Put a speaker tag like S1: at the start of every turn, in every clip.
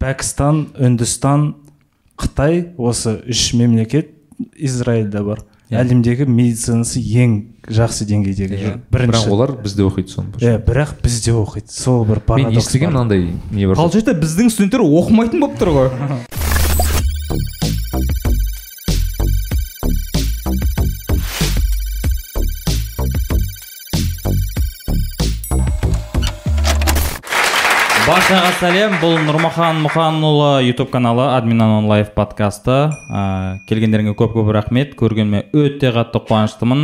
S1: пәкістан үндістан қытай осы үш мемлекет израиль да бар.
S2: Иә.
S1: әлемдегі медицинасы ең жақсы деңгейдегі
S2: Иә.
S1: бірінші
S3: бірақ олар бізде оқиды соны
S1: иә бірақ бізде оқиды. Сол бір
S3: мен
S1: парадокс
S3: естігемін
S1: бар.
S3: мынандай не бар
S2: получается біздің студенттер оқымайтын болып тұр ғой. баршаға сәлем. Бұл нұрмахан мұханұлы ютуб каналы админанон лайф подкасты. Ә, келгендеріңе көп көп рахмет. Көргеніме өте қатты қуаныштымын.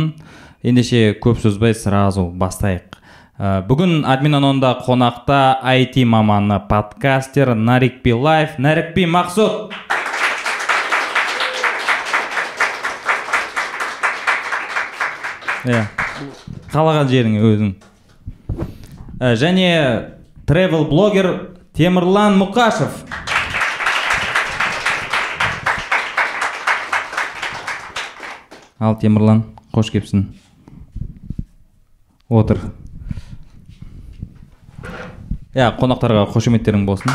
S2: Ендеше көп сөзбай сразу бастайық. Ә, бүгін админанонда қонақта IT маманы подкастер нарик билаев нарик би мақсұт. Иә. Қалаған жеріңе өзің. Ә, және тревел блогер темірлан мұқашев ал темірлан қош келіпсің. Отыр. Иә қонақтарға қошеметтерің болсын.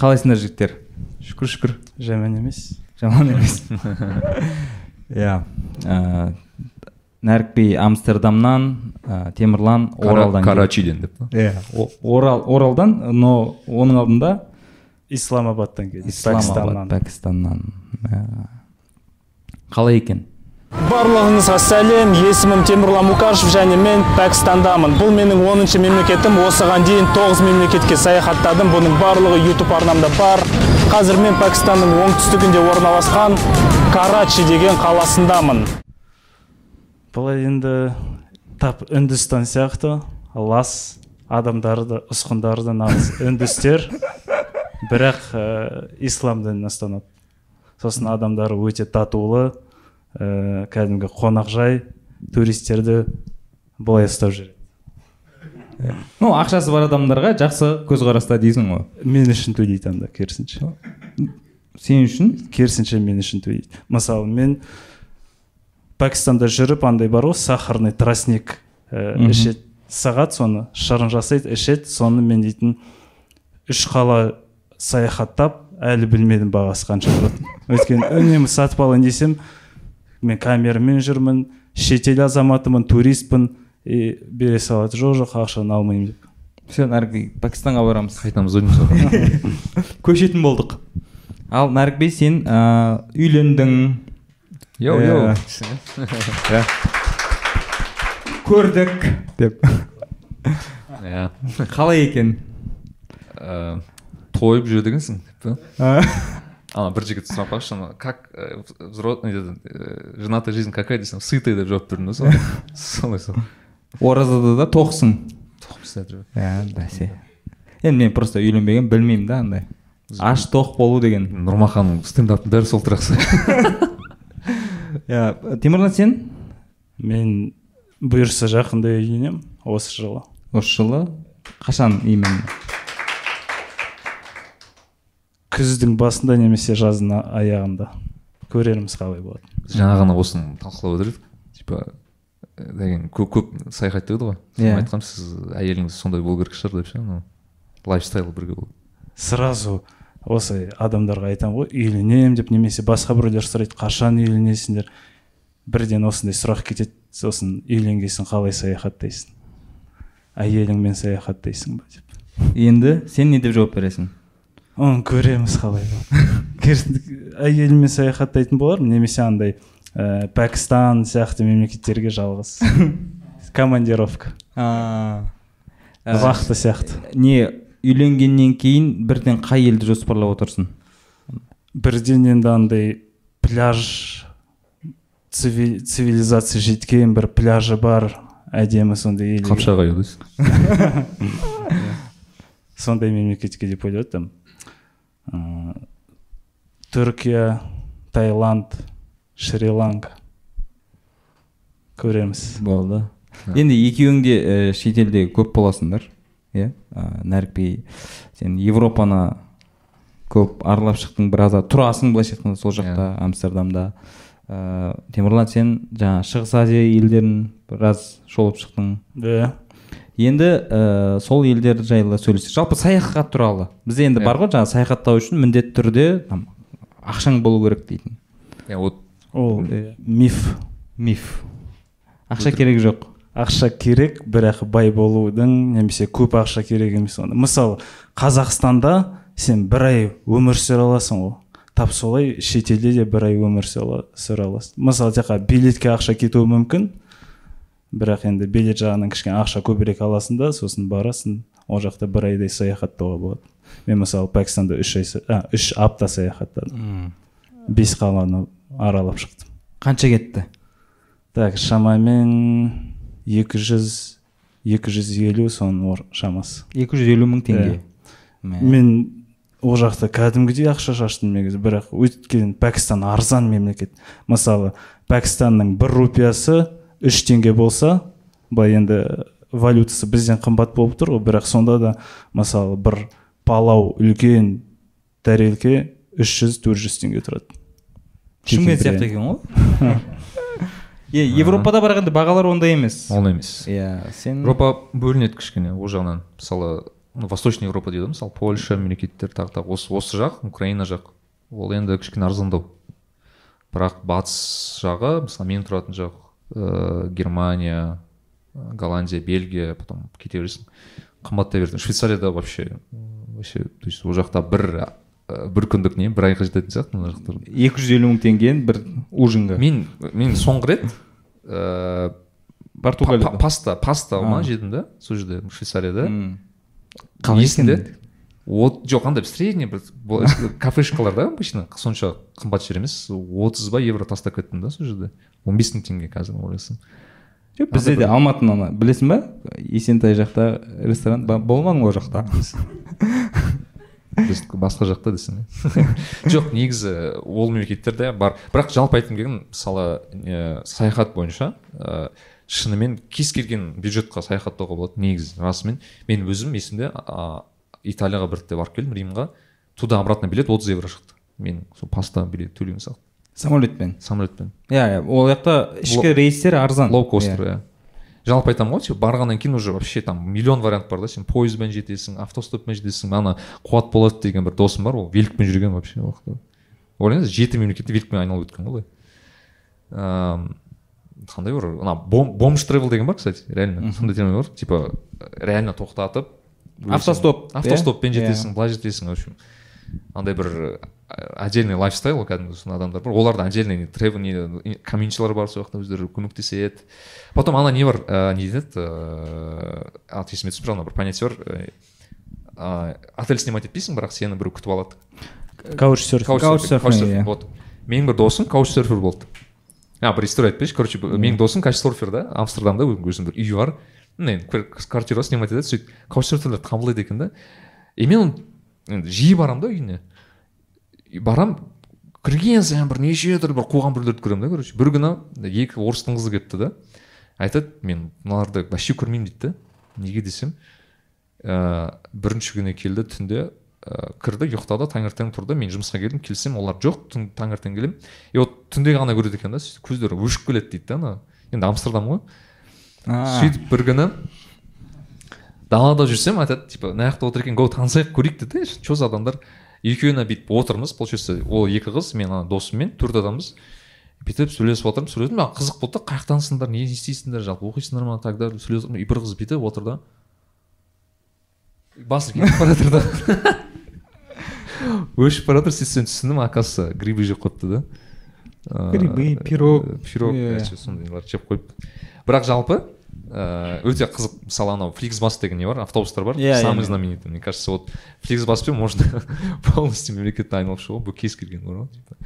S2: Қалайсыңдар жігіттер? Шүкір шүкір.
S1: Жаман емес.
S2: Жаман емес. Иә ә, нәрік би амстердамнан ә, темірлан оралдан келді.
S3: карачиден деп па
S2: иә орал оралдан но оның алдында
S1: исламабадтан келді
S2: исламабад
S1: пәкістаннан
S2: пәкістаннан Ә, қалай екен
S1: барлығыңызға сәлем есімім темірлан мұқашев және мен пәкістандамын бұл менің 10 мемлекетім осыған дейін 9 мемлекетке саяхаттадым бұның барлығы ютуб арнамда бар қазір мен пәкістанның оңтүстігінде орналасқан карачи деген қаласындамын бұл енді тап үндістан сияқты лас адамдары да ұсқындары да нағыз үндістер. Бірақ ә, ислам дінін ұстанады. Сосын адамдары өте татулы ә, кәдімгі қонақжай туристерді былай ұстап жүреді.
S2: Ну ақшасы бар адамдарға жақсы көзқараста дейсің ғой.
S1: Мен үшін төлейді анда керісінше.
S2: Сен үшін?
S1: Керісінше мен үшін төлейді. Мысалы мен пәкістанда жүріп андай бар ғой сахарный тростник ә, ішеді. Сағат соны шырын жасайды ішеді соны мен дейтін үш қала саяхаттап әлі білмедім бағасы қанша тұрады өйткені үнемі сатып алайын десем мен камерамен жүрмін шетел азаматымын туристпін и бере салады. Жоқ жоқ ақшаны алмаймын деп.
S2: Все би пәкістанға барамыз.
S3: Қайтамыз
S2: көшетін болдық. Ал нарік би сен ә, үйлендің
S3: йоу йоу
S2: Иә. көрдік деп
S3: иә
S2: қалай екен
S3: тойып жүреді екенсің деп па
S2: ә,
S3: ана бір жігіт қойшы ана как э, э, женатая жизнь какая десем сытая деп жауап бердім да сол солай сол
S2: оразада да тоқсың
S3: тоқпыз
S2: иә бәсе енді мен просто үйленбеген білмеймін да. Андай аш тоқ болу деген.
S3: Нұрмаханның стендаптың бәрі сол тұрақ
S2: иә темірлан сен?
S1: Мен бұйырса жақында үйленемін осы жылы.
S2: Осы жылы? Қашан именно?
S1: Күздің басында немесе жаздың аяғында. Көрерміз қалай болады
S3: жаңа ғана осыны талқылап отыр едік типа э, деген көп көп саяхаттайды ғой.
S2: Иә.
S3: yeah. айтқанмын сіз әйеліңіз сондай болу керек шығар деп ше анау. Лайфстайл бірге болу.
S1: Сразу осы адамдарға айтамын ғой үйленемін деп немесе басқа біреулер сұрайды қашан үйленесіңдер? Бірден осындай сұрақ кетеді сосын үйленген соң қалай саяхаттайсың? Әйеліңмен саяхаттайсың ба деп.
S2: Енді сен не деп жауап бересің?
S1: Оны көреміз қалай әйеліммен саяхаттайтын болармын немесе андай ә, пәкістан сияқты мемлекеттерге жалғыз. Командировка. Вахта сияқты.
S2: не үйленгеннен кейін бірден қай елді жоспарлап отырсың?
S1: Бірден енді андай пляж циви- цивилизация жеткен бір пляжы бар әдемі сондай ел
S3: қапшағай дейсің.
S1: Сондай мемлекетке деп ойлап жатырмын ыыы түркия таиланд шри ланка көреміз.
S2: Болды. Енді екеуің де ә, шетелде көп боласыңдар иә? Ә, сен европаны көп аралап шықтың біраз тұрасың былайша айтқанда сол жақта амстердамда. Ә, темірлан сен жаңа шығыс азия елдерін біраз шолып шықтың.
S1: Иә
S2: енді ә, сол елдер жайлы сөйлесек жалпы саяхат туралы. Бізде енді бар ғой жаңағы саяхаттау үшін міндетті түрде там ақшаң болу керек дейтін.
S3: Иә вот.
S1: Ол. Миф.
S2: Миф. Ақша керек жоқ.
S1: Ақша керек бірақ бай болудың немесе көп ақша керек емес оны мысалы қазақстанда сен бір ай өмір сүре аласың ғой. Тап солай шетелде де бір ай өмір сүре сүре аласың. Мысалы тек қана билетке ақша кетуі мүмкін бірақ енді билет жағынан кішкене ақша көбірек аласың да сосын барасың. Ол жақта бір айдай саяхаттауға болады. Мен мысалы пәкістанда үш ай а, үш апта саяхаттадым. Бес қаланы аралап шықтым.
S2: Қанша кетті?
S1: Так шамамен 200 250 соның ор- шамасы.
S2: 250 мың теңге.
S1: Мен ол жақта кәдімгідей ақша шаштым негізі бірақ өйткені пәкістан арзан мемлекет. Мысалы пәкістанның бір рупиясы үш теңге болса былай енді валютасы бізден қымбат болып тұр ғой бірақ сонда да мысалы бір палау үлкен тәрелке 300-400 теңге тұрады.
S2: Шымкент сияқты екен ғой. е европада барғанда бағалар ондай емес.
S3: Ол емес.
S2: Иә сен
S3: европа бөлінеді кішкене ол жағынан. Мысалы восточный европа дейді ғой мысалы польша мемлекеттер тағы тағы. Осы осы жақ украина жақ. Ол енді кішкене арзандау. Бірақ батыс жағы мысалы мен тұратын жақ ә, германия ә, голландия бельгия потом кете бересің қымбаттай береді швейцарияда вообще вообще то есть ол жақта бір бір күндік не бір айға жететін сияқты мына жақтар
S2: 250 мың теңгені бір ужинға.
S3: Мен мен соңғы рет ә, па-
S2: португалияда.
S3: па- паста паста ма жедім да сол жерде швейцарияда.
S2: М.
S3: есімде от жоқ андай средний бір кафешкаларда обычно сонша қымбат жер емес отыз ба евро тастап кеттім да сол жерде. он бес мың теңге қазір ойласам
S2: жоқ бізде де алматыны ана білесің ба? Есентай жақта ресторан болмадың ғой ол жақта?
S3: біз басқа жақта десең иә. жоқ негізі ол мемлекеттерде бар. Бірақ жалпы айтқым келген мысалы саяхат бойынша ә, шынымен кез келген бюджетқа саяхаттауға болады негізі. Расымен мен өзім есімде а, италияға бір барып келдім римға. Туда обратно билет отыз евро шықты. Мен сол паста билет төлеуім сияқты
S2: самолетпен?
S3: Самолетпен.
S2: Иә иә. Ол жақта ішкі рейстер арзан.
S3: лоукостер
S2: Иә.
S3: Жалпы айтамын ғой типа барғаннан кейін уже вообще там миллион вариант бар да сен пойызбен жетесің автостоппен жетесің ана қуат болат деген бір досым бар ол великпен жүрген вообще ойлаңыз жеті мемлекетті великпен айналып өткен ғой былай. Қандай бар ана бом, бомж тревел деген бар кстати реально. Сондай термин бар типа реально тоқтатып
S2: Автостоп, иә?
S3: автостоппен
S2: Иә.
S3: жетесің былай жетесің в общем. Андай бір отдельный лайфстайл ғой кәдімгі сондай адамдар бар оларда отдельный тревел не комьюнитилар бар сол жақта өздері көмектеседі потом ана не бар ә, не дейді ыыы аты есіме түсіп ана бір понятие бар ә, отель снимать етпейсің бірақ сені біреу күтіп алады
S2: иә.
S3: вот. Менің бір досым каучсерфер болды а бір история айтпайыншы короче менің досым каучсерфер да амстердамда өзінің бір үйі бар енді квар- квартира снимать етеді сөйтіп каучсерферлерді қабылдайды екен да и мен оны енді жиі барамын да үйіне и барамын кірген сайын бір неше түрлі бір қуған біреулерді көремін да короче. Бір күні екі орыстың қызы келіпті да. Айтады мен мыналарды вообще көрмеймін дейді да. Неге десем? Ыыы бірінші күні келді түнде ыыы кірді ұйықтады таңертең тұрды. Мен жұмысқа келдім келсем олар жоқ түн таңертең келемін. И вот түнде ғана көреді екен да сөйтіп көздері өшіп келеді дейді да ана. Енді амстердам ғой. Сөйтіп бір күні далада жүрсем айтады типа мына жақта отыр екен го танысайық көрейік дейді че за адамдар? Екеуіне бүйтіп отырмыз. Получается ол екі қыз мен ана досыммен төрт адамбыз. Бүйтіп сөйлесіп отырмыз сөйлесіп маған қызық болды да қай жақтансыңдар не істейсіңдер жалпы оқисыңдар ма так далее сөйлесіп и бір қыз бүйтіп отыр да. Басы кетіп бара жатыр да. Өшіп бара жатыр сөйтсем түсіндім оказывается грибы жеп қойыпты да.
S2: Грибы, пирог.
S3: э, пирог.
S2: Иә.
S3: короче, сондайлар жеп қойып бірақ жалпы ыыы өте қызық мысалы анау фликсбас деген не бар? Автобустар бар.
S2: Иә,
S3: самый
S2: иә.
S3: знаменитый. мне кажется вот фликсбаспен можно полностью мемлекетті айналып шығуға бұл кез келген бар ғой типа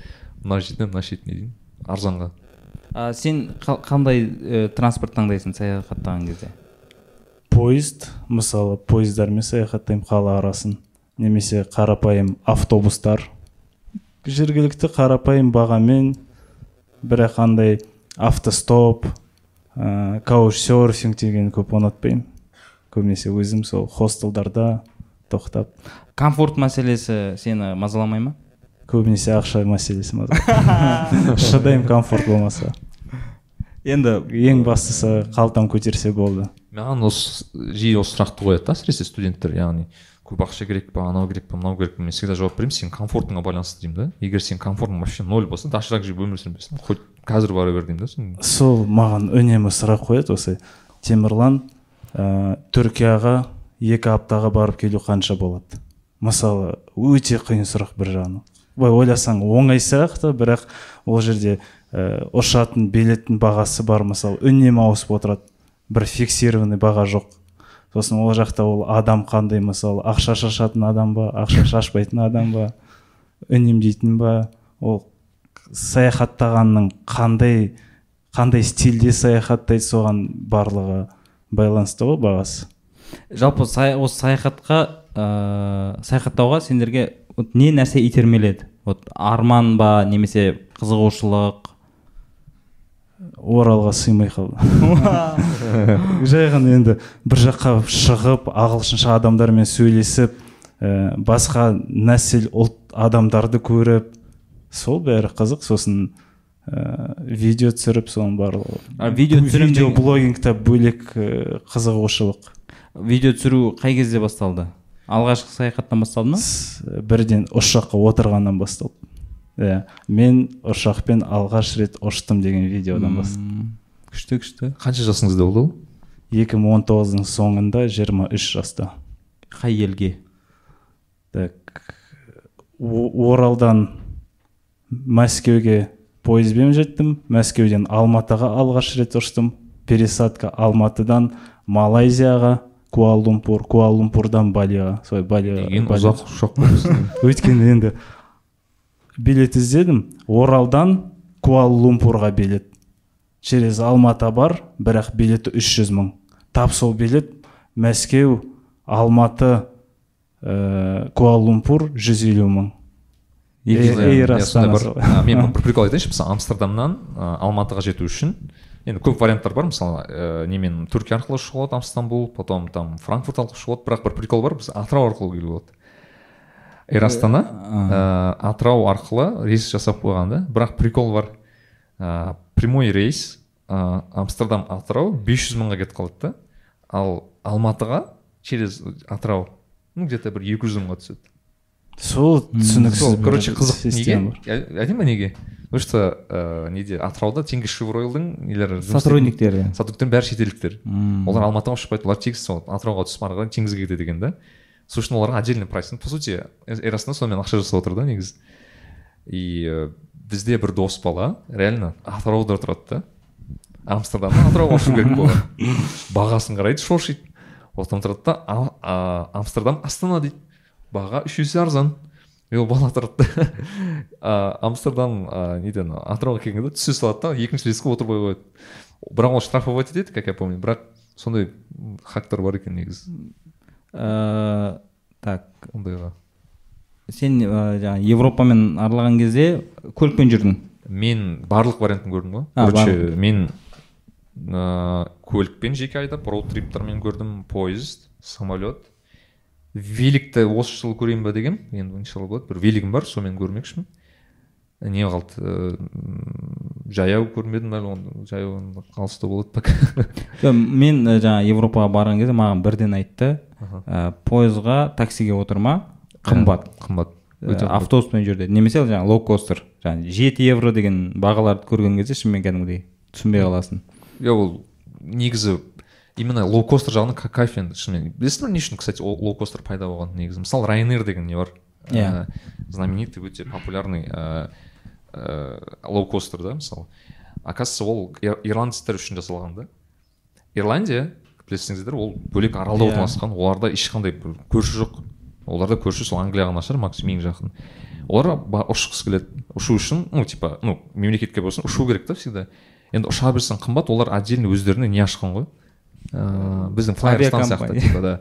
S3: мына шетінен мына шетіне дейін. Арзанға.
S2: А сен қа- қандай ә, транспорт таңдайсың саяхаттаған кезде?
S1: Поезд мысалы пойыздармен саяхаттаймын қала арасын. Немесе қарапайым автобустар. Жергілікті қарапайым бағамен. Бірақ андай автостоп ә, каучсерфинг деген көп ұнатпаймын. Көбінесе өзім сол хостелдарда тоқтап.
S2: Комфорт мәселесі сені мазаламай ма?
S1: Көбінесе ақша мәселесі маза шыдаймын комфорт болмаса.
S2: Енді
S1: ең бастысы қалтам көтерсе болды.
S3: Маған осы жиі осы сұрақты қояды да әсіресе студенттер яғни көп ақша керек па анау керек па мынау керек па мен всегда жауап беремін сенің комфортыңа байланысты деймін да. Егер сенің комфортың вообще ноль болса доширак жеп өмір сүрмесін хоть қазір бара бер деймін да сосын
S1: сол маған үнемі сұрақ қояды осы. Темірлан ә, түркияға екі аптаға барып келу қанша болады? Мысалы өте қиын сұрақ бір жағынан. Былай ойласаң оңай сияқты бірақ ол жерде ә, ұшатын билеттің бағасы бар мысалы үнемі ауысып отырады. Бір фиксированный баға жоқ. Сосын ол жақта ол адам қандай мысалы ақша шашатын адам ба ақша шашпайтын адам ба үнемдейтін ба? Ол саяхаттағанның қандай қандай стильде саяхаттайды соған барлығы байланысты ғой бағасы.
S2: Жалпы сая- осы саяхатқа ыыы саяхаттауға сендерге вот не нәрсе итермеледі? Вот арман ба немесе қызығушылық?
S1: Оралға сыймай қалды. Жай ғана енді бір жаққа шығып ағылшынша адамдармен сөйлесіп ә, басқа нәсіл ұлт адамдарды көріп сол бәрі қызық сосын ә, видео түсіріп соның барлығы.
S2: А видео түсірем
S1: видео
S2: деген-
S1: блогингта бөлек ә, қызығушылық
S2: видео түсіру қай кезде басталды? Алғашқы саяхаттан басталды ма?
S1: Бірден ұшаққа отырғаннан басталды. Иә мен ұшақпен алғаш рет ұштым деген видеодан басталды.
S2: Күшті күшті.
S3: Қанша жасыңызда болды ол?
S1: 2019-дың соңында 23 жаста.
S2: Қай елге?
S1: Так оралдан мәскеуге пойызбен жеттім мәскеуден алматыға алғаш рет ұштым. Пересадка алматыдан малайзияға куала лумпур куала лумпурдан балиға. Солай балиға
S3: деген ұзақ ұшақ
S1: өйткені енді билет іздедім. Оралдан куала лумпурға билет. Через алматы бар бірақ билеті 300 мың. Тап сол билет мәскеу алматы ә, куала лумпур 150 мың.
S3: Мен бір прикол айтайыншы мысалы амстердамнан алматыға жету үшін енді көп варианттар бар мысалы ә, немен түркия арқылы ұшуға болады амстамбул потом там франкфурт арқылы ұшуға болады бірақ бір прикол бар біз атырау арқылы келуге болады эйр астана ә, атырау арқылы рейс жасап қойған да бірақ прикол бар. Ә, прямой рейс ә, амстердам атырау 500 мыңға кетіп қалады да. Ал алматыға через атырау ну где то бір 200 мыңға түседі.
S1: Сол түсініксіз
S3: сол короче қызық неге? ба неге? Потому что ә, неде? Атырауда теңге шевройлдың нелері
S2: сотрудниктері.
S3: сотрудниктер бәрі шетелдіктер. Олар алматыға ұшпайды олар тегіс сол атырауға түсіп ары қарай теңізге кетеді екен да. Сол үшін оларға отдельный прайс по сути эйр астана сонымен ақша жасап отыр да негізі. И ә, бізде бір дос бала реально атырауда тұрады да. Амстердамнан атырауға ұшу керек болған. Бағасын қарайды шошиды одан тұрады да «А- а, амстердам астана дейді. Баға үш есе арзан. И ол бала тұрады да амстердам неден атырауға келгенде түсе салады да екінші рейске отырмай қояды бірақ ол штрафовать етеді как я помню. Бірақ сондай хактар бар екен негізі.
S2: Э, так.
S3: Ондайға.
S2: Сен ә, жаңағы европамен аралаған кезде көлікпен жүрдің?
S3: Мен барлық вариантын көрдім ғой. Короче мен ыыы көлікпен жеке айдап роуд триптармен көрдім. Поезд самолет. Великті осы жылы көрейін ба дегем енді иншалла болады. Бір велигім бар сонымен көрмекшімін. Не қалды ыыы, жаяу көрмедім әлі оны жаяу енді қалыста болады пока.
S2: Мен ә, жаңағы европаға барған кезде маған бірден айтты ә, пойызға таксиге отырма қымбат.
S3: Қымбат.
S2: Ә,
S3: қымбат.
S2: автобуспен жүр деді немесе жаңағы лоукостер жаңағы жеті евро деген бағаларды көрген кезде шынымен кәдімгідей түсінбей қаласың.
S3: Иә ол негізі именно лоукостер жағынан ка- кайф енді шынымен білесің ба не үшін кстати ол лоукостер пайда болған негізі? Мысалы райнер деген не бар?
S2: Иә.
S3: Ә, знаменитый өте популярный ә, ә, лоукостер да мысалы. Оказывается ол ир- ирландецтер үшін жасалған да. Ирландия білесіңіздер ол бөлек аралда
S2: Иә.
S3: орналасқан. Оларда ешқандай бір көрші жоқ. Оларда көрші сол англия ғана шығар максимум ең жақын. Олар ұшқысы келеді. Ұшу үшін ну типа ну мемлекетке болсын ұшу керек та всегда. Енді ұша берсең қымбат олар отдельно өздеріне не ашқан ғой? Ыыы біздің флайерстан сияқты типа да.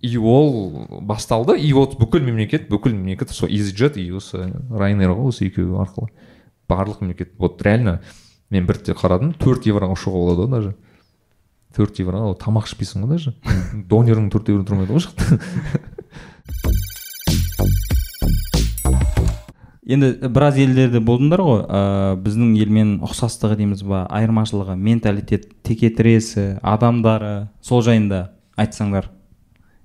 S3: И ол басталды и вот бүкіл мемлекет бүкіл мемлекет сол EasyJet и осы райнер ғой осы екеуі арқылы. Барлық мемлекет. Вот реально мен бір қарадым төрт евроға ұшуға болады ғой даже. Төрт евроға ол тамақ ішпейсің ғой даже. Донерің төрт евро тұрмайды ғой
S2: енді біраз елдерде болдыңдар ғой ә, біздің елмен ұқсастығы дейміз ба айырмашылығы менталитет текетіресі адамдары сол жайында айтсаңдар.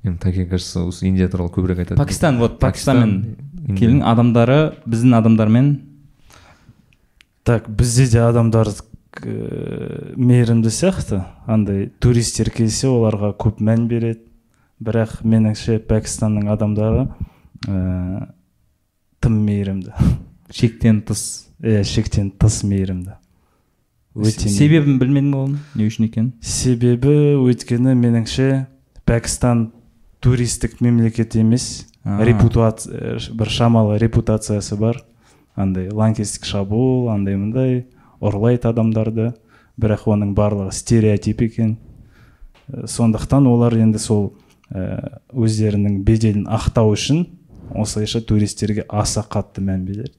S3: Енді таке кажется осы индия туралы көбірек айтады.
S2: Пакистан вот пакистанмен келдің адамдары біздің адамдармен.
S1: Так бізде де адамдар мейірімді сияқты. Андай туристер келсе оларға көп мән береді. Бірақ меніңше пәкістанның адамдары ә, тым мейірімді.
S2: Шектен тыс
S1: иә шектен тыс мейірімді. Өте
S2: себебін білмедім оның? Не үшін екенін?
S1: Себебі өйткені меніңше пәкістан туристік мемлекет емес. Репутация бір шамалы репутациясы бар. Андай лаңкестік шабуыл андай мындай ұрлайды адамдарды. Бірақ оның барлығы стереотип екен. Э, сондықтан олар енді сол ә, өздерінің беделін ақтау үшін осылайша туристерге аса қатты мән береді.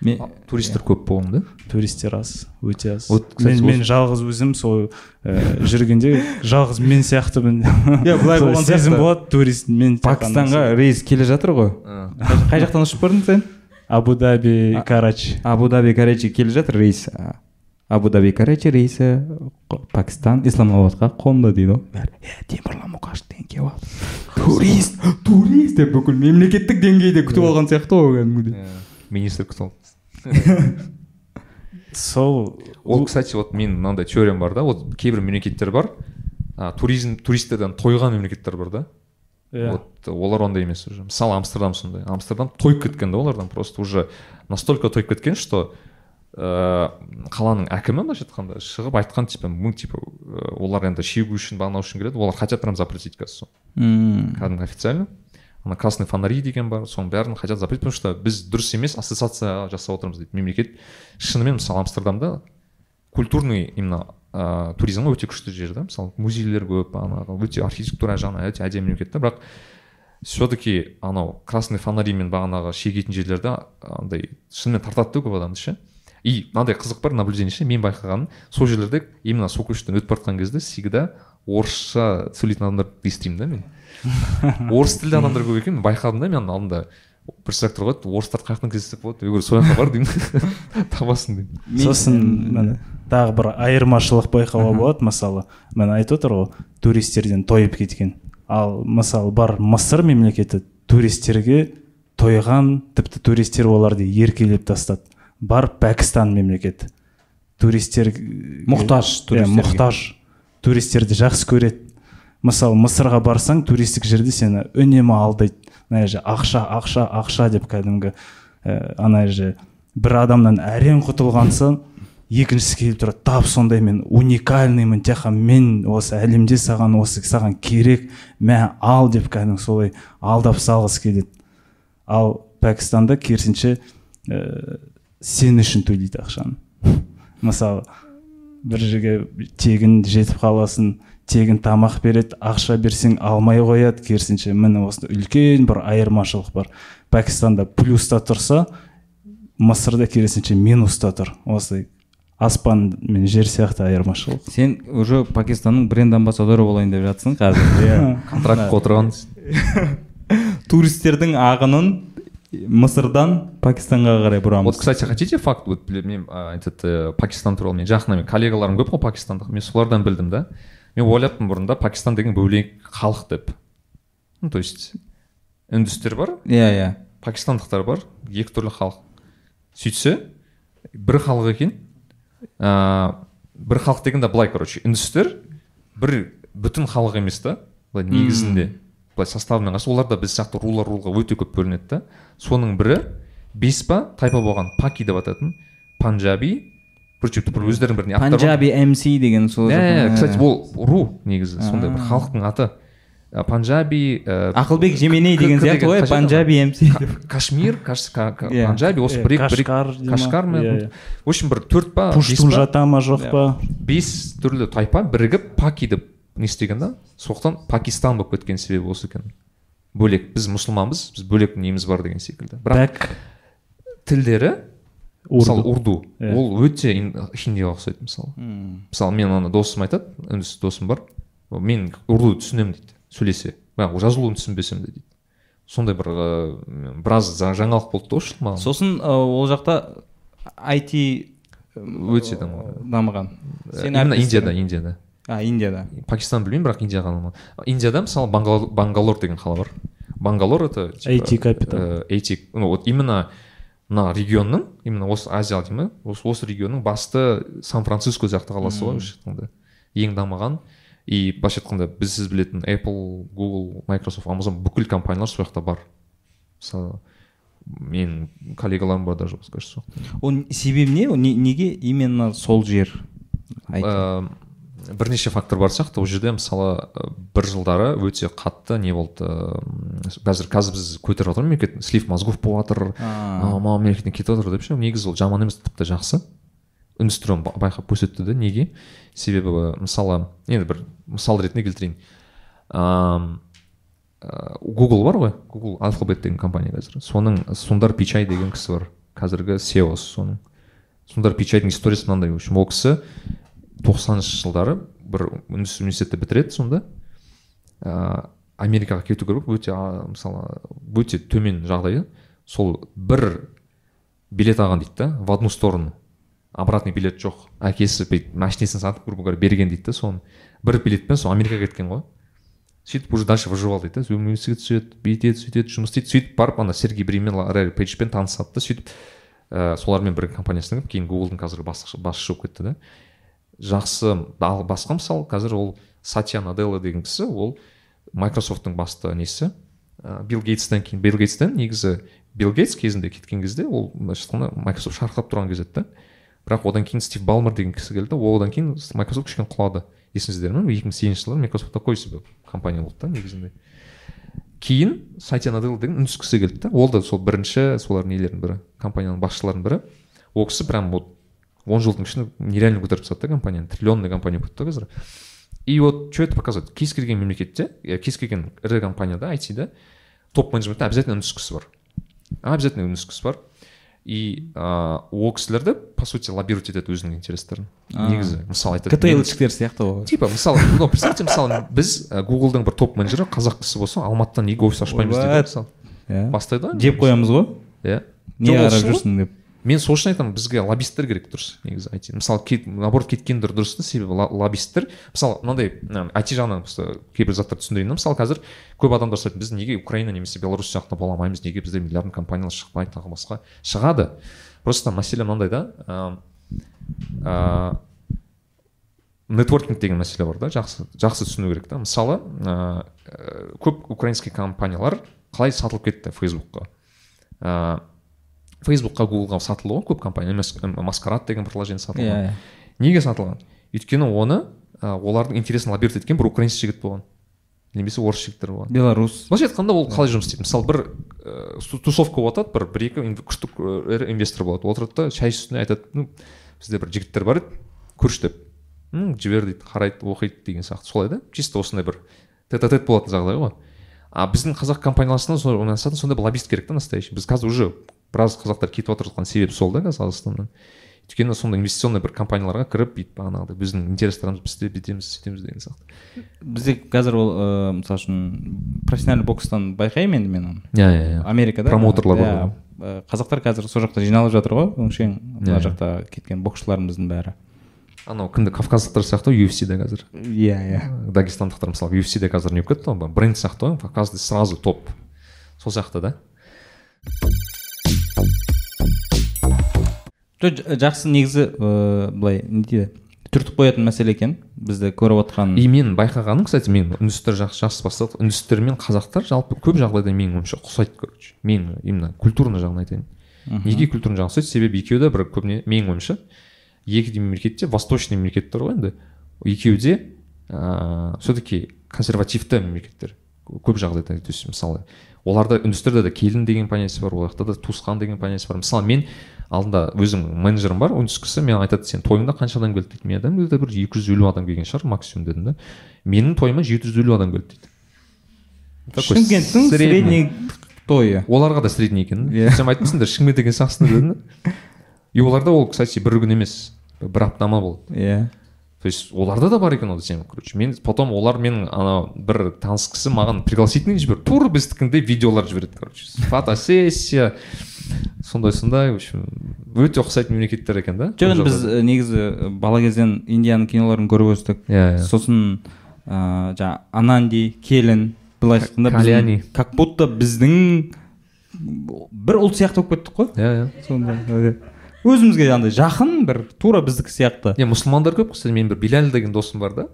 S2: Ме-
S3: А, туристер көп болған да?
S1: Туристер аз өте аз.
S3: Вот,
S1: мен, мен жалғыз өзім сол ә, жүргенде жалғыз мен сияқтымын.
S2: Иә, былай болған
S1: сезім болады турист мен
S2: пакистанға рейс келе жатыр ғой. Қай- жақтан ұшып бардың сен?
S1: Абу даби карачи.
S2: Абу даби карачи келе жатыр рейс. Абу даби карачи рейсі пакистан исламабадқа қонды дейді ғой. Бәрі е темірлан мұқашев деген келіп алды турист турист! деп бүкіл мемлекеттік деңгейде күтіп алған сияқты ғой кәдімгідей.
S3: Министр күтіп
S1: сол
S3: ол кстати вот менің мынандай теориям бар да. Вот кейбір мемлекеттер бар а, туризм туристерден тойған мемлекеттер бар да.
S1: Иә.
S3: вот олар ондай емес уже. Мысалы амстердам сондай. Амстердам тойып кеткен да олардан просто уже настолько тойып кеткен что ыыы қаланың әкімі былайша айтқанда шығып айтқан типа мы типа э, олар енді шегу үшін бағнау үшін келеді олар хотят прям запретить қазір
S2: Мм.
S3: кәдімгі официально. Ана красный фонари деген бар соның бәрін хотят запретить потому что біз дұрыс емес ассоциация жасап отырмыз дейді мемлекет. Шынымен мысалы амстердамда культурный именно ыыы туризмға өте күшті жер да. Мысалы музейлер көп анағы өте архитектура жағынан өте әдемі мемлекет та. Бірақ все таки анау красный фонаримен бағанағы шегетін жерлерде андай шынымен тартады да көп адамды ше? И мынандай қызық бар наблюдение ше мен байқағаным сол жерлерде именно сол көшеден өтіп бара жатқан кезде всегда орысша сөйлейтін адамдарды естимін да мен. Орыс тілді адамдар көп екен байқадым да мен алдында. Бір сұрақ тұр ғой орыстарды қай жақтан кездестіріп болады егер сол жаққа бар деймін. Табасың деймін.
S1: Сосын міне. тағы бір айырмашылық байқауға болады. Мысалы міне айтып отыр ғой туристерден тойып кеткен. Ал мысалы бар мысыр мемлекеті туристерге тойған тіпті туристер оларды еркелеп тастады. Бар пәкістан мемлекеті туристер
S2: Мұқтаж
S1: иә,
S2: туристерге.
S1: мұқтаж туристерді жақсы көреді. Мысалы мысырға барсаң туристік жерде сені үнемі алдайды ана жерде ақша ақша ақша деп кәдімгі ә, ана жерде бір адамнан әрең құтылғансың екіншісі келіп тұрады. Тап сондай мен уникальныймын тек мен осы әлемде саған осы саған керек мә ал деп кәдімгі солай алдап салғысы келеді. Ал пәкістанда керісінше ә, сен үшін төлейді ақшаны. Мысалы бір жерге тегін жетіп қаласың тегін тамақ береді ақша берсең алмай қояды керісінше міне осында үлкен бір айырмашылық бар. Пәкістанда плюста тұрса мысырда керісінше минуста тұр. Осылай аспан мен жер сияқты айырмашылық.
S2: Сен уже пакистанның бренд амбассадоры болайын деп жатсың қазір. Иә.
S3: Контрактқа отырған
S2: туристердің ағынын мысырдан пакистанға қарай
S3: вот
S2: бұрамыз
S3: кстати хотите факт? Вот мен этот э, пакистан туралы мен жақында мен коллегаларым көп қой пакистандық. Мен солардан білдім да. Мен ойлаппын бұрында пакистан деген бөлек халық деп. Ну то есть үндістер бар
S2: иә иә.
S3: пакистандықтар бар екі түрлі халық. Сөйтсе бір халық екен ыыы бір халық дегенде былай короче үндістер бір бүтін халық емес та былай негізінде. Былай составымен қараса олар да біз сияқты рулар рулға өте көп бөлінеді да. Соның бірі бес па тайпа болған паки деп ататын панджаби бір сөйтіп бір өздерінің бір
S2: панджаби мс деген сол
S3: иә кстати ол ру негізі сондай бір халықтың аты. А, панджаби ә,
S2: ақылбек жеменей деген сияқты ғой панджаби мс
S3: Ка- кашмир каш- ка- ка- панджаби осы бір екі-
S1: Кашкар
S3: в общем бір төрт па
S1: пуштун жата ма жоқ па?
S3: Бес түрлі тайпа бірігіп паки деп не істеген да? Сондықтан пакистан болып кеткен себебі осы екен. Бөлек. Біз мұсылманбыз біз бөлек неміз бар деген секілді. Бірақ
S1: пәк.
S3: тілдері мысалы урду.
S1: Иә.
S3: ол өте ин- хиндиға ұқсайды мысалы. Мысалы мен ана досым айтады үндіс досым бар. Мен урду түсінемін дейді сөйлесе. Бірақ жазылуын түсінбесем де дейді. Сондай бір ыыы, біраз жаңалық болды да осы жыл маған.
S2: Сосын ол жақта IT
S3: өте дамыған.
S2: дамыған. Сен
S3: именно индияда индияда.
S2: А индияда
S3: пакистан білмеймін бірақ индия ғана индияда мысалы Бангал- бангалор деген қала бар. Бангалор это типа,
S1: IT capital.
S3: э, IT ну вот именно мына регионның именно осы азия дей ма осы осы регионның басты сан франциско сияқты қаласы ғой былайша айтқанда. Ең дамыған. И былайша айтқанда біз сіз білетін apple google microsoft amazon бүкіл компаниялар сол жақта бар. Мысалы менің коллегаларым бар даже кажется
S2: ол себебі не? Неге именно сол жер?
S3: Ә, бірнеше фактор бар сияқты. Ол жерде мысалы бір жылдары өте қатты не болды қазір қазір біз көтеріп жатырмыз мемлекет слив мозгов болып жатыр мынау мемлекеттен кетіп жатыр деп ше. Негізі ол жаман емес тіпті жақсы. Индустрия оны ба- байқап көрсетті да неге? Себебі мысалы енді бір мысал ретінде келтірейін. Google бар ғой. Google alphabet деген компания қазір. Соның сундар пичай деген кісі бар. Қазіргі сео соның. Сундар пичайдың историясы мынандай в общем. Ол кісі тоқсаныншы жылдары бір универс- университетті бітіреді сонда. Ә, америкаға кету керек өте мысалы өте төмен жағдайы. Сол бір билет алған дейді да в одну сторону. Обратный билет жоқ. Әкесі машинесін сатып грубо говоря берген дейді да соны. Бір билетпен сол америкаға кеткен ғой. Сөйтіп уже дальше выживал дейді да университетке түседі бүйтеді сөйтеді жұмыс істейді. Сөйтіп барып ана сергей бримен ларри пейджбен танысады да сөйтіп ә, солармен бір компаниясына кейін гуглдың қазіргі басшысы болып кетті да. Жақсы ал басқа мысал қазір ол сатья наделла деген кісі ол майкрософттың басты несі? Ә, билл гейтстен кейін билл гейтстен негізі билл гейтс кезінде кеткен кезде ол былайша айтқанда майкрософт шарықтап тұрған кез еді бірақ одан кейін стив балмер деген кісі келді одан кейін майкрософт кішкене құлады есіңізде ме? Екі мың сегізінші жылы майкрософт такой себе компания болды да негізінде. Кейін сатья наделла деген үндіс кісі келді да. Ол да сол бірінші солардың нелердің бірі компанияның басшыларының бірі. Ол кісі прям вот он жылдың ішінде нереально көтеріп тастады да компанияны триллионный компания болып кетті ғой қазір. И вот что это показывает? Кез келген мемлекетте э, кез келген ірі компанияда айтида топ менеджментте обязательно үндіс кісі бар. Обязательно үндіс кісі бар. И ыыы ол кісілерді по сути лоббировать етеді өзінің интерестерін. Негізі мысалы айтады.
S2: Ктл-шіктер сияқты ғой.
S3: Типа мысалы ну представьте мысалы біз ә, гуглдың бір топ менеджері қазақ кісі болса алматыдан неге офис ашпаймыз дейді мысалы
S2: иә.
S3: Бастайды ғой.
S2: Деп қоямыз ғой.
S3: Иә.
S2: Не қарап жүрсің деп.
S3: Мен сол үшін айтамын бізге лоббисттер керек дұрыс негізі айти. Мысалы кет, наоборот кеткендер дұрыс та себебі лоббисттер мысалы мынандай айти жағынан просто кейбір заттарды түсіндірейін да мысалы қазір көп адамдар сұрайды біз неге украина немесе беларусь сияқты бола алмаймыз? Неге бізде миллиардный компаниялар шықпайды тағы басқа? Шығады. Просто мәселе мынандай да нетворкинг деген мәселе бар да жақсы жақсы түсіну керек та. Мысалы ыыы көп украинский компаниялар қалай сатылып кетті фейсбукқа? Фейсбукқа гуглға сатылды ғой көп компания маскарад деген приложение сатылған.
S2: Иә
S3: неге сатылған? Өйткені оны ә, олардың интересін лоббировать еткен бір украинский жігіт болған. Немесе орыс жігіттер болған.
S2: Беларусь.
S3: Былайша айтқанда ол қалай жұмыс істейді? Мысалы бір ә, тусовка болып жатады бір бір екі күшті ірі инвестор болады. Отырады да шай үстіне айтады ну бізде бір жігіттер бар еді көрші деп «М, жібер дейді қарайды оқиды деген сияқты. Солай да чисто осындай бір тет а тет болатын жағдай ғой. А біздің қазақ компанияларына сол- сондай бір лоббист керек та настоящий. Біз қазір уже біраз қазақтар кетіп жатыр жатқан себеп сол да қазір қазақстаннан өйткені сондай инвестиционный бір компанияларға кіріп бүйтіп бағанағыдай біздің интерестерімізді біз істеп бүйтеміз сөйтеміз деген сияқты.
S2: Бізде қазір ол ыыы мысалы үшін профессиональный бокстан байқаймын енді мен оны.
S3: Иә иә иә.
S2: Америкада.
S3: Промоутерлар бар
S2: иә, ә, қазақтар қазір сол жақта жиналып жатыр ғой өңшең мына
S3: Иә.
S2: жақта кеткен боксшыларымыздың бәрі.
S3: Анау кімді кавказдықтар сияқты ғой UFC-де қазір.
S2: Иә иә.
S3: Дагестандықтар мысалы UFC-де қазір не болып кетті ғой бренд сияқты ғой каждый сразу топ. Сол сияқты да.
S2: Жоқ жақсы негізі ыыы былай не дейді түртіп қоятын мәселе екен бізді көріп отқан.
S3: И мен байқағаным кстати мен үндістер жақсы жақсы бастады. Үндістер мен қазақтар жалпы көп жағдайда менің ойымша ұқсайды короче. Мен именно культурный жағын айтайын. Неге культурный жағын ұқсайды? Себебі екеуі де бір көбіне менің ойымша екі де мемлекетте восточный мемлекеттер ғой енді екеуі де ыыы все таки консервативті мемлекеттер. Көп жағдайда то есть мысалы оларда үндістерде де келін деген понятие бар ол жақта да туысқан деген понятие бар. Мысалы мен алдында өзім менеджерім бар үндіс кісі мен айтады сен тойыңда қанша адам келді дейді. Мен адам где-то бір екі жүз елу адам келген шығар максимум дедім да менің тойыма жеті жүз елу адам келді дейді.
S2: Шымкенттің средний тойы.
S3: Оларға да средний екен
S2: Иә.
S3: сен айтыпсыңдар шымкент деген сияқтысыңдар дедім да и оларда ол кстати бір күн емес бір апта ма болды.
S2: Иә.
S3: То есть оларда да бар екен ол тема короче. Мен потом олар менің ана бір таныс кісі маған пригласительный жіберді тура біздікіндей видеолар жібереді короче. Фотосессия сондай сондай в общем өте ұқсайтын мемлекеттер екен да.
S2: Жоқ енді біз э, негізі бала кезден индияның киноларын көріп өстік.
S3: Иә иә.
S2: Сосын ыыы жаңағы ананди келін былайша айтқанда
S3: Кальяни.
S2: как будто біздің бір ұлт сияқты болып кеттік қой.
S3: Иә иә.
S2: Сондай. Өзімізге андай жақын бір тура біздікі сияқты.
S3: Не мұсылмандар көп кстати менің бір билал деген досым бар да.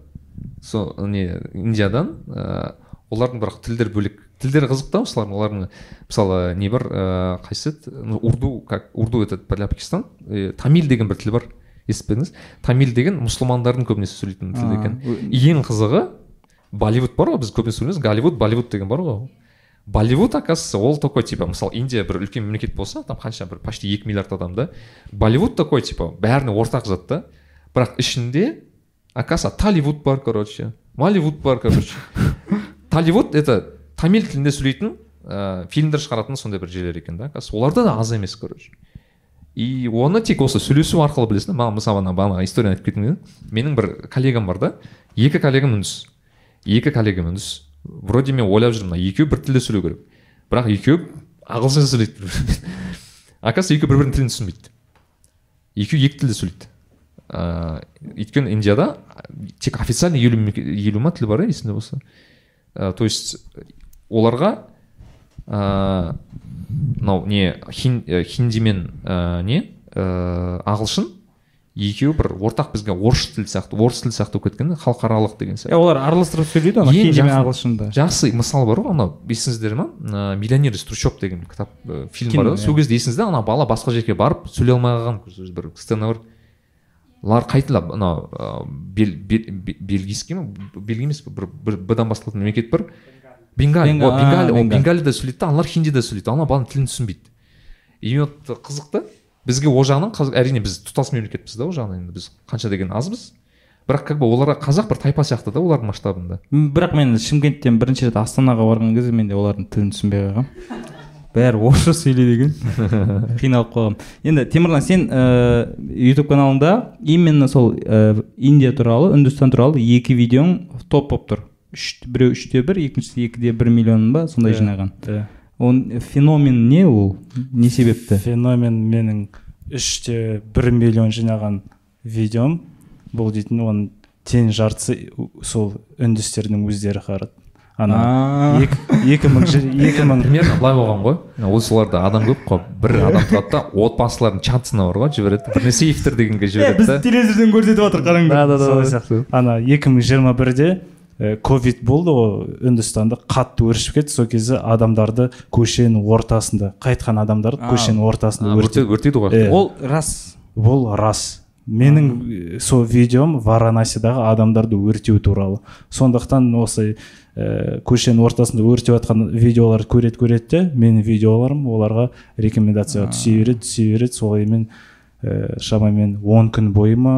S3: Сол не индиядан ыыы олардың бірақ тілдері бөлек. Тілдері қызық та осылардың олардың мысалы не бар ыыы қайсы еді? урду как урду это для пакистан э, тамиль деген бір тіл бар естіп тамиль деген мұсылмандардың көбінесе сөйлейтін тіл екен. ең қызығы болливуд бар ғой біз көбінесе сөйлейміз. Голливуд болливуд деген бар ғой. Болливуд оказывается ол такой типа мысалы индия бір үлкен мемлекет болса там қанша бір почти екі миллиард адам да? Болливуд такой типа бәріне ортақ зат та. Бірақ ішінде оказывается талливуд бар короче малливуд бар короче. Талливуд это тамиль тілінде сөйлейтін ыыы фильмдер шығаратын сондай бір жерлер екен да оказывается. Оларда да аз емес короче. И оны тек осы сөйлесу арқылы білесің да. Маған мысалы ана бағана историяны айтып келді менің бір коллегам бар да. Екі коллегам үндіс. Екі коллегам үндіс. Вроде мен ойлап жүрмін мына екеуі бір тілде сөйлеу керек. Бірақ екеуі ағылшынша сөйлейді. Оказывается екеуі бір бірінің тілін түсінбейді. Екеуі екі тілде сөйлейді. Ыыы өйткені индияда тек официальный елу елу ма тіл бар иә есімде болса. То есть оларға ыыы мынау не ә, хинди мен ә, не ыыы ағылшын екеуі бір ортақ бізге орыс тілі сияқты орыс тілі сияқты болып кеткен халықаралық деген сияқты.
S2: Олар араластырып сөйлейді ана хинди мен
S3: жақсы-
S2: ағылшынды.
S3: жақсы мысал бар ғой анау есіңіздер ма? Миллионер из трущоб деген кітап ә, фильм
S2: Кино,
S3: бар да
S2: иә.
S3: сол кезде есіңізде ана бала басқа жерге барып сөйлей алмай қалған бір сцена бар олар қай тіл анау бел- бельгийский ма? Бельгий емес бір бір б-дан басталатын мемлекет бар. Бенгали
S2: Бенга-
S3: о, бенгали
S2: а,
S3: о,
S2: бенгали.
S3: бенгалида сөйлейді да аналар хиндида сөйлейді. Ана баланың тілін түсінбейді. И вот қызық та бізге ол жағынан әрине біз тұтас мемлекетпіз да ол жағынан енді біз қанша деген азбыз. Бірақ как бы оларға қазақ бір тайпа сияқты да олардың масштабында.
S2: Бірақ мен шымкенттен бірінші рет астанаға барған кезде мен де олардың тілін түсінбей қалғанмын бәрі орысша сөйлейді екен. Қиналып қалғанмын. Енді темірлан сен ыыы ютуб каналыңда именно сол ә, индия туралы үндістан туралы екі видеоң топ болып тұр. Үш біреу үште бір екіншісі екіде бір миллион ба сондай
S1: Иә.
S2: жинаған.
S1: иә
S2: он феномен не ол не себепті?
S1: Феномен менің үште бір миллион жинаған видеом бұл дейтін оның тең жартысы сол үндістердің өздері қарады. Ана
S2: А.
S1: екі мың екі мың
S3: примерно былай болған ғой. Осыларда адам көп қой. Бір адам тұрады да отбасылардың чатысына бар ғой жібереді. Бірне сейфтер дегенге жібереді да.
S2: телевизордан көрсетіп жатыр қараңдар.
S1: Да да да сияқты. Ана екі мың жиырма бірде ковид болды ғой үндістанда қатты өршіп кетті. Сол кезде адамдарды көшенің ортасында қайтқан адамдарды көшенің ортасында
S3: өртейді ғой.
S1: Иә.
S2: ол рас.
S1: Бұл рас. Менің э, сол видеом варанасидағы адамдарды өртеу туралы. Сондықтан осы ә, көшенің ортасында өртеп жатқан видеоларды көреді көреді де менің видеоларым оларға рекомендацияға түсе береді түсе береді. Солаймен ә, шамамен он күн бойы ма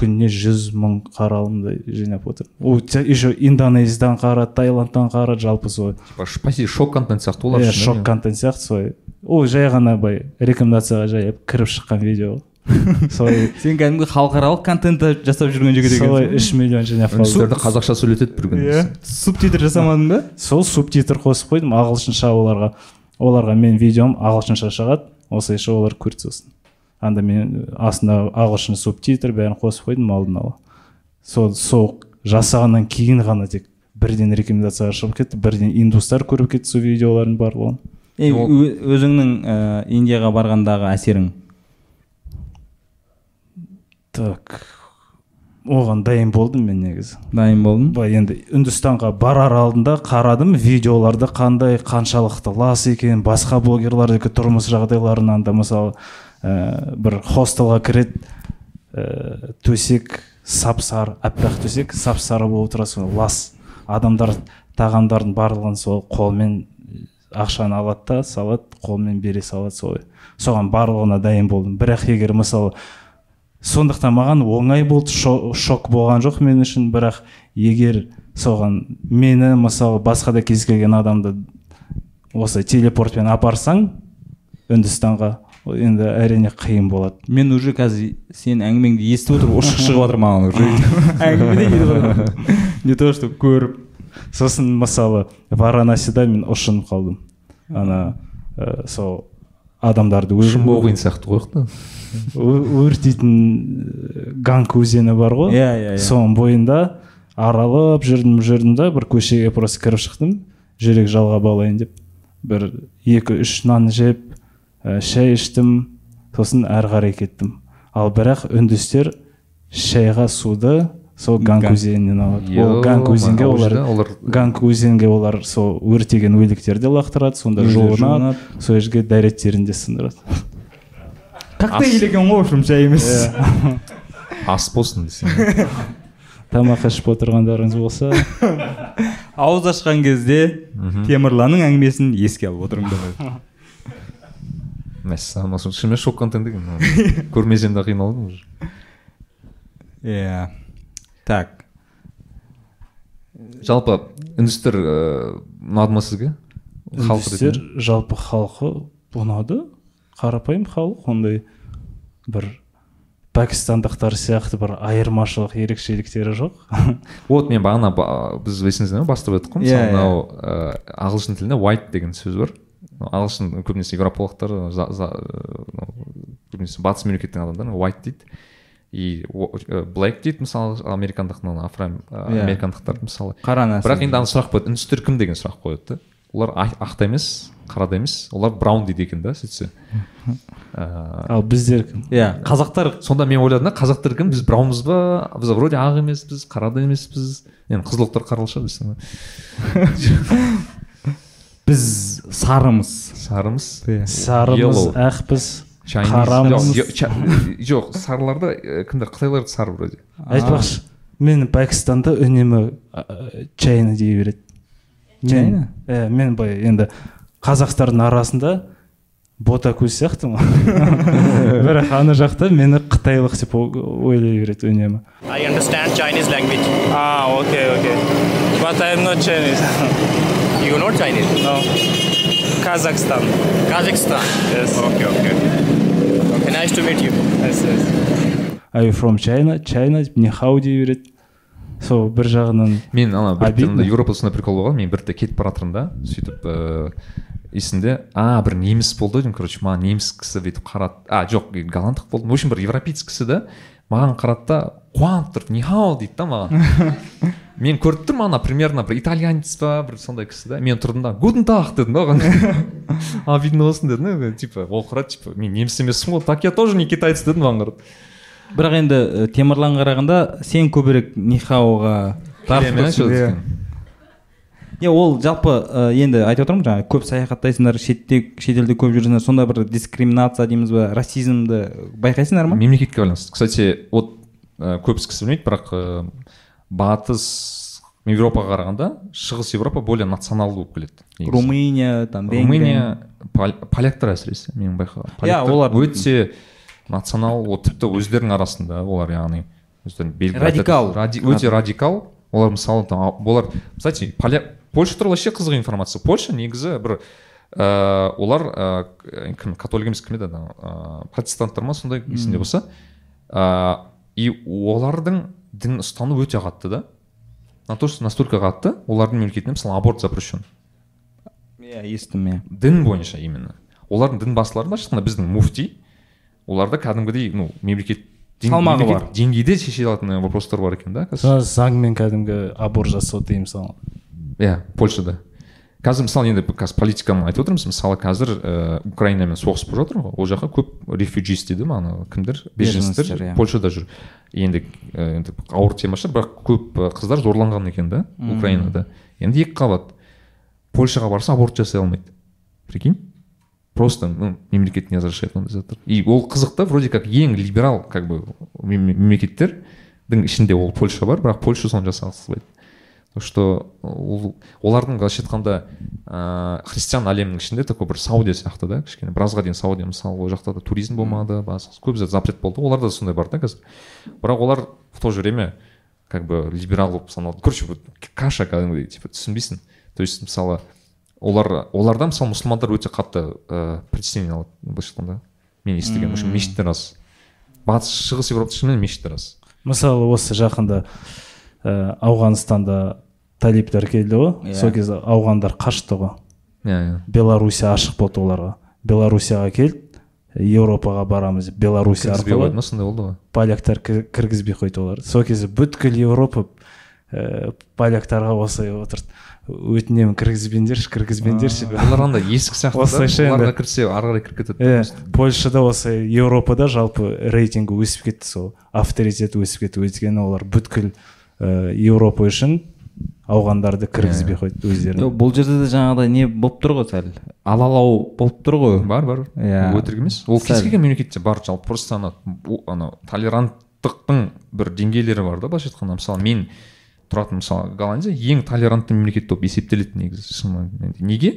S1: күніне жүз мың қаралымдай жинап отыр. Ол те- еще индонезиядан қарады таиландтан қарады жалпы солай.
S3: Почти шок контент сияқты олар
S1: иә
S3: үшін,
S1: шок контент сияқты солай. Ол жай ғана былай рекомендацияға жай кіріп шыққан видео. Ғой. солай.
S2: Сен кәдімгі халықаралық контентті жасап жүрген жігіт
S1: солай
S2: екенсің
S1: үш миллион жинап
S3: үндістерді
S1: қалды
S3: қазақша сөйлетеді бір күні
S1: иә.
S2: субтитр жасамадың ба?
S1: Сол субтитр қосып қойдым. Ағылшынша оларға оларға менің видеом ағылшынша шығады. Осылайша олар көрді сосын анда мен астына ағылшын субтитр бәрін қосып қойдым алдын ала. Сол сол жасағаннан кейін ғана тек бірден рекомендацияға шығып кетті бірден индустар көріп кетті сол видеолардың барлығын.
S2: Е, өзіңнің ә, индияға барғандағы әсерің?
S1: Так оған дайын болдым мен негізі.
S2: Дайын болдың?
S1: Былай енді үндістанға барар алдында қарадым видеоларды қандай қаншалықты лас екен басқа блогерлардікі тұрмыс жағдайларынан да мысалы ә, бір хостелға кіреді ә, төсек сап сары аппақ төсек сап сары болып тұрады сол лас адамдар тағамдардың барлығын сол қолмен ақшаны алады да салады қолмен бере салады солай соған барлығына дайын болдым. Бірақ егер мысалы сондықтан маған оңай болды шо- шок болған жоқ мен үшін. Бірақ егер соған мені мысалы басқа да кез келген адамды осы телепортпен апарсаң үндістанға енді әрине қиын болады.
S2: Мен уже қазір сенің әңгімеңді естіп отырып ұршық шығып жатыр маған уже. Не то что көріп
S1: сосын мысалы варанасида мен ұшынып қалдым. Ана ә, сол адамдарды
S3: шымбау қиын сияқты ғой
S1: өртейтін ә, ганг өзені бар ғой.
S2: Иә, иә, иә.
S1: соның бойында аралап жүрдім жүрдім да бір көшеге просто кіріп шықтым. Жүрек жалғап алайын деп. Бір екі үш нан жеп ә, шай іштім сосын әрі қарай кеттім. Ал бірақ үндістер шайға суды сол өзенінен алады. Ол ганг өзенге
S3: ол
S1: олар
S3: жерде олар-
S1: ганг өзенге олар сол өртеген өліктерді лақтырады сонда жуынады
S2: жуынады.
S1: сол жерге дәреттерін де сындырады.
S2: Коктейль екен ғой в общем шай емес?
S3: Ас болсын десең.
S1: Тамақ ішіп отырғандарыңыз болса.
S2: Ауыз ашқан кезде темірланның әңгімесін еске алып отырыңдар
S3: мәссаған осы шынымен шок контент екен көрмесем де қиналдым уже
S2: иә так
S3: жалпы үндістер ыыы ұнады ма сізге
S1: үндістер жалпы халқы ұнады қарапайым халық ондай бір пәкістандықтар сияқты бір айырмашылық ерекшеліктері жоқ
S3: вот мен бағана ба- біз есіңізде ме бастап өттік қой мысалы мынау ыыы ағылшын тілінде white деген сөз бар ағылшын көбінесе мынау көбінесе батыс мемлекеттің адамдары white дейді и black дейді мысалы американдық афро
S2: Иә.
S3: американдықтар мысалы.
S2: Қара нәсіл
S3: бірақ енді ана сұрақ қояды. Үндістер кім деген сұрақ қояды да. Олар ақ та емес қара да емес. Олар браун дейді екен да сөйтсе.
S1: Ал біздер кім?
S2: иә. Қазақтар
S3: сонда мен ойладым да қазақтар кім? Біз браунбыз ба? Біз вроде ақ емеспіз қара да емеспіз. Енді қызылықтар қаралы шығар
S2: біз сарымыз.
S3: Сарымыз?
S1: Сарымыз ақпыз қарамыз.
S3: Жоқ, сарыларда ә, кімдер? Қытайлар сары вроде.
S1: Айтпақшы мен пәкістанда үнемі чайна дей береді.
S2: Чайна?
S1: иә мен былай енді қазақтардың арасында бота көз сияқтымын бірақ ана жақта мені қытайлық деп ойлай береді үнемі.
S4: I understand Chinese language.
S1: а окей окей but I am not Chinese.
S4: Know Chinese?
S1: no Kazakhstan
S4: Kazakhstan.
S1: Yes.
S4: Okay, okay. Okay, nice to meet you.
S1: yes, yes. Are you from China? China деп нихау дей береді сол бір жағынан
S3: мен ана бір еуропада сондай прикол болған мен бір рет кетіп бара жатырмын да сөйтіп ыыы есімде а бір неміс болды деймін короче маған неміс кісі бүйтіп қарады а жоқ голландық болды в общем бір европеец кісі да маған қарады да қуанып тұрып нихау дейді да маған мен көріп тұрмын ана примерно бір итальянец па бір сондай кісі да мен тұрдым да гутен таг дедім да оған. А видно болсын дедім да типа ол қарады типа мен неміс емеспін ғой так я тоже не китаец дедім маған қарап.
S2: Бірақ енді темірланға қарағанда сен көбірек
S3: что
S2: иә. иә ол жалпы ә, енді айтып отырмын жаңағы көп саяхаттайсыңдар шетте шетелде көп жүрсіңдер сонда бір дискриминация дейміз ба расизмді байқайсыңдар ма?
S3: Мемлекетке байланысты. Кстати вот ә, көбісі кісі білмейді бірақ ә, батыс еуропаға қарағанда шығыс еуропа более националды болып келеді
S2: румыния там
S3: румыния пол- поляктар әсіресе менің байқағаным.
S2: Иә, олар-
S3: өте национал ол тіпті өздерінің арасында олар яғни өздерін белгілі
S2: Радикал.
S3: Ради- өте радикал. Олар мысалы там олар кстати польша туралы вообще қызық информация. Польша негізі бір ыыы олар ыыы кім католик емес кім еді ана ыыы протестанттар ма сондай есімде болса. Ыыы и олардың дін ұстану өте қатты да. На то что настолько қатты олардың мемлекетінде мысалы аборт запрещен.
S2: Иә естідім иә.
S3: Дін бойынша именно. Олардың дін басылары былайша айтқанда біздің муфти оларда кәдімгідей ну мемлекет
S2: Салмағы бар.
S3: деңгейде шеше алатын вопростар бар екен да
S1: заңмен кәдімгі аборт жасау тыйым салынған.
S3: Иә польшада. Қазір мысалы енді қазір политиканы айтып отырмыз. Мысалы қазір ііі украинамен соғыс болып жатыр ғой. Ол жаққа көп рефюджис дейді ма ана кімдер? Беженецтер
S2: Беженецтер, иә.
S3: польшада жүр. Енді і енді ауыр тема шығар бірақ көп і қыздар зорланған екен да украинада. Енді екі қабат. Польшаға барса аборт жасай алмайды. Прикинь? Просто ну мемлекет не разрешает ондай заттар и ол қызық та вроде как ең либерал как бы мем- мемлекеттердің ішінде ол польша бар бірақ польша соны жасағысы келмейді. Так что ол олардың былайша айтқанда ыыы христиан әлемінің ішінде такой бір саудия сияқты да кішкене біразға дейін саудия мысалы ол жақта да туризм болмады басқа көп зат запрет болды. Оларда да сондай бар да қазір. Бірақ олар в то же время как бы либерал болып саналады. Короче вот каша кәдімгідей типа түсінбейсің. То есть мысалы олар оларда мысалы мұсылмандар өте қатты ыыы притеснение алады былайша айтқанда. Мен естігенім үшін мешіттер аз. Батыс шығыс европада шынымен мешіттер аз.
S1: Мысалы осы жақында ә, ауғанстанда талиптер келді ғой.
S2: Иә.
S1: сол кезде ауғандар қашты ғой.
S3: Иә иә.
S1: Белоруссия ашық болды оларға. Белоруссияға келді еуропаға барамыз деп белоруссия
S3: кіргізбей қойды ма? Сондай болды ғой.
S1: Поляктар кір- кіргізбей қойды оларды сол кезде бүткіл еуропа ә, поляктарға осылай отырды. Өтінемін кіргізбеңдерші кіргізбеңдерші.
S3: Олар андай есік сияқты
S1: Осылайша енді.
S3: оларға кірсе ары қарай кіріп кетеді
S1: иә польшада осы еуропада жалпы рейтингі өсіп кетті сол. Авторитеті өсіп кетті өйткені олар бүткіл ә, еуропа үшін ауғандарды кіргізбей қойды өздері
S2: Жоқ, бұл жерде де жаңағыдай не болып тұр ғой сәл? Алалау болып тұр ғой.
S3: Бар бар.
S2: Иә.
S3: өтірік емес. Ол кез келген мемлекетте бар жалпы просто ана анау толеранттықтың бір деңгейлері бар да былайша айтқанда. Мысалы мен тұратын мысалы голландия ең толерантты мемлекет болып есептеледі негізі шын мәнінде неге?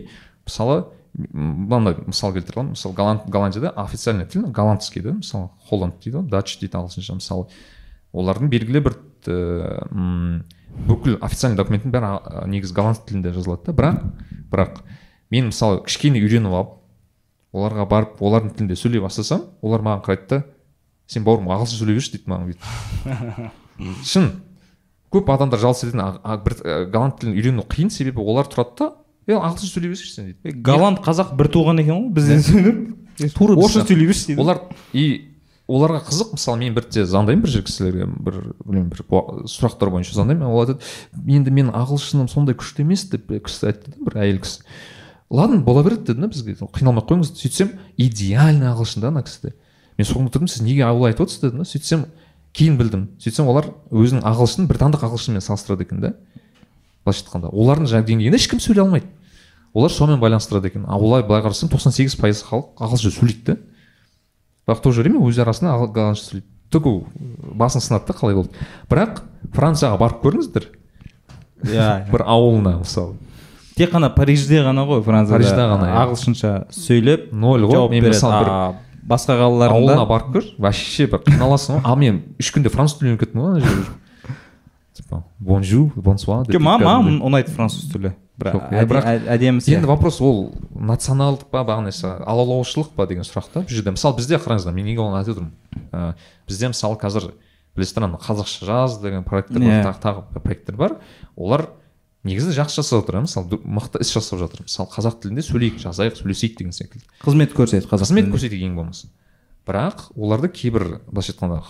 S3: Мысалы мынандай мысал келтіре аламын. Мысалы голланд голландияда официальный тіл голландский да мысалы холланд дейді ғой дач дейді ағылшынша. Мысалы олардың белгілі бір ііі, м, бүкіл официальный документтің бәрі негізі голланд тілінде жазылады да бірақ бірақ мен мысалы кішкене үйреніп алып оларға барып олардың тілінде сөйлей бастасам олар маған қарайды да сен бауырым ағылшын сөйлей берші дейді маған бүйтіп. Шын көп адамдар жалғыз бір ә, голланд тілін үйрену қиын себебі олар тұрады да е ағылшын сөйлей берсейші сен дейді.
S2: Голланд қазақ бір туған екен ғой бізден сөйлеп. Тура орысша сөйлей берші дейді.
S3: Олар и оларға қызық. Мысалы мен бірте звондаймын бір жер кісілерге бір білмеймін бір сұрақтар бойынша звондаймын. Ол айтады енді менің ағылшыным сондай күшті емес деп кісі айтты да бір әйел кісі. Ладно бола береді деді да бізге. Қиналмай ақ қойыңыз сөйтсем идеальный ағылшын да ана кісіде мен соны тұрдым сіз неге олай айтып отырсыз? дедім да сөйтсем кейін білдім сөйтсем олар өзінің ағылшынын британдық ағылшынмен салыстырады екен да былайша айтқанда олардың жаңағы деңгейінде ешкім сөйлей алмайды. Олар сонымен байланыстырады екен. А олай былай қарасаң тоқсан сегіз пайыз халық ағылшынша сөйлейді да. Бірақ в то же время өз арасында голландша сөйлейді түгу басын сынады да қалай болды. Бірақ францияға барып көріңіздер.
S2: Иә.
S3: бір ауылына мысалы.
S2: Тек қана парижде ғана ғой францияда.
S3: Парижде ғана, иә.
S2: ағылшынша сөйлеп
S3: ноль ғой. мен мысалы бір
S2: басқа
S3: ауылына
S2: қалаларында
S3: барып көр вообще бір қиналасың ғой. Ал мен үш күнде француз тілін үйреніп кеттім ғой ана жерде? Типа бонжур бонсуа
S2: маған ұнайды француз тілі?
S3: Бірақ
S2: әдемі
S3: енді вопрос ол националдық па бағана алалаушылық па деген сұрақ та бұл жерде мысалы бізде қараңыздар мен неге оны айтып отырмын? Ә, бізде мысалы қазір білесіздер ана қазақша жаз деген проекттер бар
S2: Иә.
S3: тағы тағы проекттер бар. Олар негізі жақсы жасап жатыр иә мысалы мықты іс жасап жатыр. Мысалы қазақ тілінде сөйлейік жазайық сөйлесейік деген секілді.
S2: Қызмет көрсетеді қазақ
S3: қызмет көрсетейік ең болмаса. Бірақ оларды кейбір былайша айтқанда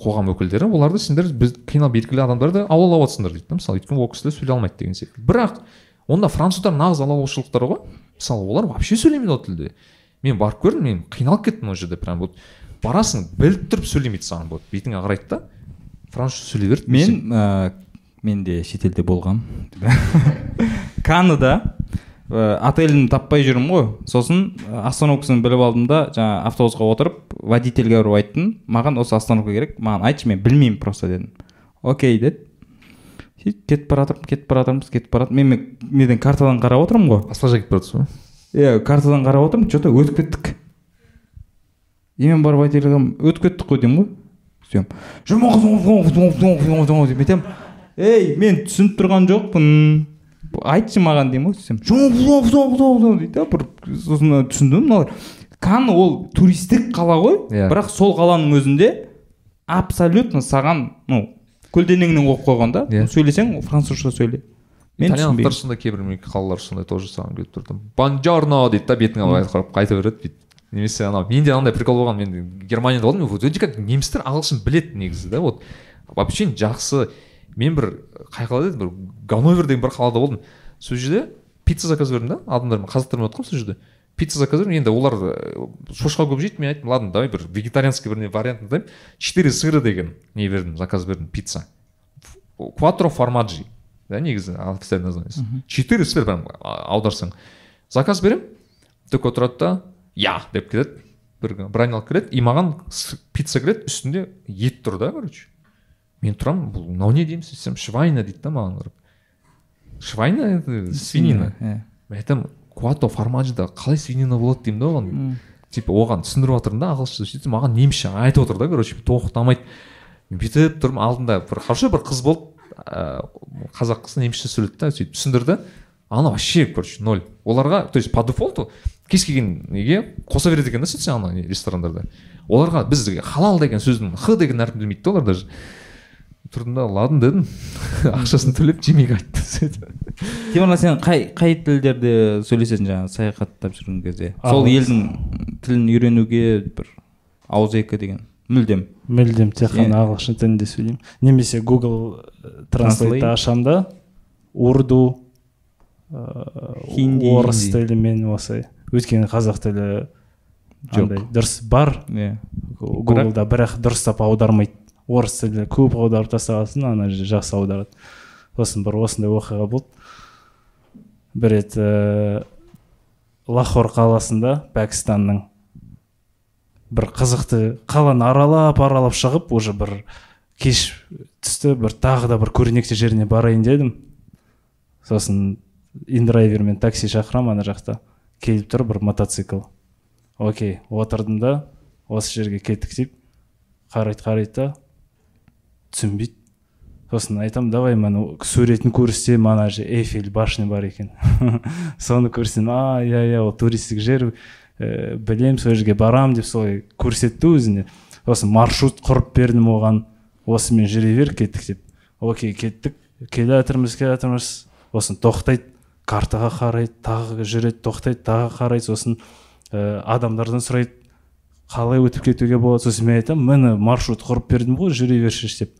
S3: қоғам өкілдері оларды сендер біз қиналып белгілі адамдарды алалап жатсыңдар дейді да. Мысалы өйткені ол кісілер сөйлей алмайды деген секілді. Бірақ онда француздар нағыз алалаушылықтар ғой. Мысалы олар вообще сөйлемейді ол тілде. Мен барып көрдім мен қиналып кеттім ол жерде прям вот. Барасың біліп тұрып сөйлемейді саған вот. Бетіңе қарайды да. Французша сөйлей берді
S2: мен ә, мен де шетелде болғам. Канада ә, отелін таппай жүрмін ғой. Сосын остановкасын біліп алдым да жаңа автобусқа отырып водительге ұрып айттым. Маған осы остановка керек маған айтшы мен білмеймін просто дедім. Окей деді. Кетіп бара жатырмын кетіп бара жатырмыз кетіп бара мен неден картадан қарап отырмын ғой
S3: жаққа кетіп бара жатсыз ғой
S2: иә картадан қарап отырмын че то өтіп кеттік и мен барып водительге өтіп кеттік қой деймін ғой сөйтемін деп айтамын ей мен түсініп тұрған жоқпын айтшы маған деймін ғой сөйтсем дейді да бір сосын түсіндім мыналар кан ол туристік қала ғой
S3: Иә.
S2: бірақ сол қаланың өзінде абсолютно саған ну көлденеңнен қойып қойған да
S3: Иә.
S2: сөйлесең французша сөйле. Мен
S3: итальяндықтар сондай кейбір қалалар сондай тоже саған келіп тұрды. Бонжорно дейді да бетіңе қарап қайта береді бүйтіп немесе анау менде андай прикол болған мен германияда болдым вроде как немістер ағылшын біледі негізі да вот. Вообще жақсы. Мен бір қай қалада еді бір ганновер деген бір қалада болдым. Сол жерде пицца заказ бердім да адамдармен қазақтармен отырғанмын сол жерде. Пицца заказ бердім енді олар э, шошқа көп жейді мен айттым ладно давай бір вегетарианский бір вариант айтайын четыре сыра деген не бердім заказ бердім пицца. Кватро формаджи да негізі официальный названиесі четыре сыр прям аударсаң. Заказ беремін такой тұрады да я! деп келеді бір бір айналып келеді и маған пицца келеді үстінде ет тұр да короче. Мен тұрамын бұл мынау не деймін сөйтсем швайна дейді да маған қарап. Швайна это свинина
S2: Иә.
S3: мен айтамын куато формаджида қалай свинина болады деймін да оған? Типа оған түсіндіріп жатырмын да ағылшынша сөйтсе маған немісше айтып отыр да короче тоқтамайды. Мен бүйтіп тұрмын алдында бір хорошо бір қыз болды ыыы қазақ қызы немісше сөйледі да сөйтіп түсіндірді. Ана вообще короче ноль. Оларға то есть по дефолту кез келген неге қоса береді екен да сөйтсе ана ресторандарда оларға біз халал деген сөздің х деген әрпін білмейді да олар даже. Тұрдым да ладно дедім. Ақшасын төлеп жемейік айтты сөйтіп.
S2: Темірлан сен қай қай тілдерде сөйлесесің жаңағы саяхаттап жүрген кезде? Сол елдің тілін үйренуге бір ауызекі деген мүлдем.
S1: Мүлдем тек қана ағылшын тілінде сөйлеймін. Немесе google
S2: Translate.
S1: транслейтті ашамын да урду ыыы,
S2: Хинди,
S1: орыс тілімен осы өйткені қазақ тілі
S2: Жоқ.
S1: дұрыс бар.
S2: Иә
S1: гуглда бірақ дұрыстап аудармайды. Орыс тілі көп аударып тастағасын ана же жақсы аударады. Сосын бір осындай оқиға болды. Бір рет ііі лахор қаласында пәкістанның бір қызықты қаланы аралап аралап шығып уже бір кеш түсті бір тағы да бір көрнекті жеріне барайын дедім. Сосын индрайвермен такси шақырамын ана жақта келіп тұр бір мотоцикл. Окей отырдым да осы жерге кеттік деп қарайды қарайды да түсінбейді. Сосын айтамын давай мына суретін көрсетемін ана же эйфель башня бар екен соны көрсетемін а иә иә ол туристік жер ііі білемін сол жерге барамын деп солай көрсетті өзіне. Сосын маршрут құрып бердім оған осымен жүре бер кеттік деп. Окей кеттік келе жатырмыз келе жатырмыз. Сосын тоқтайды картаға қарайды тағы жүреді тоқтайды тағы қарайды. Сосын ііі адамдардан сұрайды қалай өтіп кетуге болады? Сосын мен айтамын міне маршрут құрып бердім ғой жүре берші деп.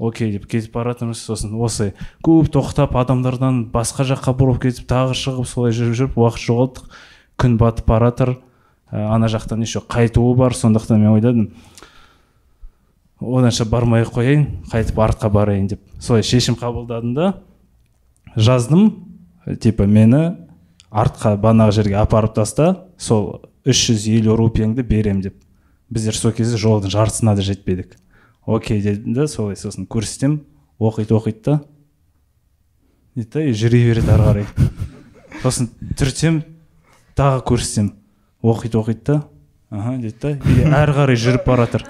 S1: Окей деп кетіп бара жатырмыз сосын. Осы көп тоқтап адамдардан басқа жаққа бұрып кетіп тағы шығып солай жүріп жүріп уақыт жоғалттық күн батып бара жатыр ә, ана жақтан еще қайтуы бар сондықтан мен ойладым. Оданша бармай ақ қояйын қайтып артқа барайын деп. Солай шешім қабылдадым да жаздым. Типа мені артқа банағы жерге апарып таста сол 350 рупияңды берем деп. Біздер сол кезде жолдың жартысына да жетпедік. Окей дедім да солай сосын көрсетемін. Оқиды оқиды да. Дейді да и жүре береді ары қарай сосын түртсем тағы көрсетемін. Оқиды оқиды да. Аха дейді да и әрі қарай жүріп бара жатыр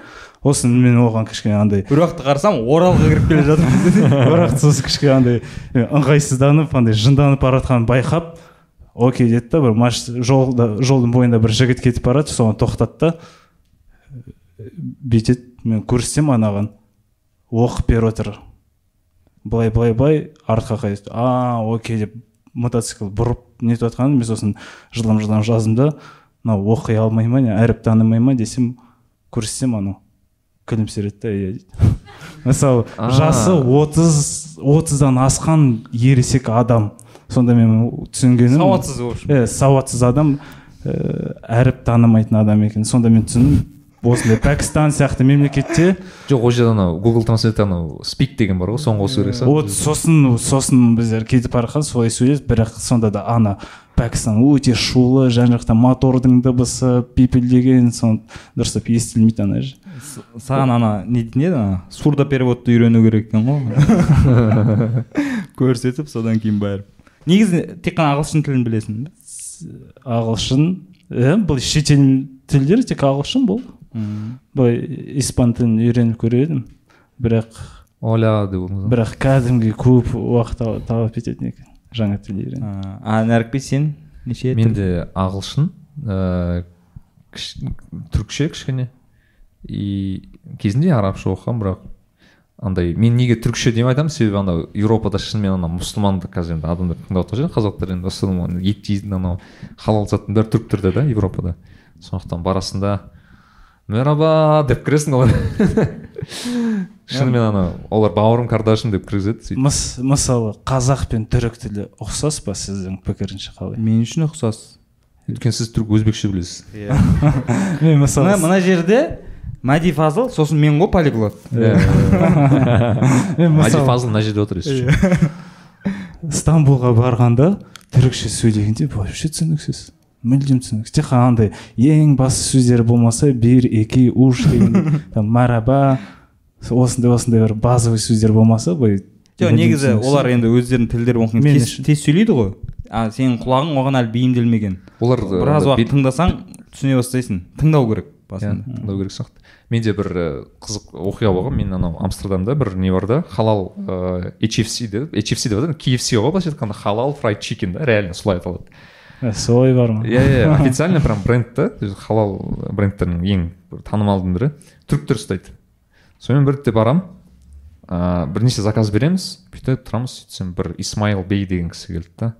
S1: сосын мен оған кішкене андай
S2: бір уақытта қарасам оралға кіріп келе жатырмын
S1: бірақ сосын кішкене андай ыңғайсызданып андай жынданып бара жатқанын байқап окей деді да бір жолда жолдың бойында бір жігіт кетіп бара жатыр соған тоқтады да. Бүйтеді мен көрсетемін анаған оқып беріп отыр. Былай былай былай артқа қайтады а окей деп мотоцикл бұрып нетіп жатқанын мен сосын жылдам жылдам жаздым да мынау оқи алмай ма не әріп танымай ма десем көрсетсем анау күлімсіреді да иә дейді. Мысалы жасы отыз отыздан асқан ересек адам. Сонда мен түсінгенім
S2: сауатсыз в общем.
S1: Иә сауатсыз адам ііі әріп танымайтын адам екен. Сонда мен түсіндім осындай пәкістан сияқты мемлекетте
S3: жоқ ол жерде анау гугл транслейтте анау спик деген бар ғой соны қосу керек
S1: вот сосын сосын біздер кетіп бара жатқан солай сөйледі бірақ сонда да ана пәкістан өте шулы жан жақта мотордың дыбысы пипілдеген соны дұрыстап естілмейді ана жер
S2: саған ана не дейтін еді ана? Сурдопереводты үйрену керек екен ғой көрсетіп содан кейін барып негізі тек қана ағылшын тілін білесің
S1: ағылшын иә бұл шетел тілдер тек ағылшын бұл былай испан тілін үйреніп көрер едім. Бірақ
S3: оля деп
S1: бірақ кәдімгі көп уақыт тал- талап ететін екен жаңа тіл үйрену.
S2: А, а нәрікбек сен неше
S3: менде ағылшын ыыы түрікше кішкене. И кезінде арабша оқығанмын бірақ андай мен неге түрікше деп айтамын? Себебі анау еуропада шынымен ана мұсылманды қазір енді адамдар тыңдап отқан шығар қазақтар енді ет жейтін анау халал заттың бәрі түріктерде да еуропада сондықтан барасың да мераба деп кіресің олар шынымен анау олар бауырым кардашин деп кіргізеді сөйтіп.
S1: Мыс, мысалы қазақ пен түрік тілі ұқсас па сіздің пікірінше қалай?
S2: Мен үшін ұқсас.
S3: Өйткені сіз түрік өзбекше білесіз.
S1: Мен мысалы
S2: мына, мына жерде мәди фазыл сосын мен ғой полиглот.
S3: Мәди фазыл мына жерде отыр если что.
S1: стамбулға барғанда түрікше сөйлегенде вообще түсініксіз. Мүлдем түсініксіз тек қана андай ең басты сөздері болмаса бір екі уш деген там мараба осындай осындай бір базовый сөздер болмаса былай
S2: жоқ негізі
S1: түсініксіз.
S2: олар енді өздерінің тілдерін оқыған
S1: Мен
S2: тез, тез сөйлейді ғой. А сенің құлағың оған әлі бейімделмеген.
S3: Олар
S2: біраз уақыт тыңдасаң түсіне бастайсың. Тыңдау керек
S3: иә
S2: басында
S3: тыңдау керек сияқты. Менде бір қызық оқиға болған. Мен анау амстердамда бір не бар да халал ыыы HFC деп HFC деп атады KFC ғой былайша айтқанда халал фрайд чикен да реально солай аталады.
S1: Солай бар ма?
S3: Иә иә официально прям бренд та халал брендтердің ең бір танымалдың бірі түріктер ұстайды. Сонымен бір ретте барамын ыыы бірнеше заказ береміз. Бүйтіп тұрамыз. сөйтсем бір исмаил бей деген кісі келді да.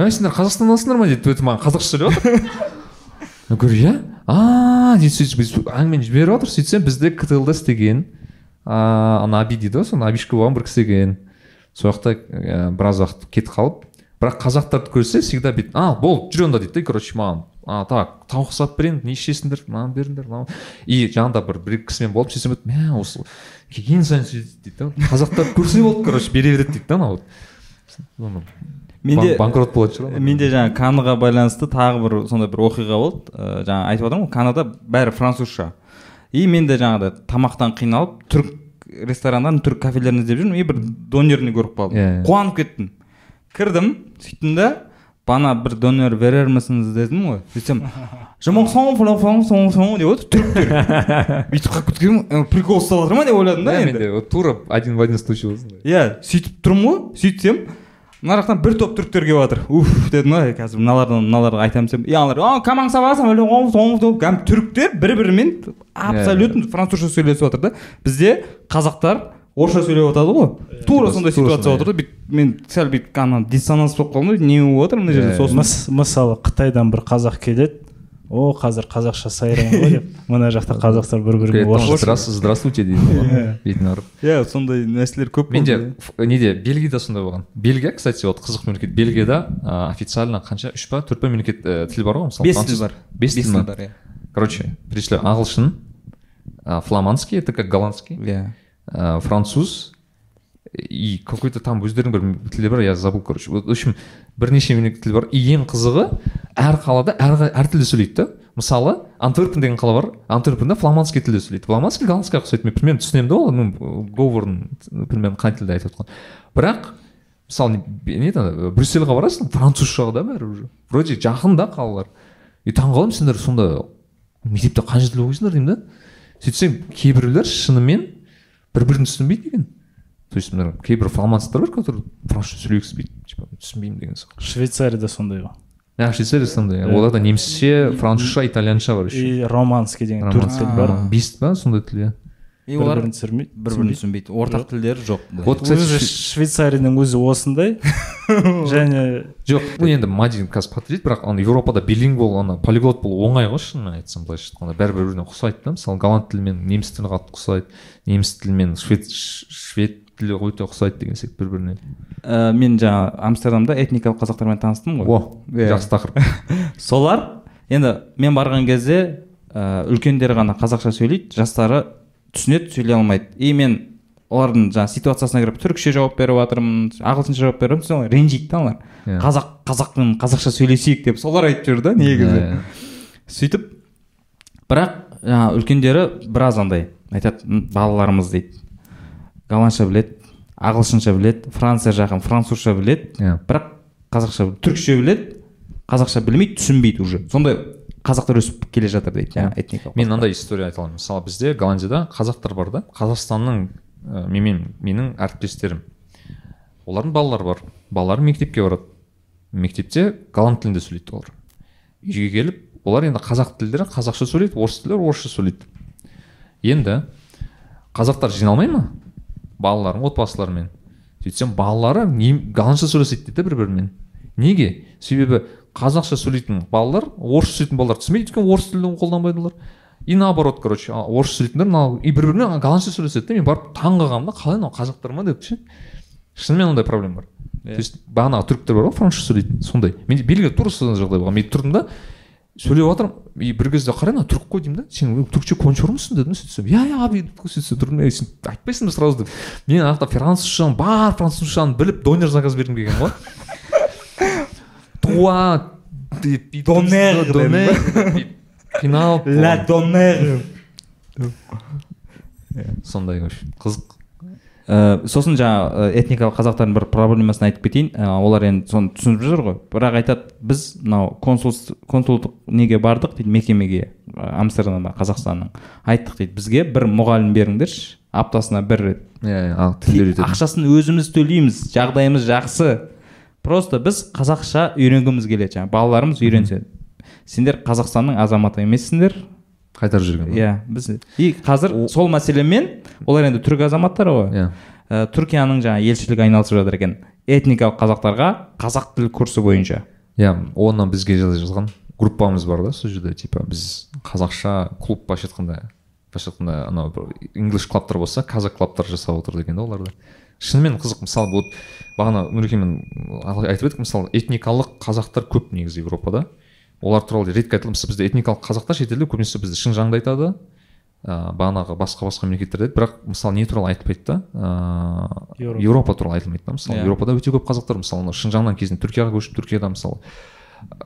S3: Ей сендер қазақстандасыңдар ма? дейді өтіп маған қазақша сөйлеп жатыр говорю иә а дейді сөйтіп біз әңгімені жіберіп жатыр сөйтсем бізде ктл да істеген ыыы ана аби дейді ғой соны абишка болған бір кісі екен. Сол жақта біраз уақыт кетіп қалып бірақ қазақтарды көрсе всегда бүйтіп а болды жүре онда дейді да короче маған а так тауық сатып берейін не ішесіңдер мынаны беріңдер мынаны и жаңағыда бір бір екі кісімен болып сөйтсем мә осы келген сайын сөйтеді дейді да қазақтарды көрсе болды короче бере береді дейді да анау.
S2: Менде
S3: бан- банкрот болатын шығар
S2: менде жаңағы канға байланысты тағы бір сондай бір оқиға болды. Ыыы жаңа айтып отырмын ғой канада бәрі французша. И мен де жаңағыдай тамақтан қиналып түрік ресторандан түрік кафелерін іздеп жүрмін и бір донерный көріп қалдым.
S3: Иә, иә.
S2: қуанып кеттім. Кірдім сөйттім да бана бір донер берер misiniz дедім ғой сөйтсем соң деп отыр түріктер бүйтіп қалып кеткенмін прикол ұстап жатыр ма деп ойладым да
S3: иә
S2: енді.
S3: тура один в один случай осындай
S2: иә сөйтіп тұрмын ғой сөйтсем мына жақтан бір топ түріктер келіп жатыр. Уф дедім ғой қазір мыналардан мыналарға айтамын десем и аналар түріктер бір бірімен абсолютно французша сөйлесіп жатыр да. Бізде қазақтар орысша сөйлеп жатады ғой. Тура сондай ситуация
S3: сондай,
S2: отыр да бүйтіп мен сәл бүйтіп ана диссонанс болып қалдым да не болып жатыр мына жерде
S3: Иә,
S2: сосын.
S1: Мыс- мысалы қытайдан бір қазақ келеді. О қазір қазақша сайран ғой деп. Мына жақта қазақтар бір біріне орысша
S3: «Здравствуй- здравствуйте дейді ғой бетіне ұрып
S2: иә сондай нәрселер көп
S3: менде неде бельгияда сондай болған. Бельгия кстати вот қызық мемлекет. Бельгияда официально қанша? Үш па? Төрт па мемлекет ә, тіл бар ғой мысалы
S2: бес
S3: француз-
S2: тіл бар.
S3: Бес тіл
S2: бар иә.
S3: Короче перечисляю ағылшын фламандский это как голландский.
S2: Иә.
S3: Ә, француз. И какой то там өздерінің бір тілі бар я забыл короче. В общем бірнеше мемлекет тілі бар. И ең қызығы әр қалада әр, әр тілде сөйлейді да. Мысалы антверпен деген қала бар. Антверпенде фламандский тілде сөйлейді. Фламандский голландскийға ұқсайды мен примерно түсінемін да ол. Ну говорын примерно қай тілде айтып жатқан. Бірақ мысалы не еді брюссельға барасың французша да бәрі уже. Вроде жақын да қалалар. И таңқаламын сендер сонда мектепте қанша тіл оқисыңдар деймін да. Сөйтсем кейбіреулер шынымен бір бірін түсінбейді екен то есть мына кейбір фламандцтар бар которые французша сөйлегісі келмейді типа түсінбеймін деген сияқты.
S1: Швейцарияда сондай ғой.
S3: А швейцария сондай
S1: Иә.
S3: оларда немісше французша итальянша бар еще
S1: и романский деген төрт тіл бар.
S3: Бес па сондай тіл иә
S2: и
S1: бір
S2: олар
S1: бірін түсірмейді
S2: бір бірін түсінбейді. Ортақ тілдері жоқ
S3: вот кстати
S1: өзі
S3: шве-
S1: швейцарияның өзі осындай. Және
S3: жоқ. Бұл енді мадин қазір подтвердить бірақ ана еуропада билингвал ана полиглот болу оңай ғой шынымен айтсам былайша айтқанда. Бәрі бір біріне ұқсайды да. Мысалы голланд тілі мен неміс тілі қатты ұқсайды. Неміс тілі мен швед швед тілі өте ұқсайды деген сияқты бір біріне
S2: Ә, мен жаңа амстердамда этникалық қазақтармен таныстым ғой.
S3: О
S2: Иә.
S3: жақсы тақырып.
S2: Солар енді мен барған кезде ә, үлкендері ғана қазақша сөйлейді жастары түсінеді сөйлей алмайды и мен олардың жаңағы ситуациясына кіріп түрікше жауап беріп жатырмын ағылшынша жауап беріп жатырмын ренжиді да олар
S3: Иә.
S2: қазақ қазақпен қазақша сөйлесейік деп солар айтып жүр да негізі
S3: Иә.
S2: сөйтіп бірақ жаңағы үлкендері біраз андай айтады «М, балаларымыз дейді голландша біледі ағылшынша біледі франция жақын французша біледі
S3: Иә.
S2: бірақ қазақша түрікше біледі қазақша білмейді түсінбейді уже сондай қазақтар өсіп келе жатыр дейді жаңағы этникалық
S3: мен мынандай история айта аламын. Мысалы бізде голландияда қазақтар бар да. Қазақстанның ә, менмен менің әріптестерім. Олардың балалары бар. Балалары мектепке барады. Мектепте голланд тілінде сөйлейді олар. Үйге келіп олар енді қазақ тілдері қазақша сөйлейді орыс тілдері орысша сөйлейді. Енді қазақтар жиналмай ма? Балаларың отбасыларымен. Сөйтсем балалары голландша сөйлеседі дейді да бір бірімен неге? Себебі қазақша сөйлейтін балалар орысша сөйлейтін балалар түсінбейді өйткені орыс тілін қолданбайды олар и наоборот короче орысша сөйлейтіндер мынау и бір бірімен голландша сөйлеседі да мен барып таң қалғанмын да қалай мынау қазақтар ма деп ше. Шынымен ондай проблема бар. То есть бағанағы түріктер бар ғой французша сөйлейтін сондай. Менде бельгияда тура сондай жағдай болған. Мен тұрдым да сөйлеп жатырмын и бір кезде қараймын түрік қой деймін да. Сен түрікше кончормысың дедім сөйтсем иә иә abi сөйтсе тұрдым ей сен айтпайсың ба сразу деп. Мен ана жақта французшаны бар французшаны біліп донер заказ бергім келген ғой. Туа деп бүйтіп
S2: Донер дедім
S3: донер сондай в общем қызық
S2: Ә, сосын жаңа этникалық қазақтардың бір проблемасын айтып кетейін ә, олар енді соны түсініп жүр ғой. Бірақ айтады біз мынау консул консулдық неге бардық дейді мекемеге ә, амстердамда қазақстанның айттық дейді бізге бір мұғалім беріңдерші аптасына бір рет
S3: иә
S2: ақшасын өзіміз төлейміз жағдайымыз жақсы просто біз қазақша үйренгіміз келеді жаңағы. Балаларымыз үйренсе сендер қазақстанның азаматы емессіңдер.
S3: Қайтарып жүрген
S2: иә біз. И қазір сол мәселемен олар енді түрік азаматтары ғой.
S3: Иә.
S2: Ә, түркияның жаңағы елшілігі айналысып жатыр екен. Этникалық қазақтарға қазақ тіл курсы бойынша.
S3: Иә оны бізге жаз- жазған группамыз бар да сол жерде. Типа біз қазақша клуб былайша айтқанда былайша айтқанда анау бір инглиш клабтар болса казак клабтар жасап отыр екен да оларды шынымен қызық мысалы вот бағана нұрекемен айтып едік мысалы этникалық қазақтар көп негізі европада олар туралы редко айтылады мысалы бізде этникалық қазақтар шетелде көбінесе бізді шыңжаңды айтады ыыы бағанағы басқа басқа мемлекеттерде бірақ мысалы не туралы айтпайды да ыыы
S1: Еуропа.
S3: еуропа туралы айтылмайды да мысалы
S2: Иә.
S3: еуропада өте көп қазақтар мысалы шыңжаңнан кезінде түркияға көшіп түркияда мысалы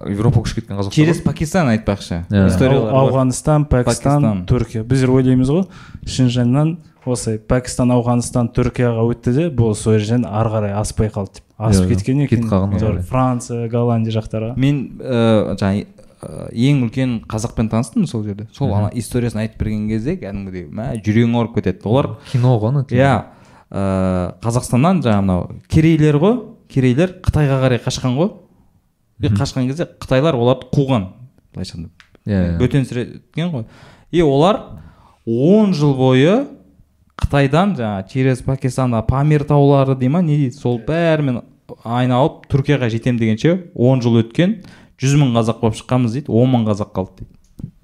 S3: европаға көшіп кеткен қазақтар
S2: через пакистан айтпақшы
S3: Иә.
S2: историялар
S1: ауғанстан пәкістан
S2: Пакистан.
S1: түркия біздер ойлаймыз ғой шынжаңнан осы пәкістан ауғанстан түркияға өтті де бұл сол жерден ары қарай аспай қалды деп. Асып кеткен екен.
S3: Кетіп қалған
S1: Сол
S3: ғой.
S1: франция голландия жақтарға
S2: мен ә, жаңағы ә, ең үлкен қазақпен таныстым сол жерде. Сол ана историясын айтып берген кезде кәдімгідей мә жүрегің ауырып кетеді. Олар
S3: кино ғой ана
S2: иә ә, қазақстаннан жаңағы мынау керейлер ғой. Керейлер қытайға қарай қашқан ғой. И қашқан кезде қытайлар оларды қуған. Былайша айтқанда.
S3: Иә иә.
S2: бөтенсіреткен ғой. И олар 10 жыл бойы қытайдан жаңағы через пакистан памир таулары дей ма? Не дейді? Сол бәрімен айналып түркияға жетем дегенше 10 жыл өткен 100 мың қазақ болып шыққанбыз дейді 10 мың қазақ қалды дейді.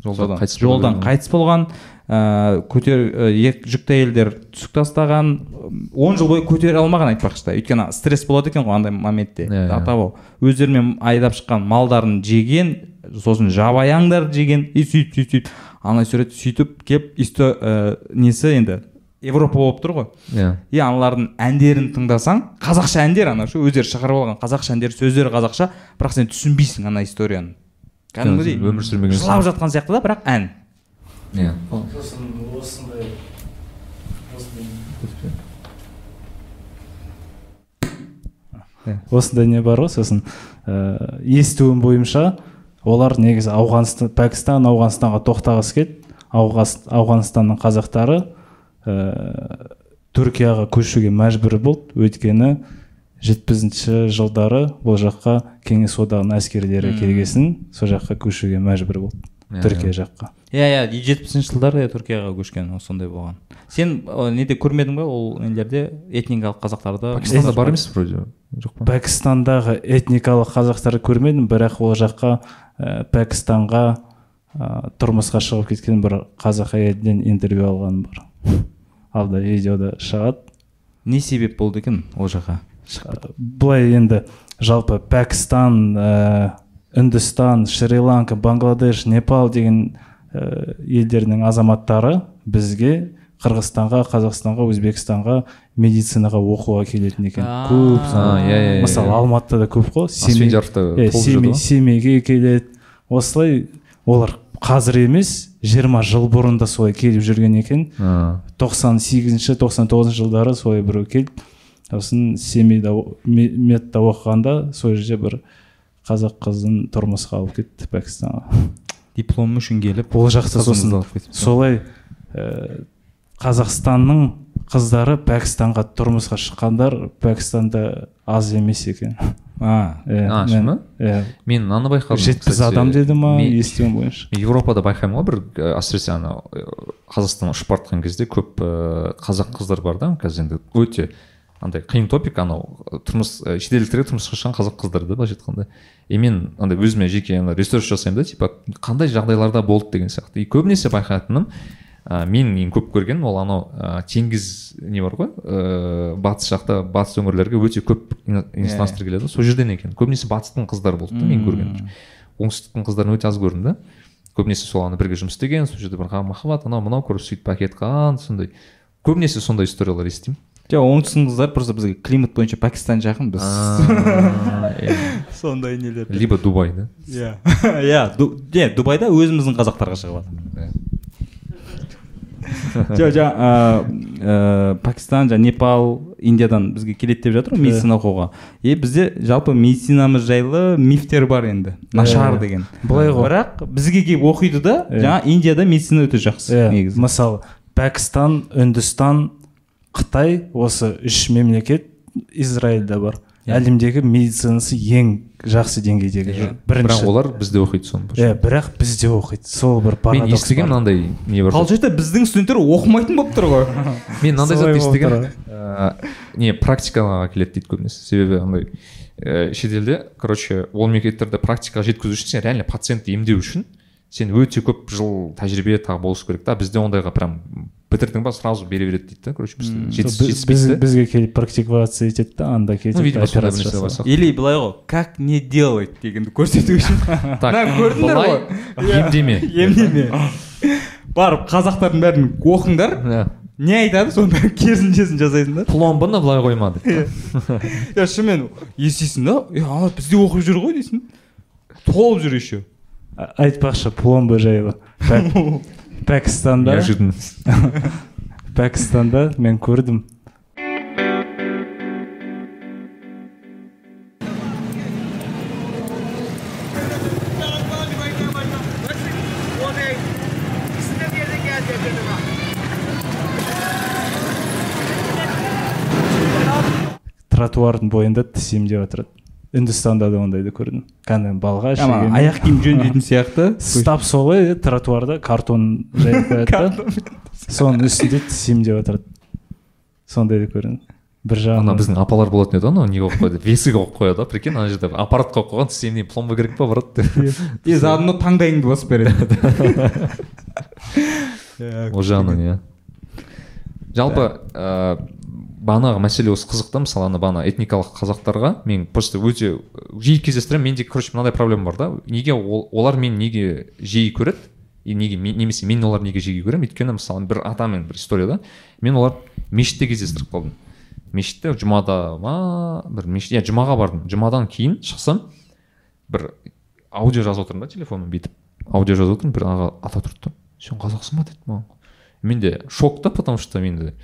S3: Жолдан қайтыс
S2: жолдан
S3: болған.
S2: қайтыс болған ә, көтер ә, ек- жүкті әйелдер түсік тастаған он жыл бойы көтере алмаған айтпақшы да. Өйткені стресс болады екен ғой андай моментте
S3: иә.
S2: атау өздерімен айдап шыққан малдарын жеген сосын жабайы аңдарды жеген и сөйтіп сөйтіп сөйтіп. Ана сурет сөйтіп келіп исто ә, несі енді? Европа болып тұр ғой.
S3: Иә.
S2: И аналардың әндерін тыңдасаң қазақша әндер ана ше өздері шығарып алған қазақша әндер сөздері қазақша бірақ сен түсінбейсің ана историяны. Кәдімгідей
S3: өмір сүрмегенсің.
S2: жылап жатқан сияқты да бірақ ән.
S3: Иә.
S1: Сосын осындай осындай не бар ғой сосын? Ә, естуім бойынша олар негізі ауғанстан пәкістан ауғанстанға тоқтағысы келді Ауғас- ауғанстанның қазақтары ә, түркияға көшуге мәжбүр болды. Өйткені жетпісінші жылдары бұл жаққа кеңес одағының әскерлері келгесін сол жаққа көшуге мәжбүр болды.
S3: Иә,
S1: түркия жаққа.
S2: Иә иә жетпісінші жылдары түркияға көшкен сондай болған. Сен ә, неде көрмедің ба ол нелерде этникалық қазақтарды?
S3: Пакистанда бар емес вроде жоқ па?
S1: Пәкістандағы этникалық қазақтарды көрмедім бірақ ол жаққа ә, пәкістанға ә, тұрмысқа шығып кеткен бір қазақ әйелден интервью алғаным бар. Алда видеода шығады.
S2: Не себеп болды екен ол жаққа?
S1: Былай енді жалпы пәкістан ә, үндістан шри ланка бангладеш непал деген ә, елдердің азаматтары бізге қырғызстанға қазақстанға өзбекстанға медицинаға оқуға келетін екен. Көп
S3: иә, иә, иә.
S1: мысалы алматыда көп қой. Семей-
S3: асфендияровта
S1: Иә,
S3: толып
S1: семей,
S3: жүрді ғой
S1: семейге келеді. Осылай олар қазір емес 20 жыл бұрын да солай келіп жүрген екен.
S3: А,
S1: 98-ші 99 жылдары солай біреу келді сосын семейде медта оқығанда сол жерде бір қазақ қызын тұрмысқа алып кетті пәкістанға.
S2: Диплом үшін келіп
S1: ол жақта сосын солай ә, қазақстанның қыздары пәкістанға тұрмысқа шыққандар пәкістанда аз емес екен.
S2: А
S1: Иә,
S3: А, шын ба?
S1: иә
S3: мен мынаны байқадым
S1: жетпіс адам деді ма естуім бойынша
S3: европада байқаймын ғой бір әсіресе анау ә, қазақстаннан ұшып бара жатқан кезде көп қазақ қыздар бар да қазір енді өте андай қиын топик анау тұрмыс шетелдіктерге тұрмысқа шыққан қазақ қыздар да былайша айтқанда. И мен андай өзіме жеке ана ресерч жасаймын да типа қандай жағдайларда болды деген сияқты. И көбінесе байқайтыным ә, мен ең көп көрген ол анау ә, теңіз не бар ғой? Ә, батыс жақта батыс өңірлерге өте көп ино- иностранецтер келеді ғой сол жерден екен? Көбінесе батыстың қыздары болды да мен көргенім оңтүстіктің қыздарын өте аз көрдім да. Көбінесе сол ана бірге жұмыс істеген сол жерде бір махаббат анау мынау көріп сөйтіп әкетқан сондай. Көбінесе сондай историялар естимін.
S2: Жоқ оңтүстіктің қыздары просто бізге климат бойынша пәкістан жақын біз.
S3: Иә.
S2: сондай нелер.
S3: Либо дубай да?
S2: Иә. Иә дубайда өзіміздің қазақтарға шығып жатыр жоқ жаңа пәкістан жаңа непал индиядан бізге келеді деп жатыр ғой медицина оқуға. И бізде жалпы медицинамыз жайлы мифтер бар енді. Нашар деген.
S1: Былай ғой.
S2: бірақ бізге келіп оқиды да жаңа индияда медицина өте жақсы негізі.
S1: мысалы пәкістан үндістан қытай осы үш мемлекет израиль да бар. Әлемдегі медицинасы ең жақсы деңгейдегі жүр
S3: бірақ
S1: бірінші
S3: олар бізде оқиды соны
S1: иә бірақ бізде оқиды. Сол бір
S3: мен
S1: парадокс
S3: естігемін
S1: бар.
S3: мынандай не бар
S2: получается біздің студенттер оқымайтын болып тұр ғой.
S3: Мен мынандай
S1: болып
S3: естігемін ә, не практикаға келеді дейді көбінесе. Себебі андай ә, шетелде короче ол мемлекеттерде практикаға жеткізу үшін сен реально пациентті емдеу үшін сен өте көп жыл тәжірибе тағы болушы керек та. Бізде ондайға прям бітірдің ба сразу бере береді дейді да короче да.
S1: бізге келіп практиковаться етеді да анда кетеді
S3: видимо
S2: или былай ғой как не делать? дегенді көрсету үшін.
S3: Так
S2: мына көрдіңдер ғой?
S3: емдеме.
S2: Емдеме. Барып қазақтардың бәрін оқыңдар.
S3: Иә.
S2: не айтады соның бәрін керісіншесін жасайсыңдар
S3: пломбыны былай қойма дейді
S2: иә шынымен естисің да? Е ана бізде оқып жүр ғой дейсің. Толып жүр еще.
S1: А- айтпақшы пломба жайлы. пәкістанда пәкістанда мен көрдім тротуардың бойында тіс емдеп жатырады үндістанда да ондайды көрдім. Кәдімгі балға
S2: ана аяқ киім жөндейтін сияқты.
S1: Стап солай тротуарда картон жайып қояды да. Соның үстінде тіс емдеп жатырады сондайды көрдім. Бір
S3: ана
S1: жағынан
S3: біздің апалар болатын еді ғой анау не қойып қояды? Весік қойып қояды ғой прикинь ана жерде аппарат қойып қойған сен не пломба керек па брат деп
S2: и заодно таңдайыңды басып береді
S3: ол жағынан иә. Жалпы бағанағы мәселе осы қызық та мысалы ана бағана этникалық қазақтарға мен просто өте жиі кездестіремін. Менде короче мынандай проблема бар да. Неге ол, олар мені неге жиі көреді? И неге мен- немесе мен олар неге жиі көремін? Өйткені мысалы бір атамен бір история да. Мен олар мешітте кездестіріп қалдым. Мешітте жұмада ма бір мешіт иә жұмаға бардым. Жұмадан кейін шықсам бір аудио жазып отырмын да телефонмен бүйтіп аудио жазып отырмын бір аға ата тұрды да. Сен қазақсың ба? деді маған. Менде шок та потому что менде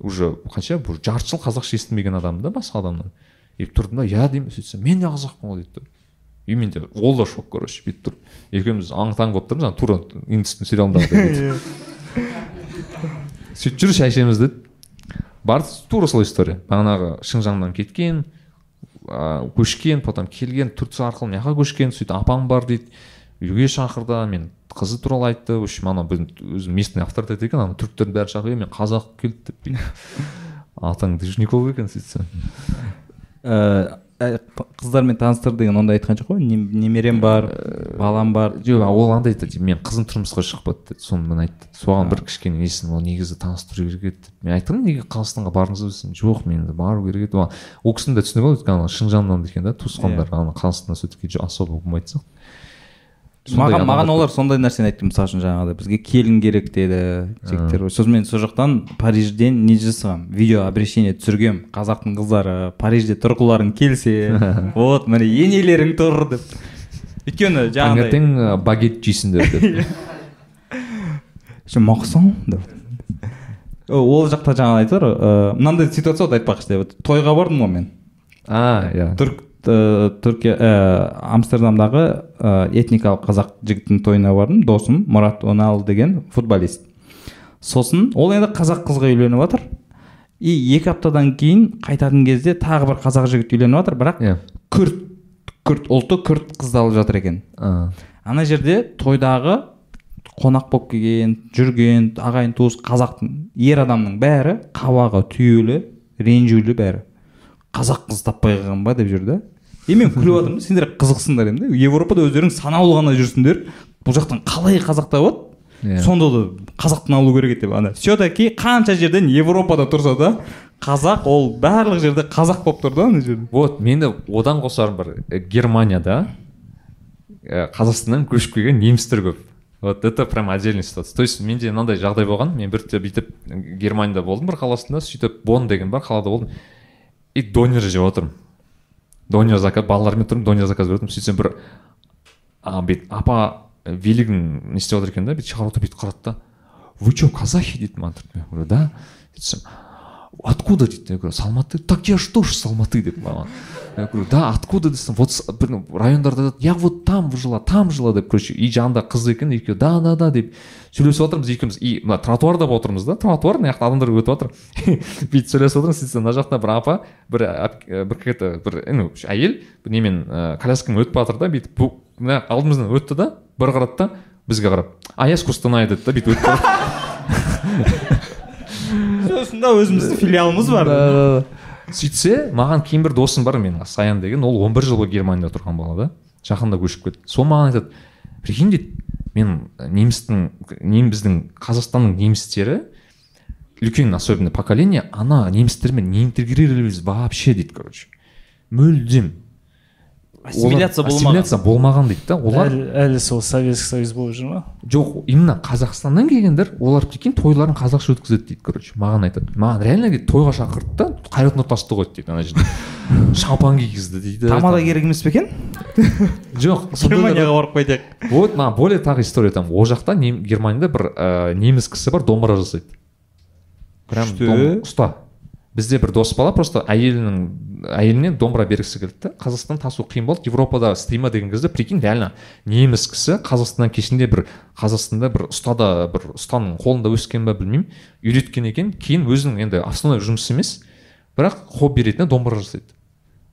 S3: уже қанша бір жарты жыл қазақша естімеген адаммын да басқа адамнан. И тұрдым да иә деймін сөйтсем мен де қазақпын ғой дейді. И менде ол да шок короче бүйтіп тұр екеуміз аң таң болып тұрмыз ана тура индустың сериалындағыдай сөйтіп жүр шай ішеміз деді. Барды тура сол история. Бағанағы шыңжаңнан кеткен ә, көшкен потом келген турция арқылы мына жаққа көшкен сөйтіп апам бар дейді. Үйге шақырды мен қызы туралы айтты. В общем ана біздің өзі местный авторитет екен ана түріктердің бәрі шақырып «Е, мен қазақ келді деп атаң душников екен сөйтсем.
S2: Э, ә, қыздармен таныстыр деген ондай айтқан жоқ қой. «Нем- немерем бар балам бар.
S3: жоқ ол андай айтты мен қызым тұрмысқа шықпады деді соны мен айтты. Соған бір кішкене несін ол негізі таныстыру керек еді деп. Мен айттым неге қазақстанға бардыңыз ба десем жоқ мен бару керек еді ол кісінің да түсінігі ғой өйткені ана шыңжаңнан екен да туысқандар. Ана қазақстанда все таки особо болмайтын сияқты.
S2: Маған маған олар сондай нәрсені айтты мысалы үшін жаңағыдай бізге келін керек деді жігіттер. Ғой сосын мен сол жақтан парижден не жасағанмын видео обращение түсіргенмін қазақтың қыздары парижде тұрғыларың келсе вот міне енелерің тұр деп. Өйткені жаңағыдай
S3: таңертең багет жейсіңдер деп.
S2: Мақсың деп. Ол жақта жаңағы айтылар ыыы мынандай ситуация болды айтпақшы деп. Тойға бардым ғой мен.
S3: А иә.
S2: Түрк ә, түркия ә, амстердамдағы ә, этникалық қазақ жігіттің тойына бардым. Досым мұрат онал деген футболист. Сосын ол енді қазақ қызға үйленіп жатыр и екі аптадан кейін қайтатын кезде тағы бір қазақ жігіт үйленіп жатыр бірақ
S3: иә.
S2: Күрт күрт ұлты күрт қызды алып жатыр екен.
S3: А,
S2: ана жерде тойдағы қонақ болып келген жүрген ағайын туыс қазақтың ер адамның бәрі қабағы түйелі ренжулі бәрі. Қазақ қыз таппай қалған ба деп жүр да и мен күліп жатырмын да сендер қызықсыңдар да европада өздерің санаулы ғана жүрсіңдер. Бұл жақтан қалай қазақ табады
S3: Иә.
S2: сонда да қазақтың алу керек еді деп ана. Все таки қанша жерден европада тұрса да қазақ ол барлық жерде қазақ болып тұр да ана жерде.
S3: Вот менде одан қосарым бар. Э, германияда э, қазақстаннан көшіп келген немістер көп. Вот это прям отдельная ситуация. То есть менде мынандай жағдай болған. Мен бір рет бүйтіп германияда болдым бір қаласында сөйтіп бон деген бар қалада болдым. И донер жеп отырмын. Донер заказ балалармен тұрмын донер заказ беріп сөйтсем бір бүйтіп апа велигін не істеп жатыр екен да? Бүйтіп шығарып отырып бүйтіп қарады да. Вы че казахи? Дейді маған тұрып. да. Сөйтсем откуда дейді я говорю с алматы так я что ж с алматы деп маған я говорю да откуда десем вот райондарда я вот там жила там жила деп короче и жанында қыз екен екеуі да да да деп сөйлесіп жатырмыз екеуміз и мына тротуарда отырмыз да тротуар мына жақта адамдар өтіп жатыр бүйтіп сөйлесіп отырмыз сөйтсе мына жақта бір апа бір ә, бір какая-то бір ну әйел немен ә, коляскамен өтіп жатыр да бүйтіп мына алдымыздан өтті да бір қарады да бізге қарап а я с деді да бүйтіп өтіп бара
S2: осында өзіміздің филиалымыз бар.
S3: сөйтсе маған кейін бір досым бар менің саян деген. Ол 11 жыл бойы германияда тұрған бала да. Жақында көшіп кетті. Сол маған айтады прикинь дейді мен немістің нем біздің қазақстанның немістері үлкен особенно поколение ана немістермен не интегрировались вообще дейді короче. Мүлдем
S2: ассимиляция болмаған.
S3: ассимиляция болмаған дейді да олар.
S1: Әлі, әлі сол советский союз болып жүр ма?
S3: Жоқ именно қазақстаннан келгендер олар прикинь тойларын қазақша өткізеді дейді короче маған айтады. Маған реально дейді тойға шақырды да қайрат нұртасты қойды дейді ана жерде. Шапан кигізді дейді
S2: тамада керек емес пе екен?
S3: Жоқ
S2: германияға барып қайтайық
S3: вот маған более тағы история там. Ол жақта германияда бір ә, неміс кісі бар домбыра жасайды. Прям
S2: Күшті.
S3: дом- ұста. Бізде бір дос бала просто әйелінің әйеліне домбыра бергісі келді да қазақстан тасу қиын болды. Европада істей ма деген кезде прикинь реально неміс кісі қазақстаннан кешінде бір қазақстанда бір ұстада бір ұстаның қолында өскен ба білмеймін. Үйреткен екен кейін өзінің енді основной жұмысы емес бірақ хобби ретінде домбыра жасайды.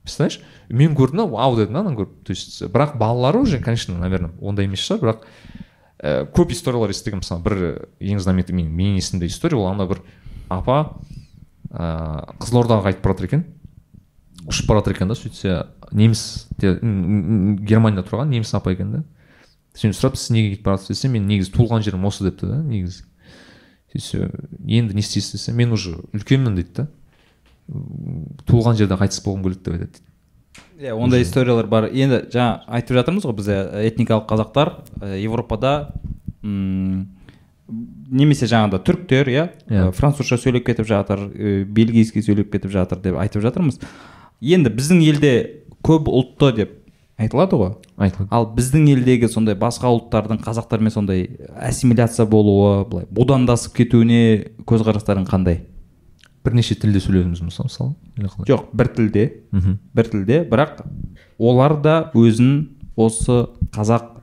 S3: Представляешь? Мен көрдім да вау дедім да ананы көріп то есть бірақ балалары уже конечно наверное ондай емес шығар бірақ ә, көп историялар естігемін мысалы бір ең знаменитый менің менің есімде история ол ана бір апа ә, қызылордаға қайтып бара жатыр екен. Ұшып бара жатыр екен да сөйтсе неміс германияда тұрған неміс апа екен да. Сөйтіп сұрапты сіз неге кетіп бара жатырсыз десе мен негізі туылған жерім осы депті да негізі. Сөйтсе енді не істейсіз? десе мен уже үлкенмін дейді да. Туылған жерде қайтыс болғым келеді деп айтады
S2: иә ондай историялар бар. Енді жаңа айтып жатырмыз ғой біз этникалық қазақтар ә, европада м, немесе жаңағыда түріктер иә?
S3: Иә.
S2: французша сөйлеп кетіп жатыр бельгийский сөйлеп кетіп жатыр деп айтып жатырмыз. Енді біздің елде көп ұлтты деп айтылады ғой.
S3: Айтылады.
S2: Ал біздің елдегі сондай басқа ұлттардың қазақтармен сондай ассимиляция болуы былай будандасып кетуіне көзқарастарың қандай?
S3: Бірнеше тілде сөйлеуіміз мысалы
S2: жоқ бір тілде.
S3: Мхм.
S2: Бір тілде бірақ олар да өзін осы қазақ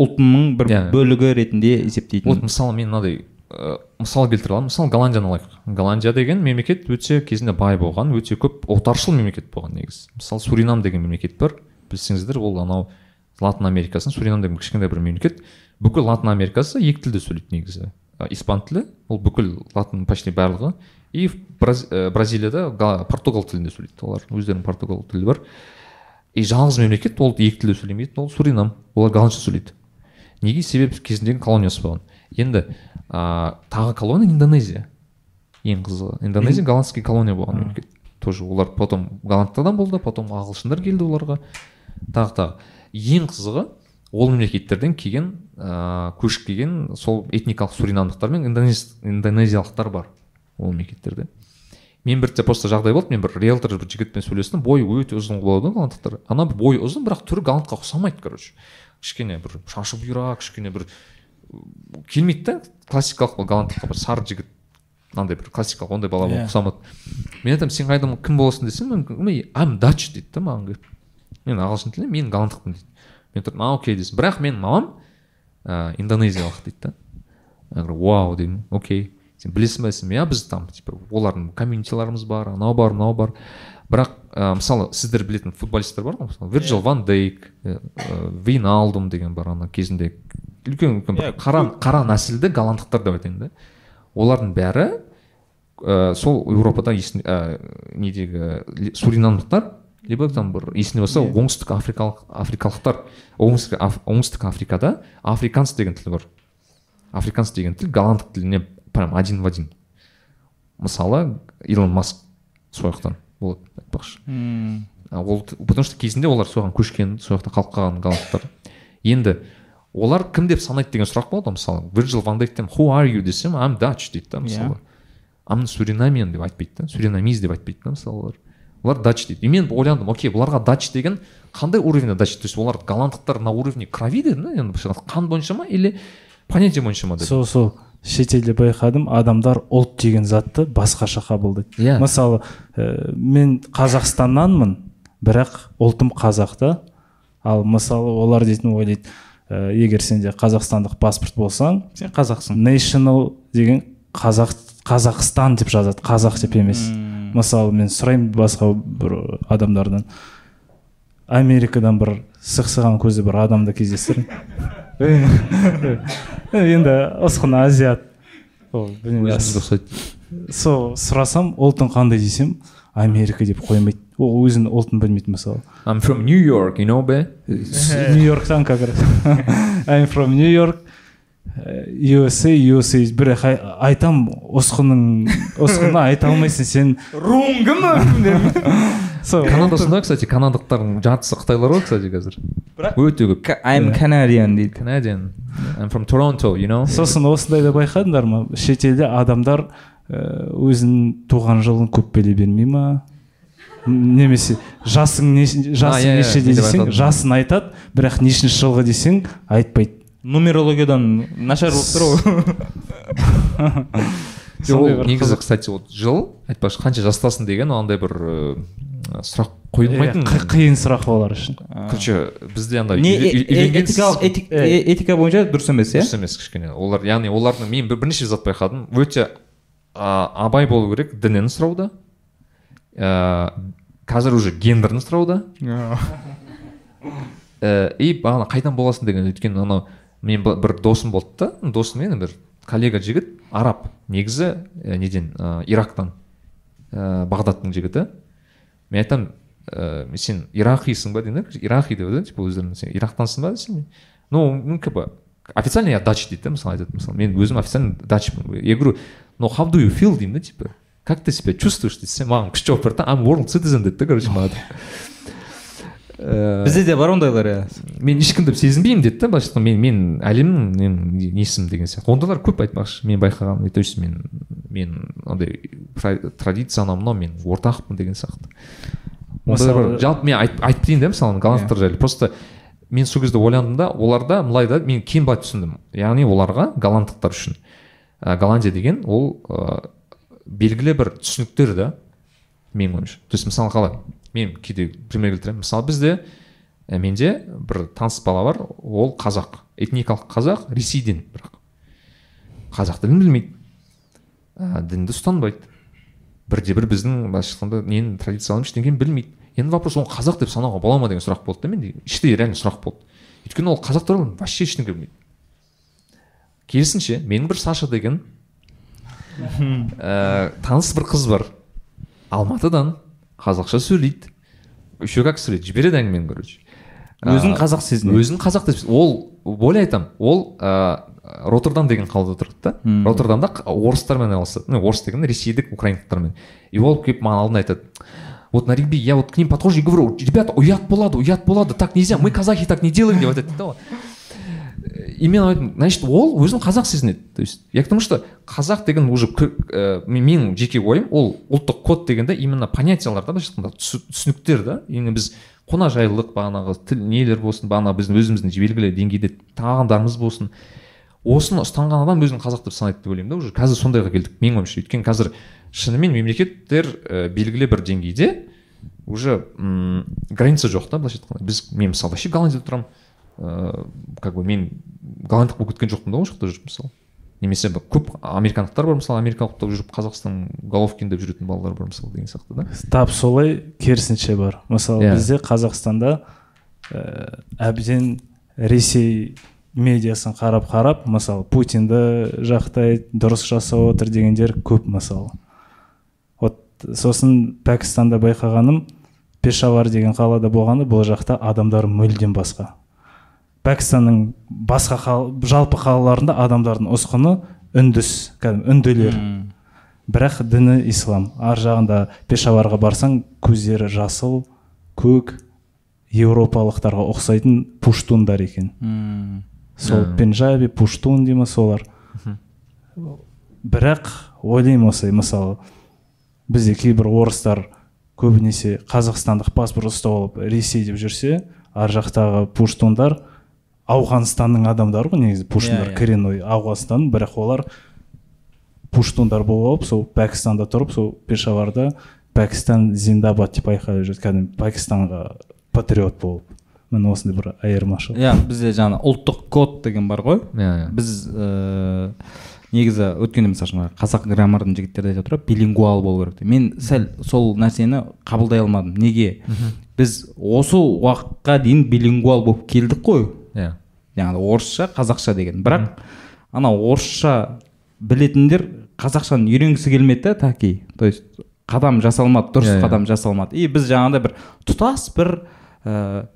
S2: ұлтының бір
S3: Иә.
S2: бөлігі ретінде есептейтін.
S3: Вот мысалы мен мынадай ә, мысал келтіре аламын. Мысалы голландияны алайық. Голландия деген мемлекет өте кезінде бай болған өте көп отаршыл мемлекет болған негізі. Мысалы суринам деген мемлекет бар. Білсеңіздер ол анау латын америкасының суринам деген кішкентай бір мемлекет. Бүкіл латын америкасы екі тілде сөйлейді негізі. Испан тілі ол бүкіл латын почти барлығы. И Браз- ә, бразилияда га- португал тілінде сөйлейді олар. Өздерінің португал тілі бар. И жалғыз мемлекет ол екі тілде сөйлемейді ол суринам. Олар голландша сөйлейді. Неге себебі кезіндегі колониясы болған? Енді ә, тағы колония индонезия. Ең қызығы индонезия голландский колония болған. Мемлекет тоже олар потом голландтардан болды потом ағылшындар келді оларға. Тағы тағы. Ең қызығы ол мемлекеттерден келген ә, көшіп келген сол этникалық суринамдықтар мен индонез, индонезиялықтар бар ол мемлекеттерде. Мен бірде просто жағдай болды. Мен бір риэлтор бір жігітпен сөйлестім. Бойы өте ұзын болады ғой голландықтар ана бойы ұзын бірақ түрі голландқа ұқсамайды короче. Кішкене бір шашы бұйра кішкене бір келмейді да. Классикалық голландыққа бір сары жігіт мынандай бір классикалық ондай бала
S1: Иә.
S3: ұқсамады мен айтамын сен қайдан кім боласың? десем мен I'm Dutch дейді да маған келіп. Мен ағылшын тілі мен голландықпын дейді. Мен тұрдым а окей десем. Бірақ менің мамам ә, индонезиялық дейді да. Я говорю вау деймін. Окей сен білесің ба десем иә біз там типа олардың комьюнитиларымыз бар анау бар мынау бар. Бірақ ә, мысалы сіздер білетін футболисттер бар ғой мысалы вирджил ван дейк виналдум деген бар ана кезінде. Үлкен үлкен бір қара қара нәсілді голландықтар деп айтайын да. Олардың бәрі ә, сол еуропада есін ә, недегі суринамдықтар либо там бір есінде болса оңтүстік африкалық африкалықтар. Оңтүстік, Аф- оңтүстік африкада африканс деген тіл бар. Африканс деген тіл голландық тіліне прям один в один. Мысалы илон маск сол жақтан болады айтпақшы.
S2: М,
S3: А ол потому что кезінде олар соған көшкен сол жақта қалып қалған голландықтар енді олар кім деп санайды деген сұрақ болады ғой мысалы. Вирджил ван дейктен who are you? десем I'm Dutch дейді да мысалы. I'm суринамиан деп айтпайды да суринамиз деп айтпайды да мысалы олар. Олар дач дейді. И мен ойландым окей бұларға дач деген қандай уровеньде дач то есть олар голландықтар на уровне крови дедім да енді қан бойынша ма или понятие бойынша ма деп
S1: сол сол. Шетелде байқадым адамдар ұлт деген затты басқаша қабылдайды.
S3: Иә.
S1: мысалы ә, мен қазақстаннанмын бірақ ұлтым қазақ та. Ал мысалы олар дейтін ойлайды ә, егер сенде қазақстандық паспорт болсаң
S2: сен қазақсың.
S1: National деген қазақ қазақстан деп жазады қазақ деп емес. Мысалы мен сұраймын басқа бір адамдардан. Америкадан бір сықсыған көзі бір адамды кездестірдім енді ұсқын азиат. Ол білмеймін, сол сұрасам ұлтың қандай десем? Америка деп қоймайды. Ол өзінің ұлтын білмейді мысалы.
S3: I'm from New York, you know бе?
S1: Нью йорктан как раз. I'm from New York. Э, USA USA бірақ ай- айтам ұсқының ұсқыны айта алмайсың сен
S2: руың кім
S1: сол
S3: канада сондай кстати канадықтардың жартысы қытайлар ғой кстати қазір. Өте көп.
S2: I'm Canadian дейді.
S3: Canadian. I'm from Toronto you know?
S1: Сосын осындайды байқадыңдар ма? Шетелде адамдар э, өзінің туған жылын көп біле бермей ма? Немесе жасың не, жасың
S3: иә, иә,
S1: нешеде
S3: де
S1: десең жасын айтады бірақ нешінші жылғы десең айтпайды.
S2: Нумерологиядан нашар болып тұр ғой.
S3: Негізі
S1: қызық.
S3: кстати вот жыл айтпақшы қанша жастасың деген андай бір сұрақ қойылмайтын
S1: қи- қиын сұрақ олар үшін?
S3: Короче бізде андай
S2: э- э- этикалық
S1: Э.
S2: этика бойынша дұрыс емес иә?
S3: Дұрыс емес кішкене. Олар яғни олардың мен бір- бірнеше зат байқадым. Өте абай болу керек дінін сұрауда. Ә, қазір уже гендерін сұрауда. Ә, и бағана қайдан боласың деген өйткені анау мен бір досым болды да. Досым енді бір коллега жігіт араб. Негізі ә, неден ә, ирактан ә, бағдаттың жігіті. Мен айтамын ә, сен ирақисың ба деймін да ирақи деп да типа өздерін сен ирактансың ба десем ну ну как бы официально я дач дейді да мысалы айтады мысалы. Мен өзім официально дачпын. Я говорю ну how do you feel? деймін да типа. Как ты себя чувствуешь? десе маған күшті жауап берді да I'm world citizen деді да короче маған. Э,
S2: бізде де бар ондайлар иә.
S3: мен ешкімді сезінбеймін деді да былайша айтқанда. Мен мен әлемнің мен несімін деген сияқты. Ондайлар көп айтпақшы. Мен байқағаным то есть мен мен андай тра- традиция анау мынау мен ортақпын деген сияқты. Ондайлар бар. Жалпы мен айтып айтып кетейін да мысалы голландтар жайлы просто мен сол кезде ойландым да оларда былай да мен кейін былай түсіндім. Яғни оларға голландықтар үшін. Ә, голландия деген ол ә, белгілі бір түсініктер да менің ойымша. То есть мысалы қалай? Мен кейде пример келтіремін. Мысалы бізде ә, менде бір таныс бала бар. Ол қазақ. Этникалық қазақ ресейден бірақ. Қазақ тілін білмейді. Ә, дінді ұстанбайды. Бірде бір біздің былайша айтқанда ненің традицияларын ештеңені білмейді. Енді вопрос оны қазақ деп санауға бола ма деген сұрақ болды да менде. Іштей реально сұрақ болды. Өйткені ол қазақ туралы вообще ештеңе білмейді. Керісінше менің бір саша деген ә, таныс бір қыз бар. Алматыдан. Қазақша сөйлейді. Еще как сөйлейді. Жібереді әңгімені короче.
S2: Өзін қазақ сезінеді.
S3: өзін қазақ деп ол более айтамын ол ә, роттердам деген қалада тұрады да. Роттердамда орыстармен айналысады. Ну орыс деген ресейлік украиндықтармен. И ол келіп маған алдына айтады вот на регби я вот к ним подхожу и говорю ребята ұят болады ұят болады так нельзя мы казахи так не делаем деп айтады да ол и мен айттым значит ол өзін қазақ сезінеді. То есть я к тому что қазақ деген уже ә, мен- менің жеке ойым ол ұлттық код дегенде именно понятиялар да былайша айтқанда түсі- түсініктер да. Енді біз қонақжайлылық бағанағы тіл нелер болсын бағанағы біздің өзіміздің белгілі деңгейде тағамдарымыз болсын. Осыны ұстанған адам өзін қазақ деп санайды деп ойлаймын да уже қазір сондайға келдік менің ойымша. Өйткені қазір шынымен мемлекеттер ә, белгілі бір деңгейде уже м граница жоқ та былайша айтқанда. Біз мен мысалы вообще голландияда тұрамын. Ыыы как бы мен голландық болып кеткен жоқпын да ол жақта жүріп мысалы. Немесе бір көп американдықтар бар мысалы америкалық болып жүріп қазақстан головкин деп жүретін балалар бар мысалы деген сияқты да.
S1: Тап солай керісінше бар. Мысалы
S3: Иә.
S1: бізде қазақстанда ә, әбден ресей медиасын қарап қарап мысалы путинді жақтайды дұрыс жасап отыр дегендер көп мысалы. Вот сосын пәкістанда байқағаным пешавар деген қалада болғанда бұл жақта адамдар мүлдем басқа. Пәкістанның басқа қал, жалпы қалаларында адамдардың ұсқыны үндіс кәдімгі үнділер. Бірақ діні ислам. Ар жағында пешаварға барсаң көздері жасыл көк еуропалықтарға ұқсайтын пуштундар екен. Сол
S3: Мм.
S1: пенджаби пуштун дей ма солар бірақ ойлаймын осылай мысалы бізде кейбір орыстар көбінесе қазақстандық паспорт ұстап алып ресей деп жүрсе ар жақтағы пуштундар ауғанстанның адамдары ғой негізі пуштундар
S2: Иә, иә.
S1: коренной ауғанстан бірақ олар пуштундар болып алып сол пәкістанда тұрып сол пешаварда пәкістан зиндабад деп айқайлап жүреді. Кәдімгі пәкістанға патриот болып. Міне осындай бір айырмашылық
S2: иә бізде жаңағы ұлттық код деген бар ғой.
S3: Иә иә.
S2: Біз ыыы негізі өткенде мысалы үшін қазақ граммардың жігіттері айтып отыр ғой билингвал болу керек деп. Мен сәл сол нәрсені қабылдай алмадым. Неге? Біз осы уақытқа дейін билингвал болып келдік қой. Яғни орысша қазақша деген. Бірақ ана орысша білетіндер қазақшаны үйренгісі келмеді да таки то есть қадам жасалмады дұрыс
S3: Иә, иә.
S2: қадам жасалмады. И біз жаңағыдай бір тұтас бір ә,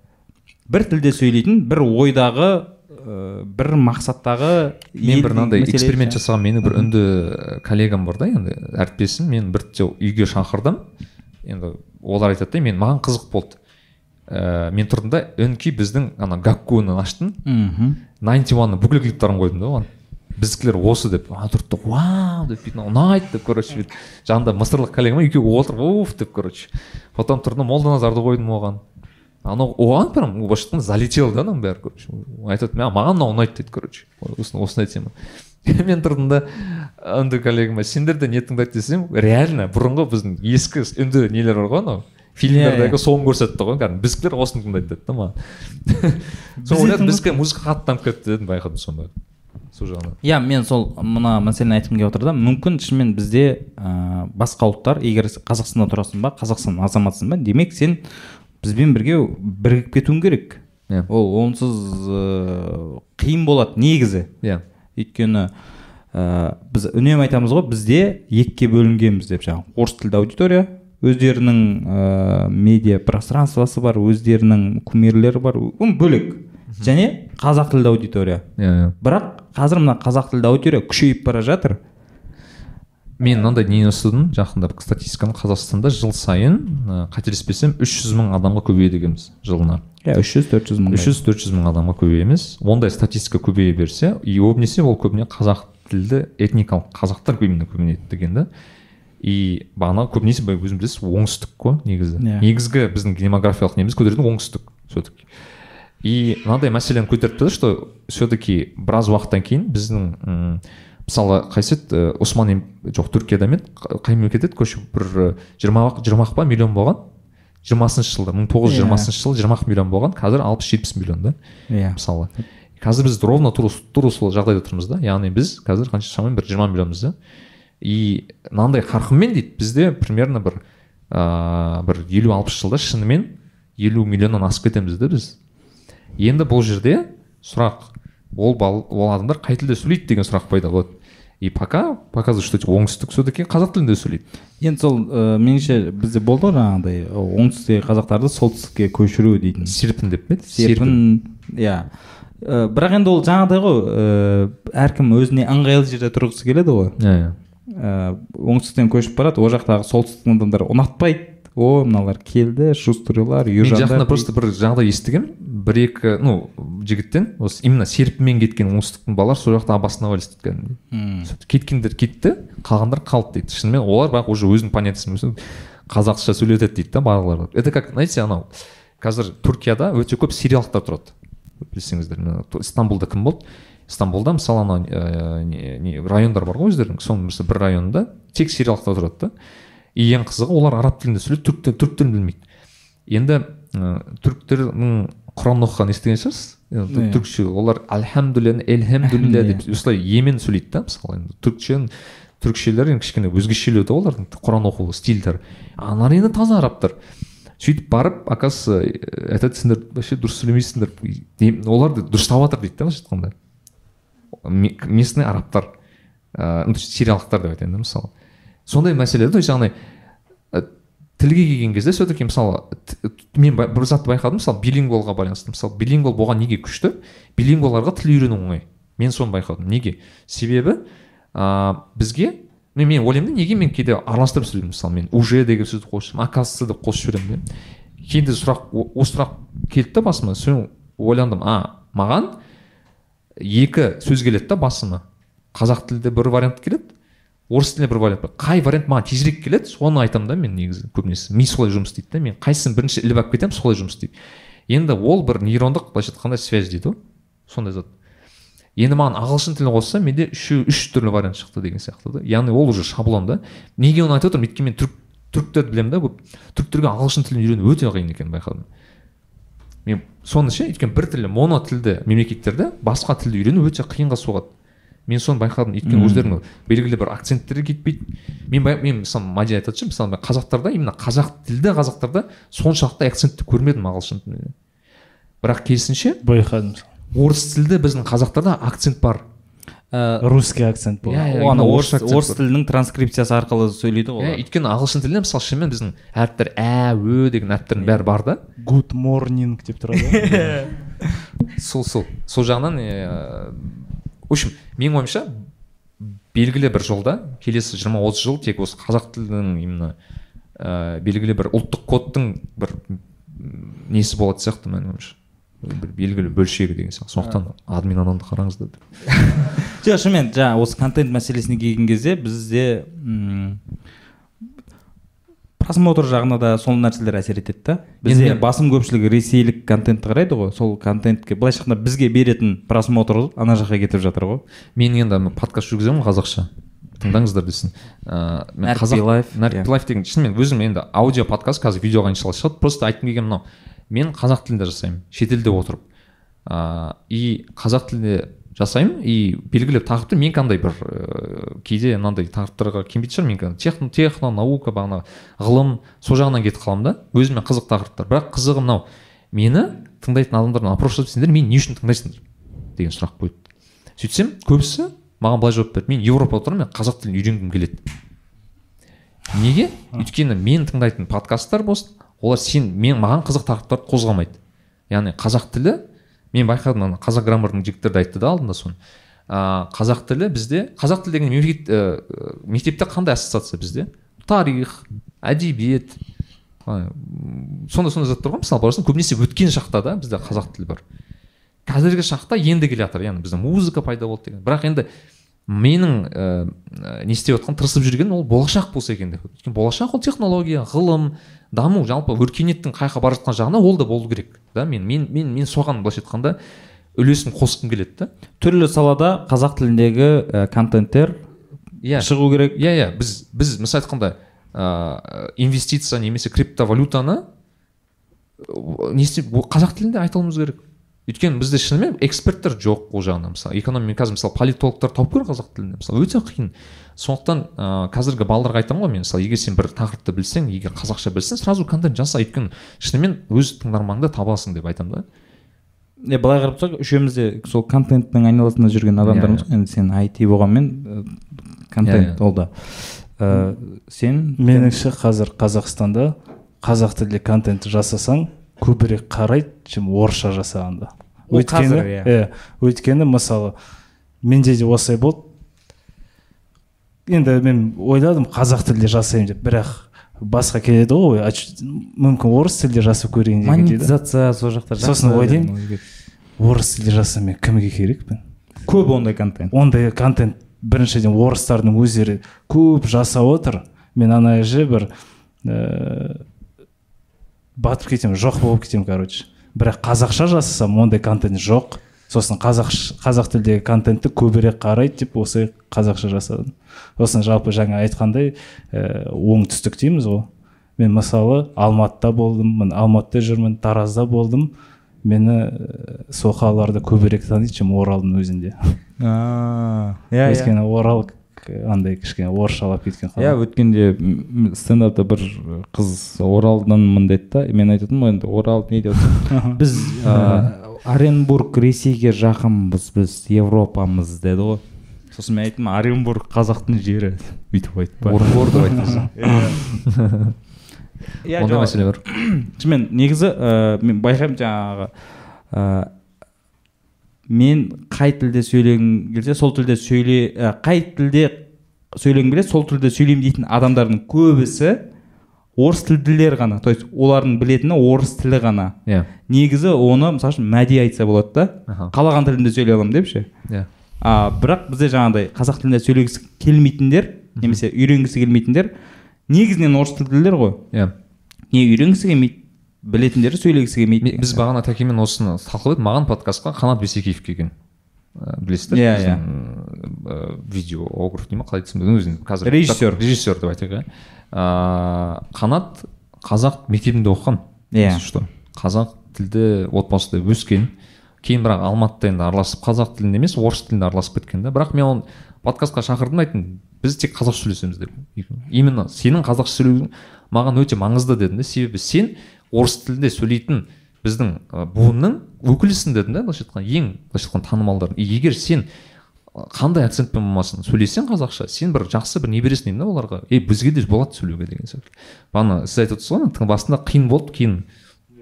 S2: бір тілде сөйлейтін бір ойдағы ә, бір мақсаттағы
S3: мен бір мынандай эксперимент жасаған менің бір үнді коллегам бар да енді әріптесім. Мен бір жол үйге шақырдым. Енді олар айтады да мен маған қызық болды ә, мен тұрдым да үнки біздің ана гаккуны аштым.
S2: Мхм.
S3: Найнти уанның бүкіл клиптарын қойдым да оған. Біздікілер осы деп ана тұрды да вау! деп бүйтіп ұнайды деп короче бүйтіп. Жанында мысырлық коллегам екеуі отыр уф! деп короче. Потом тұрдым молданазарды қойдым оған. Анау оған прям былайша айтқанда залетел да ананың бәрі короче. Айтады «Мә- маған мынау ұнайды дейді короче. Осындай тема. Мен тұрдым да үнді коллегама сендер де не тыңдайды десем реально бұрынғы біздің ескі үнді нелер бар ғой анау? Фильмдердегі соны көрсетті ғой кәдімгі біздікілер осыны тыңдайды деді да маған сол ойладым біздікі музыка қатты дамып кетті дедім байқадым сонда. Сол жағынан.
S2: Иә мен сол мына мәселені айтқым келіп отыр да мүмкін шынымен бізде ә, басқа ұлттар егер қазақстанда тұрасың ба қазақстан азаматсың ба демек сен бізбен бірге бірігіп кетуің керек.
S3: Иә.
S2: ол онсыз ә, қиын болады негізі.
S3: Иә.
S2: Өйткені ә, біз үнемі айтамыз ғой бізде екіге бөлінгенбіз деп жаңағы орыс тілді аудитория өздерінің ә, медиа пространствосы бар өздерінің кумирлері бар. Бөлек. Және қазақ тілді аудитория.
S3: Иә иә.
S2: Бірақ қазір мына қазақ тілді аудитория күшейіп бара жатыр.
S3: Мен мынандай нені ұстадым жақында бір статистиканы қазақстанда жыл сайын ә, қателеспесем 300 мың адамға көбейеді екенбіз жылына.
S2: Иә үш жүз төрт жүз мың
S3: 300 400 мың адамға көбейеміз ондай статистика көбейе берсе и көбінесе ол көбіне қазақ тілді этникалық қазақтар көбіне көбейеді деген да. И бағана көбінесе өзің білесіз оңтүстік қой негізі.
S2: Иә.
S3: негізгі біздің демографиялық неміз көтеретін оңтүстік все таки и мынандай мәселені көтеріп тұрды что все таки біраз уақыттан кейін біздің м, мысалы қайсы еді? Ә, осман жоқ түркияда ма еді? Қай мемлекет еді? Короче бір жиырма жиырма ақ па миллион болған? жиырмасыншы жылда мың тоғыз жүз жиырмасыншы жылы жиырма ақ миллион болған. Қазір алпыс жетпіс миллион да
S2: иә.
S3: мысалы. Қазір біз ровно тура сол жағдайда тұрмыз да. Яғни біз қазір қанша шамамен бір жиырма миллионбыз да. И мынандай қарқынмен дейді бізде примерно бір ыыы бір елу алпыс жылда шынымен елу миллионнан асып кетеміз да біз. Енді бұл жерде сұрақ ол бал, ол адамдар қай тілде сөйлейді деген сұрақ пайда болады. И пока показывает что оңтүстік все таки қазақ тілінде сөйлейді.
S2: Енді сол ә, меніңше бізде болды ғой жаңағыдай оңтүстіктегі қазақтарды солтүстікке көшіру дейтін.
S3: Серпін деп пе еді?
S2: серпін иә. Ә, бірақ енді ол жаңағыдай ғой ә, әркім өзіне ыңғайлы жерде тұрғысы келеді ғой.
S3: Иә иә.
S2: Ә, оңтүстіктен көшіп барады ол жақтағы солтүстіктің адамдары ұнатпайды. О мыналар келді шустрылар
S3: мен жақында просто бір жағдай естігемін бір екі ну жігіттен осы именно серпінмен кеткен оңтүстіктің балалар сол жақта обосновались дейді кәдімгідей кеткендер кетті қалғандар қалды дейді. Шынымен олар бірақ уже өзінің понятиясын қазақша сөйлетеді дейді да барлығы. Это как знаете анау қазір түркияда өте көп сириялықтар тұрады. Білсеңіздер стамбулда кім болды? Стамбулда мысалы анау ә, не, не, райондар бар ғой өздерінің. Соның бір районында тек сириялықтар тұрады да. И ең қызығы олар араб тілінде сөйлейді түрік тіл- түрік тілін білмейді. Енді ә, түріктердің құран оқыған естіген шығарсыз?
S2: Иә.
S3: түркше олар альхамдулилля эльхамдулилля деп осылай емен сөйлейді да мысалы енді. Түркшен түркшелер енді кішкене өзгешелеу да олардың құран оқу стильдері. Аналар енді таза арабтар. Сөйтіп барып оказывается э, айтады сендер вообще дұрыс сөйлемейсіңдер. Дем- олар да дұрыстап жатыр дейді да былайша айтқанда. Местный арабтар ыыы ну, то есть сириялықтар деп айтайын да мысалы. Сондай мәселе то есть яғни э, тілге келген кезде все таки мысалы мен бір затты байқадым мысалы билингвалға байланысты. Мысалы билингвал болған неге күшті? Билингваларға тіл үйрену оңай. Мен соны байқадым. Неге? Себебі ыыы бізге мен, мен ойлаймын да неге мен кейде араластырып сөйлеймін? Мысалы мен уже деген сөзді қосып оказывается деп қосып жіберемін да. Кейде сұрақ осы сұрақ келді да басыма. Соны ойландым. А маған екі сөз келеді да басыма қазақ тілде бір вариант келеді орыс тілінде бір вариант қай вариант маған тезірек келеді соны айтамын да мен негізі көбінесе. Ми солай жұмыс істейді да мен. Қайсысын бірінші іліп алып кетемін солай жұмыс істейді. Енді ол бір нейрондық былайша айтқанда связь дейді ғой. Сондай зат. Енді маған ағылшын тілі қосса менде үшеу үш түрлі вариант шықты деген сияқты да. Яғни ол уже шаблон да. Неге оны айтып отырмын? Өйткені мен түрік түріктерді білемін да көп. Түріктерге ағылшын тілін үйрену өте қиын екенін байқадым. Мен соны ше өйткені бір тілі моно тілді мемлекеттерде басқа тілді үйрену өте қиынға соғады. Мен соны байқадым өйткені өздерінің белгілі бір акценттері кетпейді. Мен бай- мен мысалы мади айтады ше мысалы қазақтарда именно қазақ тілді қазақтарда соншалықты акцентті көрмедім ағылшын тілінде. Бірақ керісінше
S1: байқадым.
S3: орыс тілді біздің қазақтарда акцент бар.
S2: Ә,
S1: русский акцент
S3: Иә,
S2: ана
S3: именно
S2: орыс
S3: орыс
S2: тілінің транскрипциясы арқылы сөйлейді ғой
S3: иә өйткені ағылшын тілінде мысалы шынымен біздің әріптер ә ө деген әріптердің бәрі бар да.
S1: Good morning деп тұрады ғой.
S3: сол сол. Сол жағынан в общем менің ойымша белгілі бір жолда келесі жиырма отыз жыл тек осы қазақ тілінің именно ә, белгілі бір ұлттық кодтың бір несі болады сияқты менің ойымша. Бір белгілі бөлшегі деген сияқты. Сондықтан админ анонды қараңыздар деп
S2: жоқ шынымен жаңа осы контент мәселесіне келген кезде бізде просмотр жағына да сол нәрселер әсер етеді да. Бізде
S3: мен-
S2: басым көпшілігі ресейлік контентті қарайды ғой. Сол контентке былайша айтқанда бізге беретін просмотр ана жаққа кетіп жатыр ғой.
S3: Мен енді подкаст жүргіземін ғой қазақша. Тыңдаңыздар десін. Ыыы мен қазақ
S2: иә.
S3: деген шынымен өзім енді аудио подкаст қазір видеоға иншалла шығады. Просто айтқым келгені мынау. Мен қазақ тілінде жасаймын шетелде отырып. Ыыы и қазақ тілінде жасаймын и белгілі тақырыпты мен қандай бір ыыы кейде мынандай тақырыптарға келмейтін шығар мен техно, техно наука бағана ғылым сол жағынан кетіп қаламын да өзіме қызық тақырыптар. Бірақ қызығы мынау мені тыңдайтын адамдардан опрос жасап мен не үшін тыңдайсыңдар деген сұрақ қойды. Сөйтсем көбісі маған былай жауап берді. Мен европада отырмын мен қазақ тілін үйренгім келеді неге? Өйткені мен тыңдайтын подкасттар болсын олар сен мен маған қызық тақырыптарды қозғамайды. Яғни қазақ тілі мен байқадым ана қазақ граммардың жігіттері де айтты да алдында соны. Ыыы қазақ тілі бізде қазақ тілі деген мемлекет ә, мектепте қандай ассоциация бізде? Тарих әдебиет сондай сондай заттар ғой. Мысалы барасың көбінесе өткен шақта да бізде қазақ тілі бар. Қазіргі шақта енді келе жатыр яғни бізде музыка пайда болды деген. Бірақ енді менің ііі не істеп жатқан тырысып жүрген ол болашақ болса екен деп. Өйткені болашақ ол технология ғылым даму жалпы өркениеттің қай жаққа бара жатқан жағына ол да болу керек да? Мен мен мен, мен соған былайша айтқанда үлесін қосқым келеді да.
S2: Түрлі салада қазақ тіліндегі ә, контенттер
S3: иә.
S2: шығу керек.
S3: Иә иә. Біз біз мысалы айтқанда ыыы инвестиция немесе криптовалютаны ы, не істеп қазақ тілінде айта алуымыз керек. Өйткені бізде шынымен эксперттер жоқ ол жағынан мысалы. Экономия қазір мысалы политологтар тауып көр қазақ тілінде мысалы. Өте қиын. Сондықтан ыыы қазіргі балаларға айтамын ғой мен. Мысалы егер сен бір тақырыпты білсең егер қазақша білсең сразу контент жаса. Өйткені шынымен өз тыңдарманыңды табасың деп айтамын да.
S2: Е былай қарап тұрсақ үшеуміз де сол контенттің айналасында жүрген адамдармыз.
S3: Иә,
S2: ғой енді сен IT болғанмен ә, контент
S3: Иә, иә.
S2: ол да. Ә, сен
S1: меніңше қазір қазақстанда қазақ тілде контент жасасаң көбірек қарайды чем орысша жасағанда. Өйткені
S2: иә.
S1: өйткені мысалы менде де осылай болды. Енді мен ойладым қазақ тілде жасаймын деп. Бірақ басқа келеді ғой мүмкін орыс тілде жасап көрейін деген
S2: монетизация сол жақта
S1: Сосын ойлаймын. орыс тілде жасасам мен кімге керекпін
S2: көп ондай контент.
S1: Ондай контент біріншіден орыстардың өздері көп жасап отыр. Мен ана же бір ііі батып кетемін жоқ болып кетемін короче. Бірақ қазақша жасасам ондай контент жоқ. Сосын қазақ қазақ тілдегі контентті көбірек қарайды деп осы қазақша жасадым. Сосын жалпы жаңа айтқандай ііі оңтүстік дейміз ғой. Мен мысалы алматыда болдым міне алматыда жүрмін таразда болдым. Мені ііі сол қалаларды көбірек таниды чем оралдың өзінде.
S2: Иә иә.
S1: Өйткені орал андай кішкене орысшалап кеткен
S2: иә өткенде стендапта бір қыз оралданмын деді да мен айтатынмын ғой енді орал не деп біз оренбург ресейге жақынбыз біз европамыз деді ғой. Сосын мен айттым оренбург қазақтың жері бүйтіп айтпа
S3: орынбор деп айтыңыз
S2: иә.
S3: Ондай
S2: жоқ,
S3: мәселе бар.
S2: Шынымен негізі мен байқаймын жаңағы мен қай тілде сөйлегім келсе сол тілде сөйле ә, қай тілде сөйлегім келеді сол тілде сөйлеймін дейтін адамдардың көбісі орыс тілділер ғана. То есть олардың білетіні орыс тілі ғана.
S3: Иә.
S2: Негізі оны мысалы үшін мәди айтса болады да
S3: Аха.
S2: қалаған тілінде сөйлей аламын деп ше?
S3: Иә.
S2: А бірақ бізде жаңағыдай қазақ тілінде сөйлегісі келмейтіндер немесе үйренгісі келмейтіндер негізінен орыс тілділер ғой.
S3: Иә.
S2: Не үйренгісі келмейді. Білетіндері сөйлегісі келмейді.
S3: Біз бағана тәкемен осыны талқылап едік маған подкастқа қанат бейсекеев келген. Ә, білесіздер
S2: Иә,
S3: біздің, ә, видеограф дей ма қалай айтсам өзің қазір
S2: Режиссер.
S3: режиссер деп айтайық иә. Ә, қанат қазақ мектебінде оқыған.
S2: Иә.
S3: что? Қазақ тілді отбасында өскен. Кейін бірақ алматыда енді араласып қазақ тілінде емес орыс тілінде араласып кеткен да бірақ мен оны подкастқа шақырдым айттым біз тек қазақша сөйлесеміз деп. Именно сенің қазақша сөйлеуің маған өте маңызды дедім да себебі сен орыс тілінде сөйлейтін біздің буынның өкілісің дедім да былайша айтқанда ең былайша айтқанда танымалдар И егер сен қандай акцентпен болмасын сөйлесең қазақша сен бір жақсы бір не бересің деймін да оларға. Ей бізге де болады сөйлеуге деген сияқты. Бағана сіз айтып отырсыз ғой басында қиын болды кейін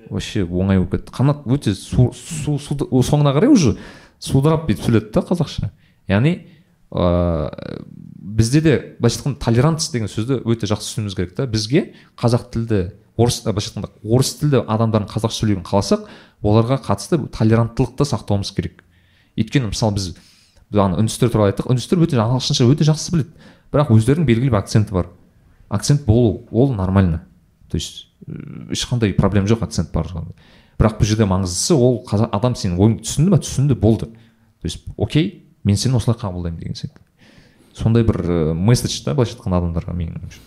S3: вообще оңай болып кетті. Қанат өте су, су, соңына қарай уже судырап бүйтіп сөйледі да қазақша. Яғни ыыы бізде де былайша айтқанда толерантность деген сөзді өте жақсы түсінуіміз керек та. Бізге қазақ тілді орыс былайша айтқанда орыс тілді адамдардың қазақша сөйлеуін қаласақ оларға қатысты толеранттылықты сақтауымыз керек. Өйткені мысалы біз біз ана үндістер туралы айттық. Үндістер өте ағылшынша өте жақсы біледі. Бірақ өздерінің белгілі бір акценті бар. Акцент болу ол нормально. То есть ешқандай проблема жоқ акцент бар бірақ бұл жерде маңыздысы ол қазақ адам сенің ойыңды түсінді ма түсінді болды. То есть окей мен сені осылай қабылдаймын деген сияқты. Сондай бір ә, месседж та былайша айтқанда адамдарға менің ойымша.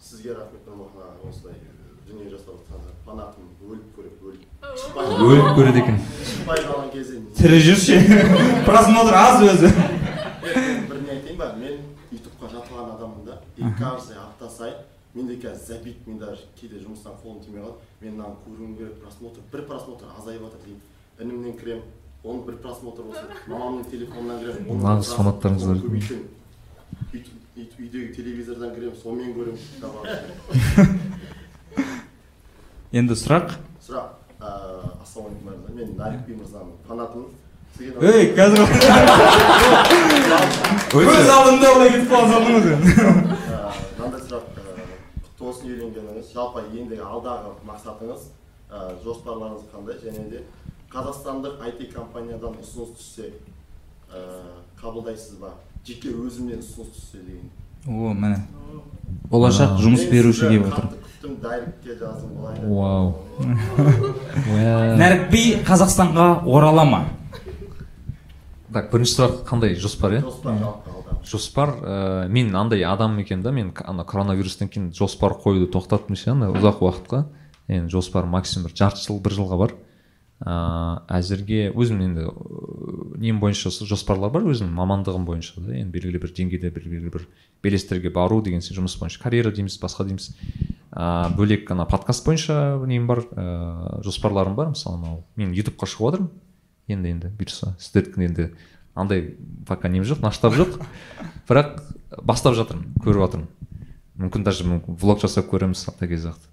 S5: Сізге рахмет нұрмахан аға осылай дүние жасап жатқаныңызға фанатым өліп көреді өліп
S3: өліп көреді екен.
S5: шықпай қалған кезде
S2: тірі жүрші. Просмотр аз өзі.
S5: Мен бір не айтайын ба? Мен ютубқа жатып алған адаммын да. И каждый апта сайын менде қазір забит мен даже кейде жұмыстан қолым тимей қалады. Мен мынаны көруім керек просмотр бір просмотр азайып жатыр деймін інімнен кіремін. Оның бір просмотр болсын мамамның телефонынан кіремін
S3: Нағыз фанаттарыңыз бар.
S5: үйдегі телевизордан кіремін сонымен көремін
S2: енді сұрақ.
S5: Сұрақ. Ыыы ассалаумағалейкум бәріңізге мен нарик би мырзаның фанатымын.
S2: Ей қазір көз алдымда былай кетіп қалған салдыңыз
S5: Ә, мынандай сұрақ ә, құтты болсын үйленгеніңіз. Жалпы ендігі алдағы мақсатыңыз ә, жоспарларыңыз қандай? Және де қазақстандық IT компаниядан ұсыныс түссе ә, қабылдайсыз ба? Жеке өзімнен ұсыныс түссе деген.
S2: О міне. Болашақ жұмыс беруші келіп отыр.
S5: қатты күттім дайректке жаздым былай. Да.
S3: Вау.
S2: Нәрік би қазақстанға орала ма
S3: так бірінші сұрақ қандай? Жоспар иә?
S5: Жоспар жалпы
S3: жоспар ә, мен андай адам екен да мен ана коронавирустан кейін жоспар қоюды тоқтаттым ше ана ұзақ уақытқа. Енді жоспар максимум бір жарты жыл бір жылға бар. Ыыы әзірге өзім енді нем бойынша с- жоспарлар бар өзімнің мамандығым бойынша да енді белгілі бір деңгейде белгілі бір белестерге бару деген жұмыс бойынша карьера дейміз басқа дейміз. Ыыы бөлек ана подкаст бойынша нем бар ыыы жоспарларым бар. Мысалы анау мен ютубқа шығып жатырмын енді енді бұйырса сіздердікін енді андай пока нем жоқ масштаб жоқ. Бірақ бастап жатырмын көріп жатырмын мүмкін даже мүмкін влог жасап көреміз алдағы сияқты.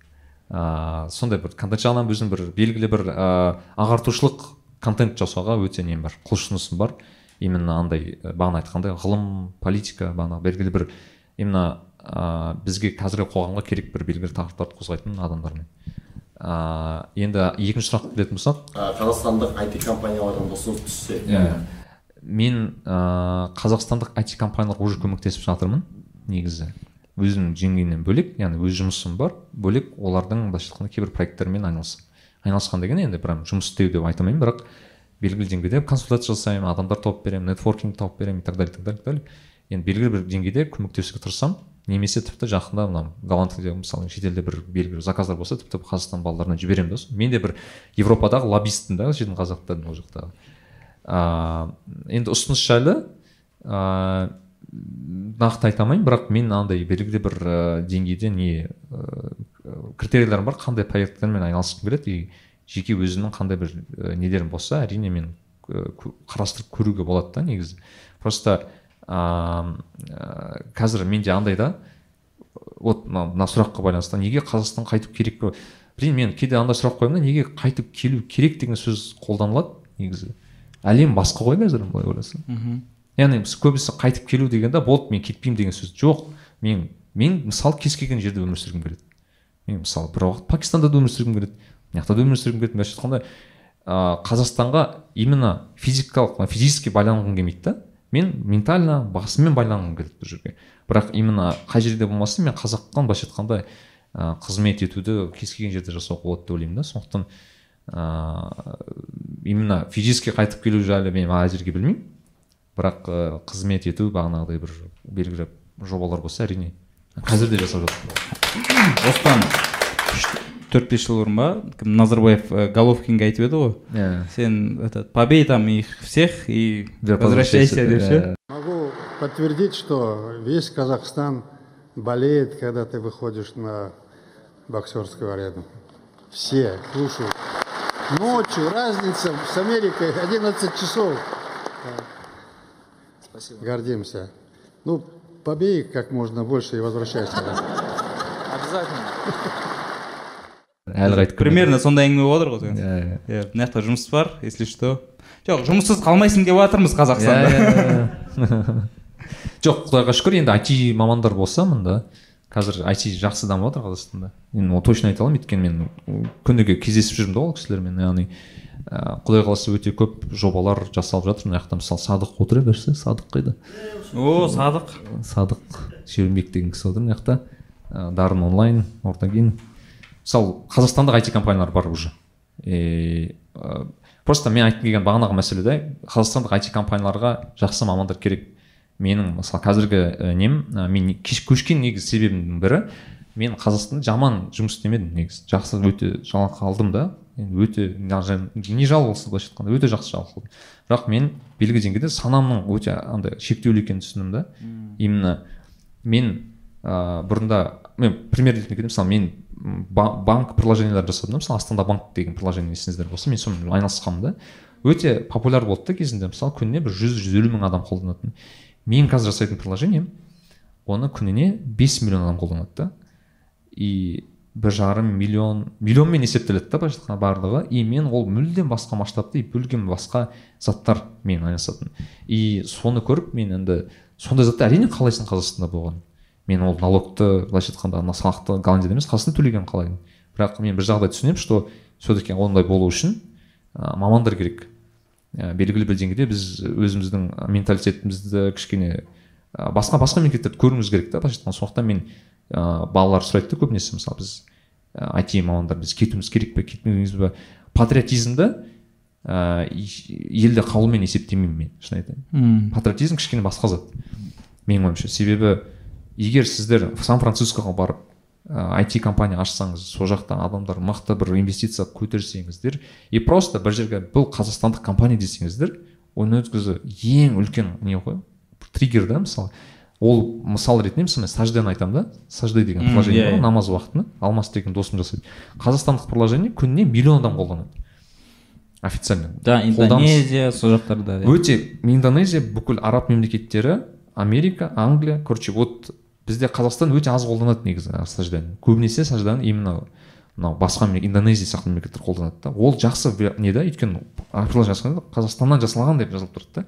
S3: Ыыы сондай бір контент жағынан өзім бір белгілі бір ыыы ағартушылық контент жасауға өте нем бар құлшынысым бар. Именно андай ә, бағана айтқандай ғылым политика бағана белгілі бір именно ыыы бізге қазіргі қоғамға керек бір белгілі тақырыптарды қозғайтын адамдармен. Ыыы енді екінші сұраққа келетін болсақ?
S5: Ә, қазақстандық IT компаниялардан ұсыныс түссе?
S3: Иә. Мен ыыы қазақстандық IT компанияларға уже көмектесіп жатырмын негізі. Өзімнің деңгейімнен бөлек яғни өз жұмысым бар бөлек олардың былайша айтқанда кейбір проекттермен айналыс айналысқан деген енді прям жұмыс істеу деп айта алмаймын бірақ белгілі деңгейде консультация жасаймын адамдар тауып беремін нетворкинг тауып беремін и так далее так далее, так далее. енді белгілі бір деңгейде көмектесуге тырысамын. Немесе тіпті жақында мына голландияда мысалы шетелде бір белгілі заказдар болса тіпті қазақстан балаларына жіберемін да мен де бір европадағы лоббистпін да шетел қазақтардың ол жақтағы. Ыыы енді ұсыныс жайлы. Ыыы нақты айта алмаймын бірақ мен андай белгілі бір ә, деңгейде не ә, критерийлерім бар қандай проекттермен айналысқым келеді и жеке өзімнің қандай бір ә, нелерім болса әрине мен қарастырып көруге болады да негізі. Просто ыыы қазір менде андай да вот мына сұраққа байланысты неге қазақстан қайтып керек блин мен кейде андай сұрақ қоямын да неге қайтып келу керек деген сөз қолданылады негізі. Әлем басқа ғой қазір былай ойласаң. Яғни біз көбісі қайтып келу дегенде болды мен кетпеймін деген сөз жоқ. Мен мен мысалы кез келген жерде өмір сүргім келеді. Мен мысалы бір уақыт пакистанда да өмір сүргім келеді мына жақта да өмір сүргім келеді. Былайша айтқанда ыыы қазақстанға именно физикалық физически байланғым келмейді да. Мен ментально басыммен байланғым келеді бұл жерге. Бірақ именно қай жерде болмасын мен қазаққа былайша айтқанда ыыы қызмет етуді кез келген жерде жасауға болады деп ойлаймын да. Сондықтан ыыы именно физически қайтып келу жайлы мен әзірге білмеймін. бірақ ы қызмет ету бағанағыдай бір белгілі жобалар болса әрине қазір де жасап жатырмын
S2: осыдан төрт бес жыл бұрын ба кім назарбаев э, головкинге айтып еді ғой
S3: иә
S2: сен этот побей там их всех и
S3: Да,
S2: возвращайся деп ше
S3: Иә.
S6: Могу подтвердить, что весь Казахстан болеет, когда ты выходишь на боксерскую арену. Все слушают. Ночью разница с Америкой 11 часов. Спасибо. Гордимся. Ну, побей их как можно больше и возвращайся.
S3: әлі қайтып
S2: примерно сондай әңгіме болып жатыр ғой сен
S3: Иә, иә.
S2: мына жақта жұмыс бар если что жоқ жұмыссыз қалмайсың деп жатырмыз қазақстанда
S3: Иә, жоқ құдайға шүкір енді IT мамандар болса мында қазір IT жақсы дамып жатыр қазақстанда енді ол точно айта аламын өйткені мен күніге кездесіп жүрмін да ол кісілермен яғни ә, құдай қаласа өте көп жобалар жасалып жатыр. Мына жақта мысалы садық отыра берсе садық қайда?
S2: О садық.
S3: Садық шерімбек деген кісі отыр мына жақта. Дарын онлайн ортагин мысалы қазақстандық IT компаниялар бар уже. И просто мен айтқым келген бағанағы мәселе да қазақстандық IT компанияларға жақсы мамандар керек. Менің мысалы қазіргі ә, нем ә, мен көшкен негізі себебімнің бірі мен қазақстанда жаман жұмыс істемедім негізі. Жақсы өте жалақы алдым да. Енді өте не жалақысы былайша айтқанда өте жақсы жалақы алдым. Бірақ мен белгілі деңгейде санамның өте андай шектеулі екенін түсіндім да. Именно мен ыыы бұрында мен пример ретінде мысалы мен банк приложениелер жасадым да. Мысалы астана банк деген приложение есіңізде болса мен сонымен айналысқанмын да. Өте популяр болды да кезінде. Мысалы күніне бір жүз жүз елу мың адам қолданатын. Мен қазір жасайтын приложением оны күніне 5 миллион адам қолданады да. И бір жарым миллион миллионмен есептеледі да былайша айтқанда барлығы. И мен ол мүлдем басқа масштабты и мүлдем басқа заттар мен айналысатын. И соны көріп мен енді сондай затты әрине қалайсың қазақстанда болған. Мен ол налогты былайша айтқанда ана салықты голландияда емес қазақстанда төлегенін қалаймын. Бірақ мен бір жағдай түсінемін что все таки ондай болу үшін ә, мамандар керек. Ә, белгілі бір деңгейде біз өзіміздің менталитетімізді кішкене ә, басқа басқа мемлекеттерді көруіміз керек та былайша айтқанда. Сондықтан мен ә, балалар сұрайды да көбінесе мысалы біз IT мамандар біз кетуіміз керек пе кетпеуіміз бе? Патриотизмді ә, и- елді қалумен есептемеймін мен шын айтайын.
S2: Мм.
S3: патриотизм кішкене басқа зат менің ойымша. Себебі егер сіздер сан францискоға барып IT компания ашсаңыз сол жақта адамдар мықты бір инвестиция көтерсеңіздер и просто бір жерге бұл қазақстандық компания десеңіздер оны өткізі ең үлкен не ғой триггер да мысалы. Ол мысал ретінде мысалы мен саждені айтамын да сажде деген приложение
S2: иә,
S3: бар
S2: иә.
S3: намаз уақытында. Алмас деген досым жасайды. Қазақстандық приложение күніне миллион адам қолданады. Официально.
S2: Да индонезия сол жақтарда
S3: өте индонезия бүкіл араб мемлекеттері америка англия короче вот бізде қазақстан өте аз қолданады негізі сажданы көбінесе сажданы именно мынау басқа индонезия сияқты мемлекеттер қолданады да. Ол жақсы не да өйткені жасағанда қазақстаннан жасалған деп жазылып тұрады да.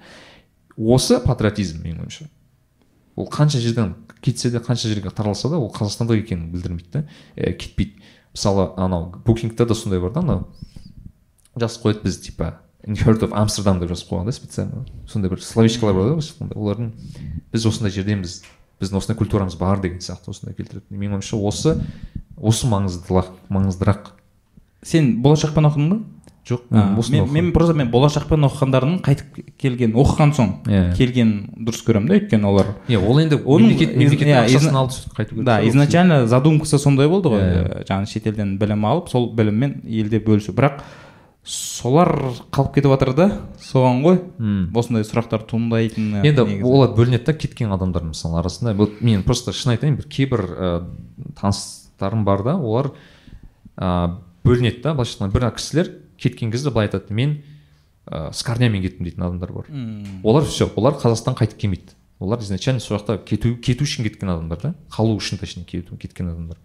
S3: Осы патриотизм менің ойымша. Ол қанша жерден кетсе де қанша жерге таралса да ол қазақстандық екенін білдірмейді да. Ә, кетпейді. Мысалы анау букингта да сондай бар да анау. Жазып қояды біз типа heard of амстердам деп жазып қойған да специально. Сондай бір словечкалар бар да олардың біз осындай жерденбіз. Біздің осындай культурамыз бар деген сияқты осындай келтіреді менің ойымша осы осы маңыздылақ маңыздырақ.
S2: Сен болашақпен оқыдың ба?
S3: Жоқ мен
S2: мен, просто мен болашақпен оқығандардың қайтып келген оқыған соң
S3: Иә.
S2: келген дұрыс көремін да өйткені олар.
S3: Иә ол енді
S2: Оның
S3: мемлекеттің
S2: иә,
S3: алып қайту керек
S2: да изначально задумкасы сондай болды ғой.
S3: Иә.
S2: ә, жаңағы шетелден білім алып сол біліммен елде бөлісу. Бірақ солар қалып кетіп жатыр да соған ғой.
S3: М.
S2: осындай сұрақтар туындайтыны
S3: енді олар бөлінеді да кеткен адамдар мысалы арасында. Вот мен просто шын айтайын бір кейбір ә, таныстарым бар да олар ә, бөлінеді да былайша айтқанда бір кісілер кеткен кезде былай айтады мен ә, с корнями кеттім дейтін адамдар бар.
S2: М.
S3: олар все олар қазақстан қайтып келмейді. Олар изначально сол жақта кету кету үшін кеткен адамдар да қалу үшін точнее кету кеткен адамдар.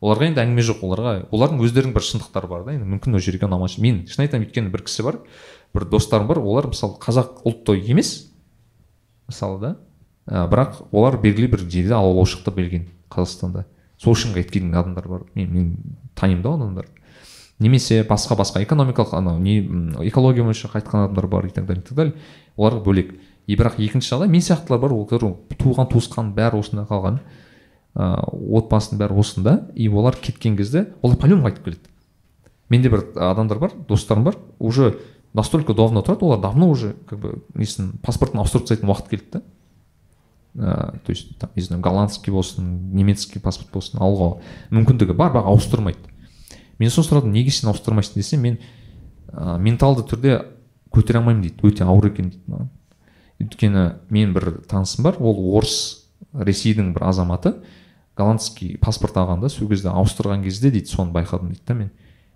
S3: Оларға енді әңгіме жоқ. Оларға олардың өздерінің бір шындықтары бар да. Енді мүмкін ол жерге ұнамас мен шын айтамын өйткені бір кісі бар бір достарым бар. Олар мысалы қазақ ұлтты емес мысалы да. Ә, бірақ олар белгілі бір жерде аулаушылықта белген қазақстанда. Сол үшін кеткен адамдар бар. Мен, мен танимын да адамдарды. Немесе басқа басқа экономикалық анау не экология бойынша қайтқан адамдар бар и так далее и так далее. Олар бөлек. И бірақ екінші жағдай мен сияқтылар бар. Олар туған туысқан бәрі осында қалған. Ыыы отбасының бәрі осында и олар кеткен кезде олар по қайтып келеді. Менде бір адамдар бар достарым бар уже настолько давно тұрады олар давно уже как бы несін паспортын ауыстырып тастайтын уақыт келді да. Ә, то есть там не знаю голландский болсын немецкий паспорт болсын алуға мүмкіндігі бар бірақ ауыстырмайды. Мен соны сұрадым неге сен ауыстырмайсың десе мен ә, менталды түрде көтере алмаймын дейді өте ауыр екен дейді маған. Өйткені мен бір танысым бар ол орыс ресейдің бір азаматы. Голландский паспорт алғанда сол кезде ауыстырған кезде дейді соны байқадым дейді да мен.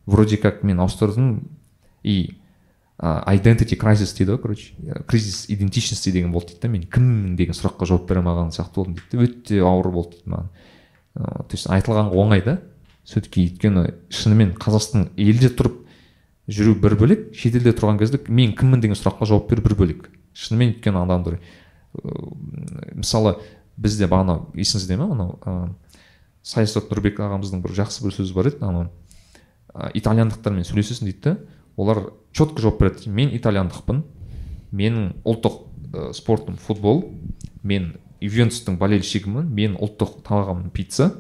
S3: Вроде как мен ауыстырдым и identity crisis дейді ғой короче. Кризис идентичности деген болды дейді да мен. Кіммін деген сұраққа жауап бере алмаған сияқты болдым дейді өте ауыр болды дейді маған. То есть айтылған оңай да. Все таки өйткені шынымен қазақстан елде тұрып жүру бір бөлек шетелде тұрған кезде мен кіммін деген сұраққа жауап беру бір бөлек. Шынымен өйткені адамдар мысалы бізде бағана есіңізде ме анау ыыы, саясат нұрбек ағамыздың бір жақсы бір сөзі бар еді анау ә, итальяндықтармен сөйлесесің дейді олар четко жауап береді. Мен итальяндықпын менің ұлттық ә, спортым футбол мен ювентустың болельщигімін менің ұлттық тағамым пицца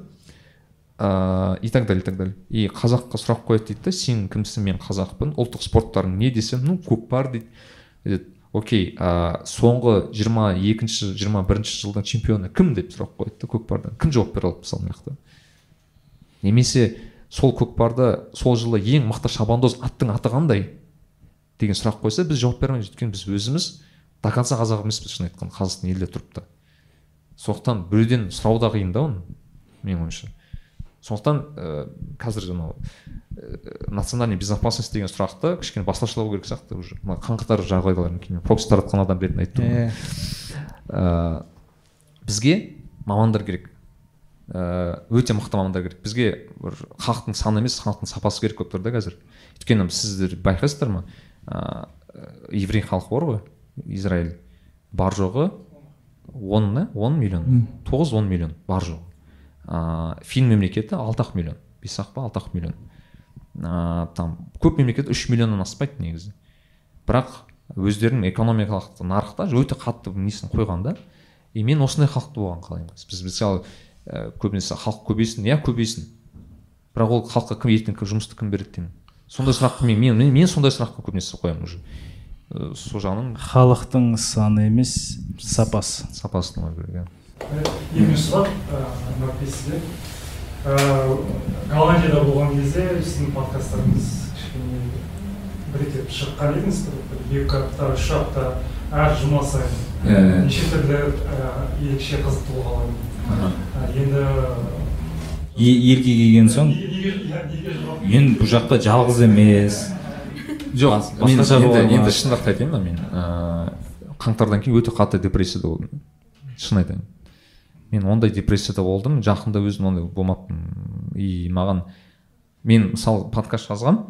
S3: ыыы и так далее и так далее. И қазаққа сұрақ қояды дейді да сен кімсің мен қазақпын ұлттық спорттарың не десем ну көкпар дейді. Окей ә, соңғы 22-ші 21-ші жылдың чемпионы кім деп сұрақ қояды да көкпардан? Кім жауап бере алады мысалы мына немесе сол көкпарда сол жылы ең мықты шабандоз аттың аты қандай деген сұрақ қойса біз жауап бере алмаймыз өйткені біз өзіміз до конца қазақ емеспіз шын айтқанда қазақстан елде тұрып та? Сондықтан біреуден сұрау да қиын да оны менің ойымша. Сондықтан ә, қазір анау ә, национальная безопасность деген сұрақты кішкене басқашалау керек сияқты уже. Мына қаңғытар жағдайлардан кейін прокси таратқан адам ретінде айтып тұрмын. Ә, бізге мамандар керек. Ә, өте мықты мамандар керек. Бізге бір халықтың саны емес халықтың сапасы керек болып тұр да қазір. Өйткені сіздер байқайсыздар ма? Ә, еврей халқы бар ғой израиль. Бар жоғы он он миллион. Тоғыз он миллион бар жоғы. Ыыы фин мемлекеті алты ақ миллион. Бес ақ па алты ақ миллион. Ыыы там көп мемлекет үш миллионнан аспайды негізі. Бірақ өздерінің экономикалық нарықта өте қатты несін қойған да. И мен осындай халықты болған қалаймын біз мысалы ә, көбінесе халық көбейсін иә көбейсін. Бірақ ол халыққа кім ертең кім жұмысты кім береді деймін. Сондай сұрақты мен мен, мен, мен сондай сұрақты көбінесе қоямын уже. Ә, сол жағынан
S1: халықтың саны емес сапасы.
S3: Сапасын керек иә.
S7: Екінші сұрақ нұрпей сізге голландияда болған кезде сіздің подкасттарыңыз кішкене бір рет шыққан едіңіз екі апта үш апта әр жұма сайын
S3: Иә,
S7: неше түрлі ерекше қызықты болған Ә, енді
S2: елге келген соң мен бұл жақта жалғыз емес
S3: жоқ мен енді, енді шындықты айтайын ба мен ыыы қаңтардан кейін өте қатты депрессияда болдым шын айтайын мен ондай депрессияда болдым жақында өзім ондай болмаппын. И маған мен мысалы подкаст жазғам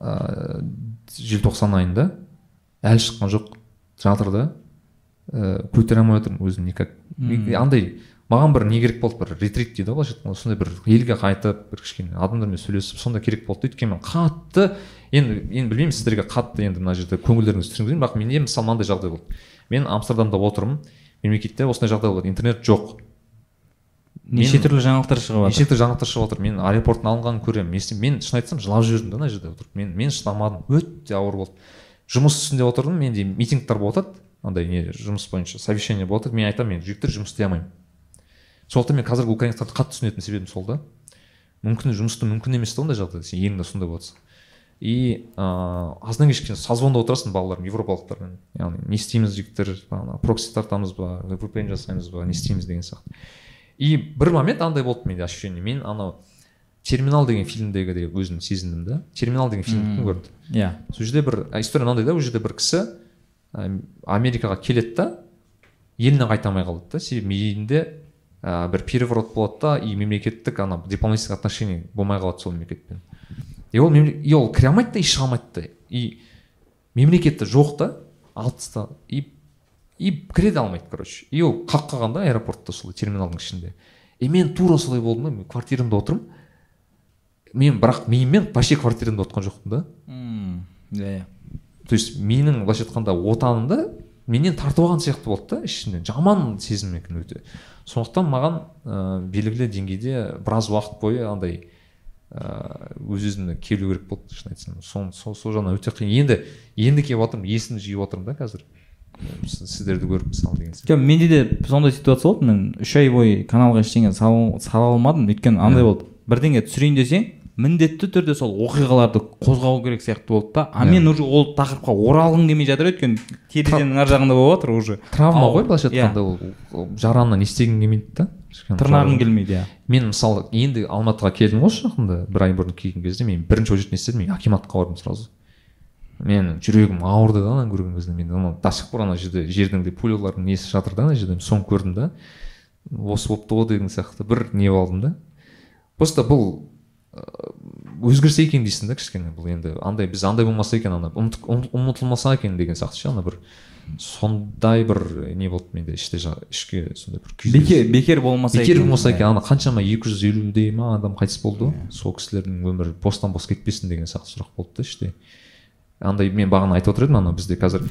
S3: ыыы желтоқсан айында әлі шыққан жоқ жатыр да ыыы көтере алмай отырмын өзім никак. Андай маған бір не керек болды бір ретрит дейді ғой былайша айтқанда. Сондай бір елге қайтып бір кішкене адамдармен сөйлесіп сондай керек болды да өйткені мен қатты енді енді білмеймін сіздерге қатты енді мына жерде көңілдеріңіз түсіргізейін бірақ менде мысалы мынандай жағдай болды. Мен амстердамда отырмын мемлекетте осындай жағдай болды интернет жоқ.
S2: Неше түрлі жаңалықтар шығып
S3: неше
S2: жатыр?
S3: түрлі жаңалықтар шығып жатыр. Мен аэропорттың алынғанын көремін. Мен, мен шын айтсам жылап жібердім да ана жерде отырып. Мен мен шыдамадым. Өте ауыр болды. Жұмыс үстінде отырдым. Менде митингтер болып жатады андай не жұмыс бойынша совещание болып жатады мен айтамын мен жігіттер жұмыс істей алмаймын. Сондықтан мен қазіргі украиндықтарды қатты түсінетін себебім сол да. Мүмкін жұмысты мүмкін емес та ондай жағдайда. Сен еліңде сондай болып жатса и ыыы аздан кешке созвонда отырасың балалармен европалықтармен. Яғни не істейміз жігіттер ана прокси тартамыз ба VPN жасаймыз ба не істейміз деген сияқты. И бір момент андай болды менде ощущение. Мен анау терминал деген фильмдегідей өзім сезіндім да. Терминал деген фильмді кім көрді?
S2: Иә.
S3: Сол жерде бір история мынандай да ол жерде бір кісі ә, америкаға келеді да еліне қайта алмай қалады да. Себебі елінде ә, бір переворот болады да и мемлекеттік ана дипломатический отношение болмай қалады сол мемлекетпен. И ол и ол кіре алмайды да и шыға алмайды да. И мемлекетте жоқ та алып тастады и и кіре де алмайды короче. И ол қалып қалған да аэропортта сол терминалдың ішінде. И мен тура солай болдым да мен квартирамда отырмын. Мен бірақ миыммен вообще квартирамда отқан жоқпын да.
S2: Иә иә.
S3: То есть менің былайша айтқанда отанымды менен тартып алған сияқты болды да ішімнен жаман сезім екен өте. Сондықтан маған ә, белгілі деңгейде біраз уақыт бойы андай өз өзіме келу керек болды шын айтсам. Сол сол сол жағынан өте қиын. Енді енді келіп жатырмын есімді жиып отырмын да қазір. Сіз- сіздерді көріп мысалы деген сияқты.
S2: Жоқ менде де сондай ситуация болды. Мен үш ай бойы каналға ештеңе сала алмадым. Өйткені андай болды. Бірдеңе түсірейін десең міндетті түрде сол оқиғаларды қозғау керек сияқты болды да. А мен уже ол тақырыпқа оралғым келмей жатыр өйткені терезенің ар жағында болып жатыр уже.
S3: Травма ғой былайша айтқанда ол жараны не істегім келмейді да.
S2: Тырнағым келмейді иә
S3: мен мысалы енді алматыға келдім ғой жақында бір ай бұрын келген кезде мен бірінші очередь не істедім мен акиматқа бардым сразу. Менің жүрегім ауырды да ананы көрген кезде мен ана до сих пор ана жерде жердің де пулялардың несі жатыр да ана жерде соны көрдім да. Осы болыпты ғой деген сияқты бір не алдым да. Просто бұл өзгерсе екен дейсің да кішкене бұл енді. Андай біз андай болмаса екен ана. Ұмыт- ұмыт- ұмытылмаса екен деген сияқты ше ана бір сондай бір не болды менде іште ішке сондай бір күйзеліс.
S2: бекер бекер болмаса
S3: бекер болмаса екен. Ана қаншама екі жүз елудей ма адам қайтыс болды. Ғой сол кісілердің өмірі бостан бос кетпесін деген сияқты сұрақ болды да іште. Андай мен бағана айтып отыр едім ана бізде қазір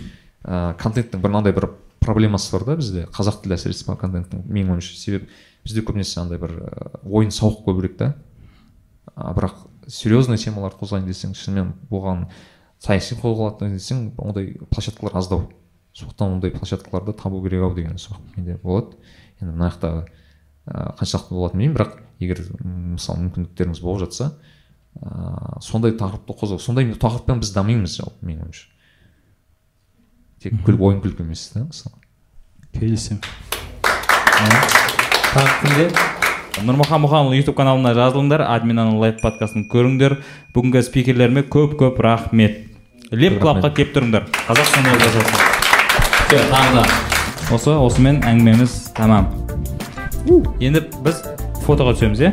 S3: ә, контенттің бір мынандай бір проблемасы бар да бізде. Қазақ тілі әсіресе контенттің менің ойымша себебі бізде көбінесе андай бір ойын сауық көбірек та. А бірақ серьезный темаларды қозғайын десең шынымен оған саяси қозғалатын десең ондай площадкалар аздау. Сондықтан ондай площадкаларды табу керек ау деген сұрақ менде болады. Енді мына жақта ыыы қаншалықты болатынын білмеймін бірақ егер мысалы мүмкіндіктеріңіз болып жатса ыыы сондай тақырыпты қозғау сондай тақырыппен біз дамимыз жалпы менің ойымша. Тек күл ойын күлкі емес та мысалы.
S1: Келісемін.
S2: Тағы кімде нұрмахан мұханұлы ютуб каналына жазылыңдар админаны лайв подкастын көріңдер. Бүгінгі спикерлеріме көп көп рахмет. леп клабқа келіп тұрыңдар қазақстан тағы осы осымен әңгімеміз тамам енді біз фотоға түсеміз иә?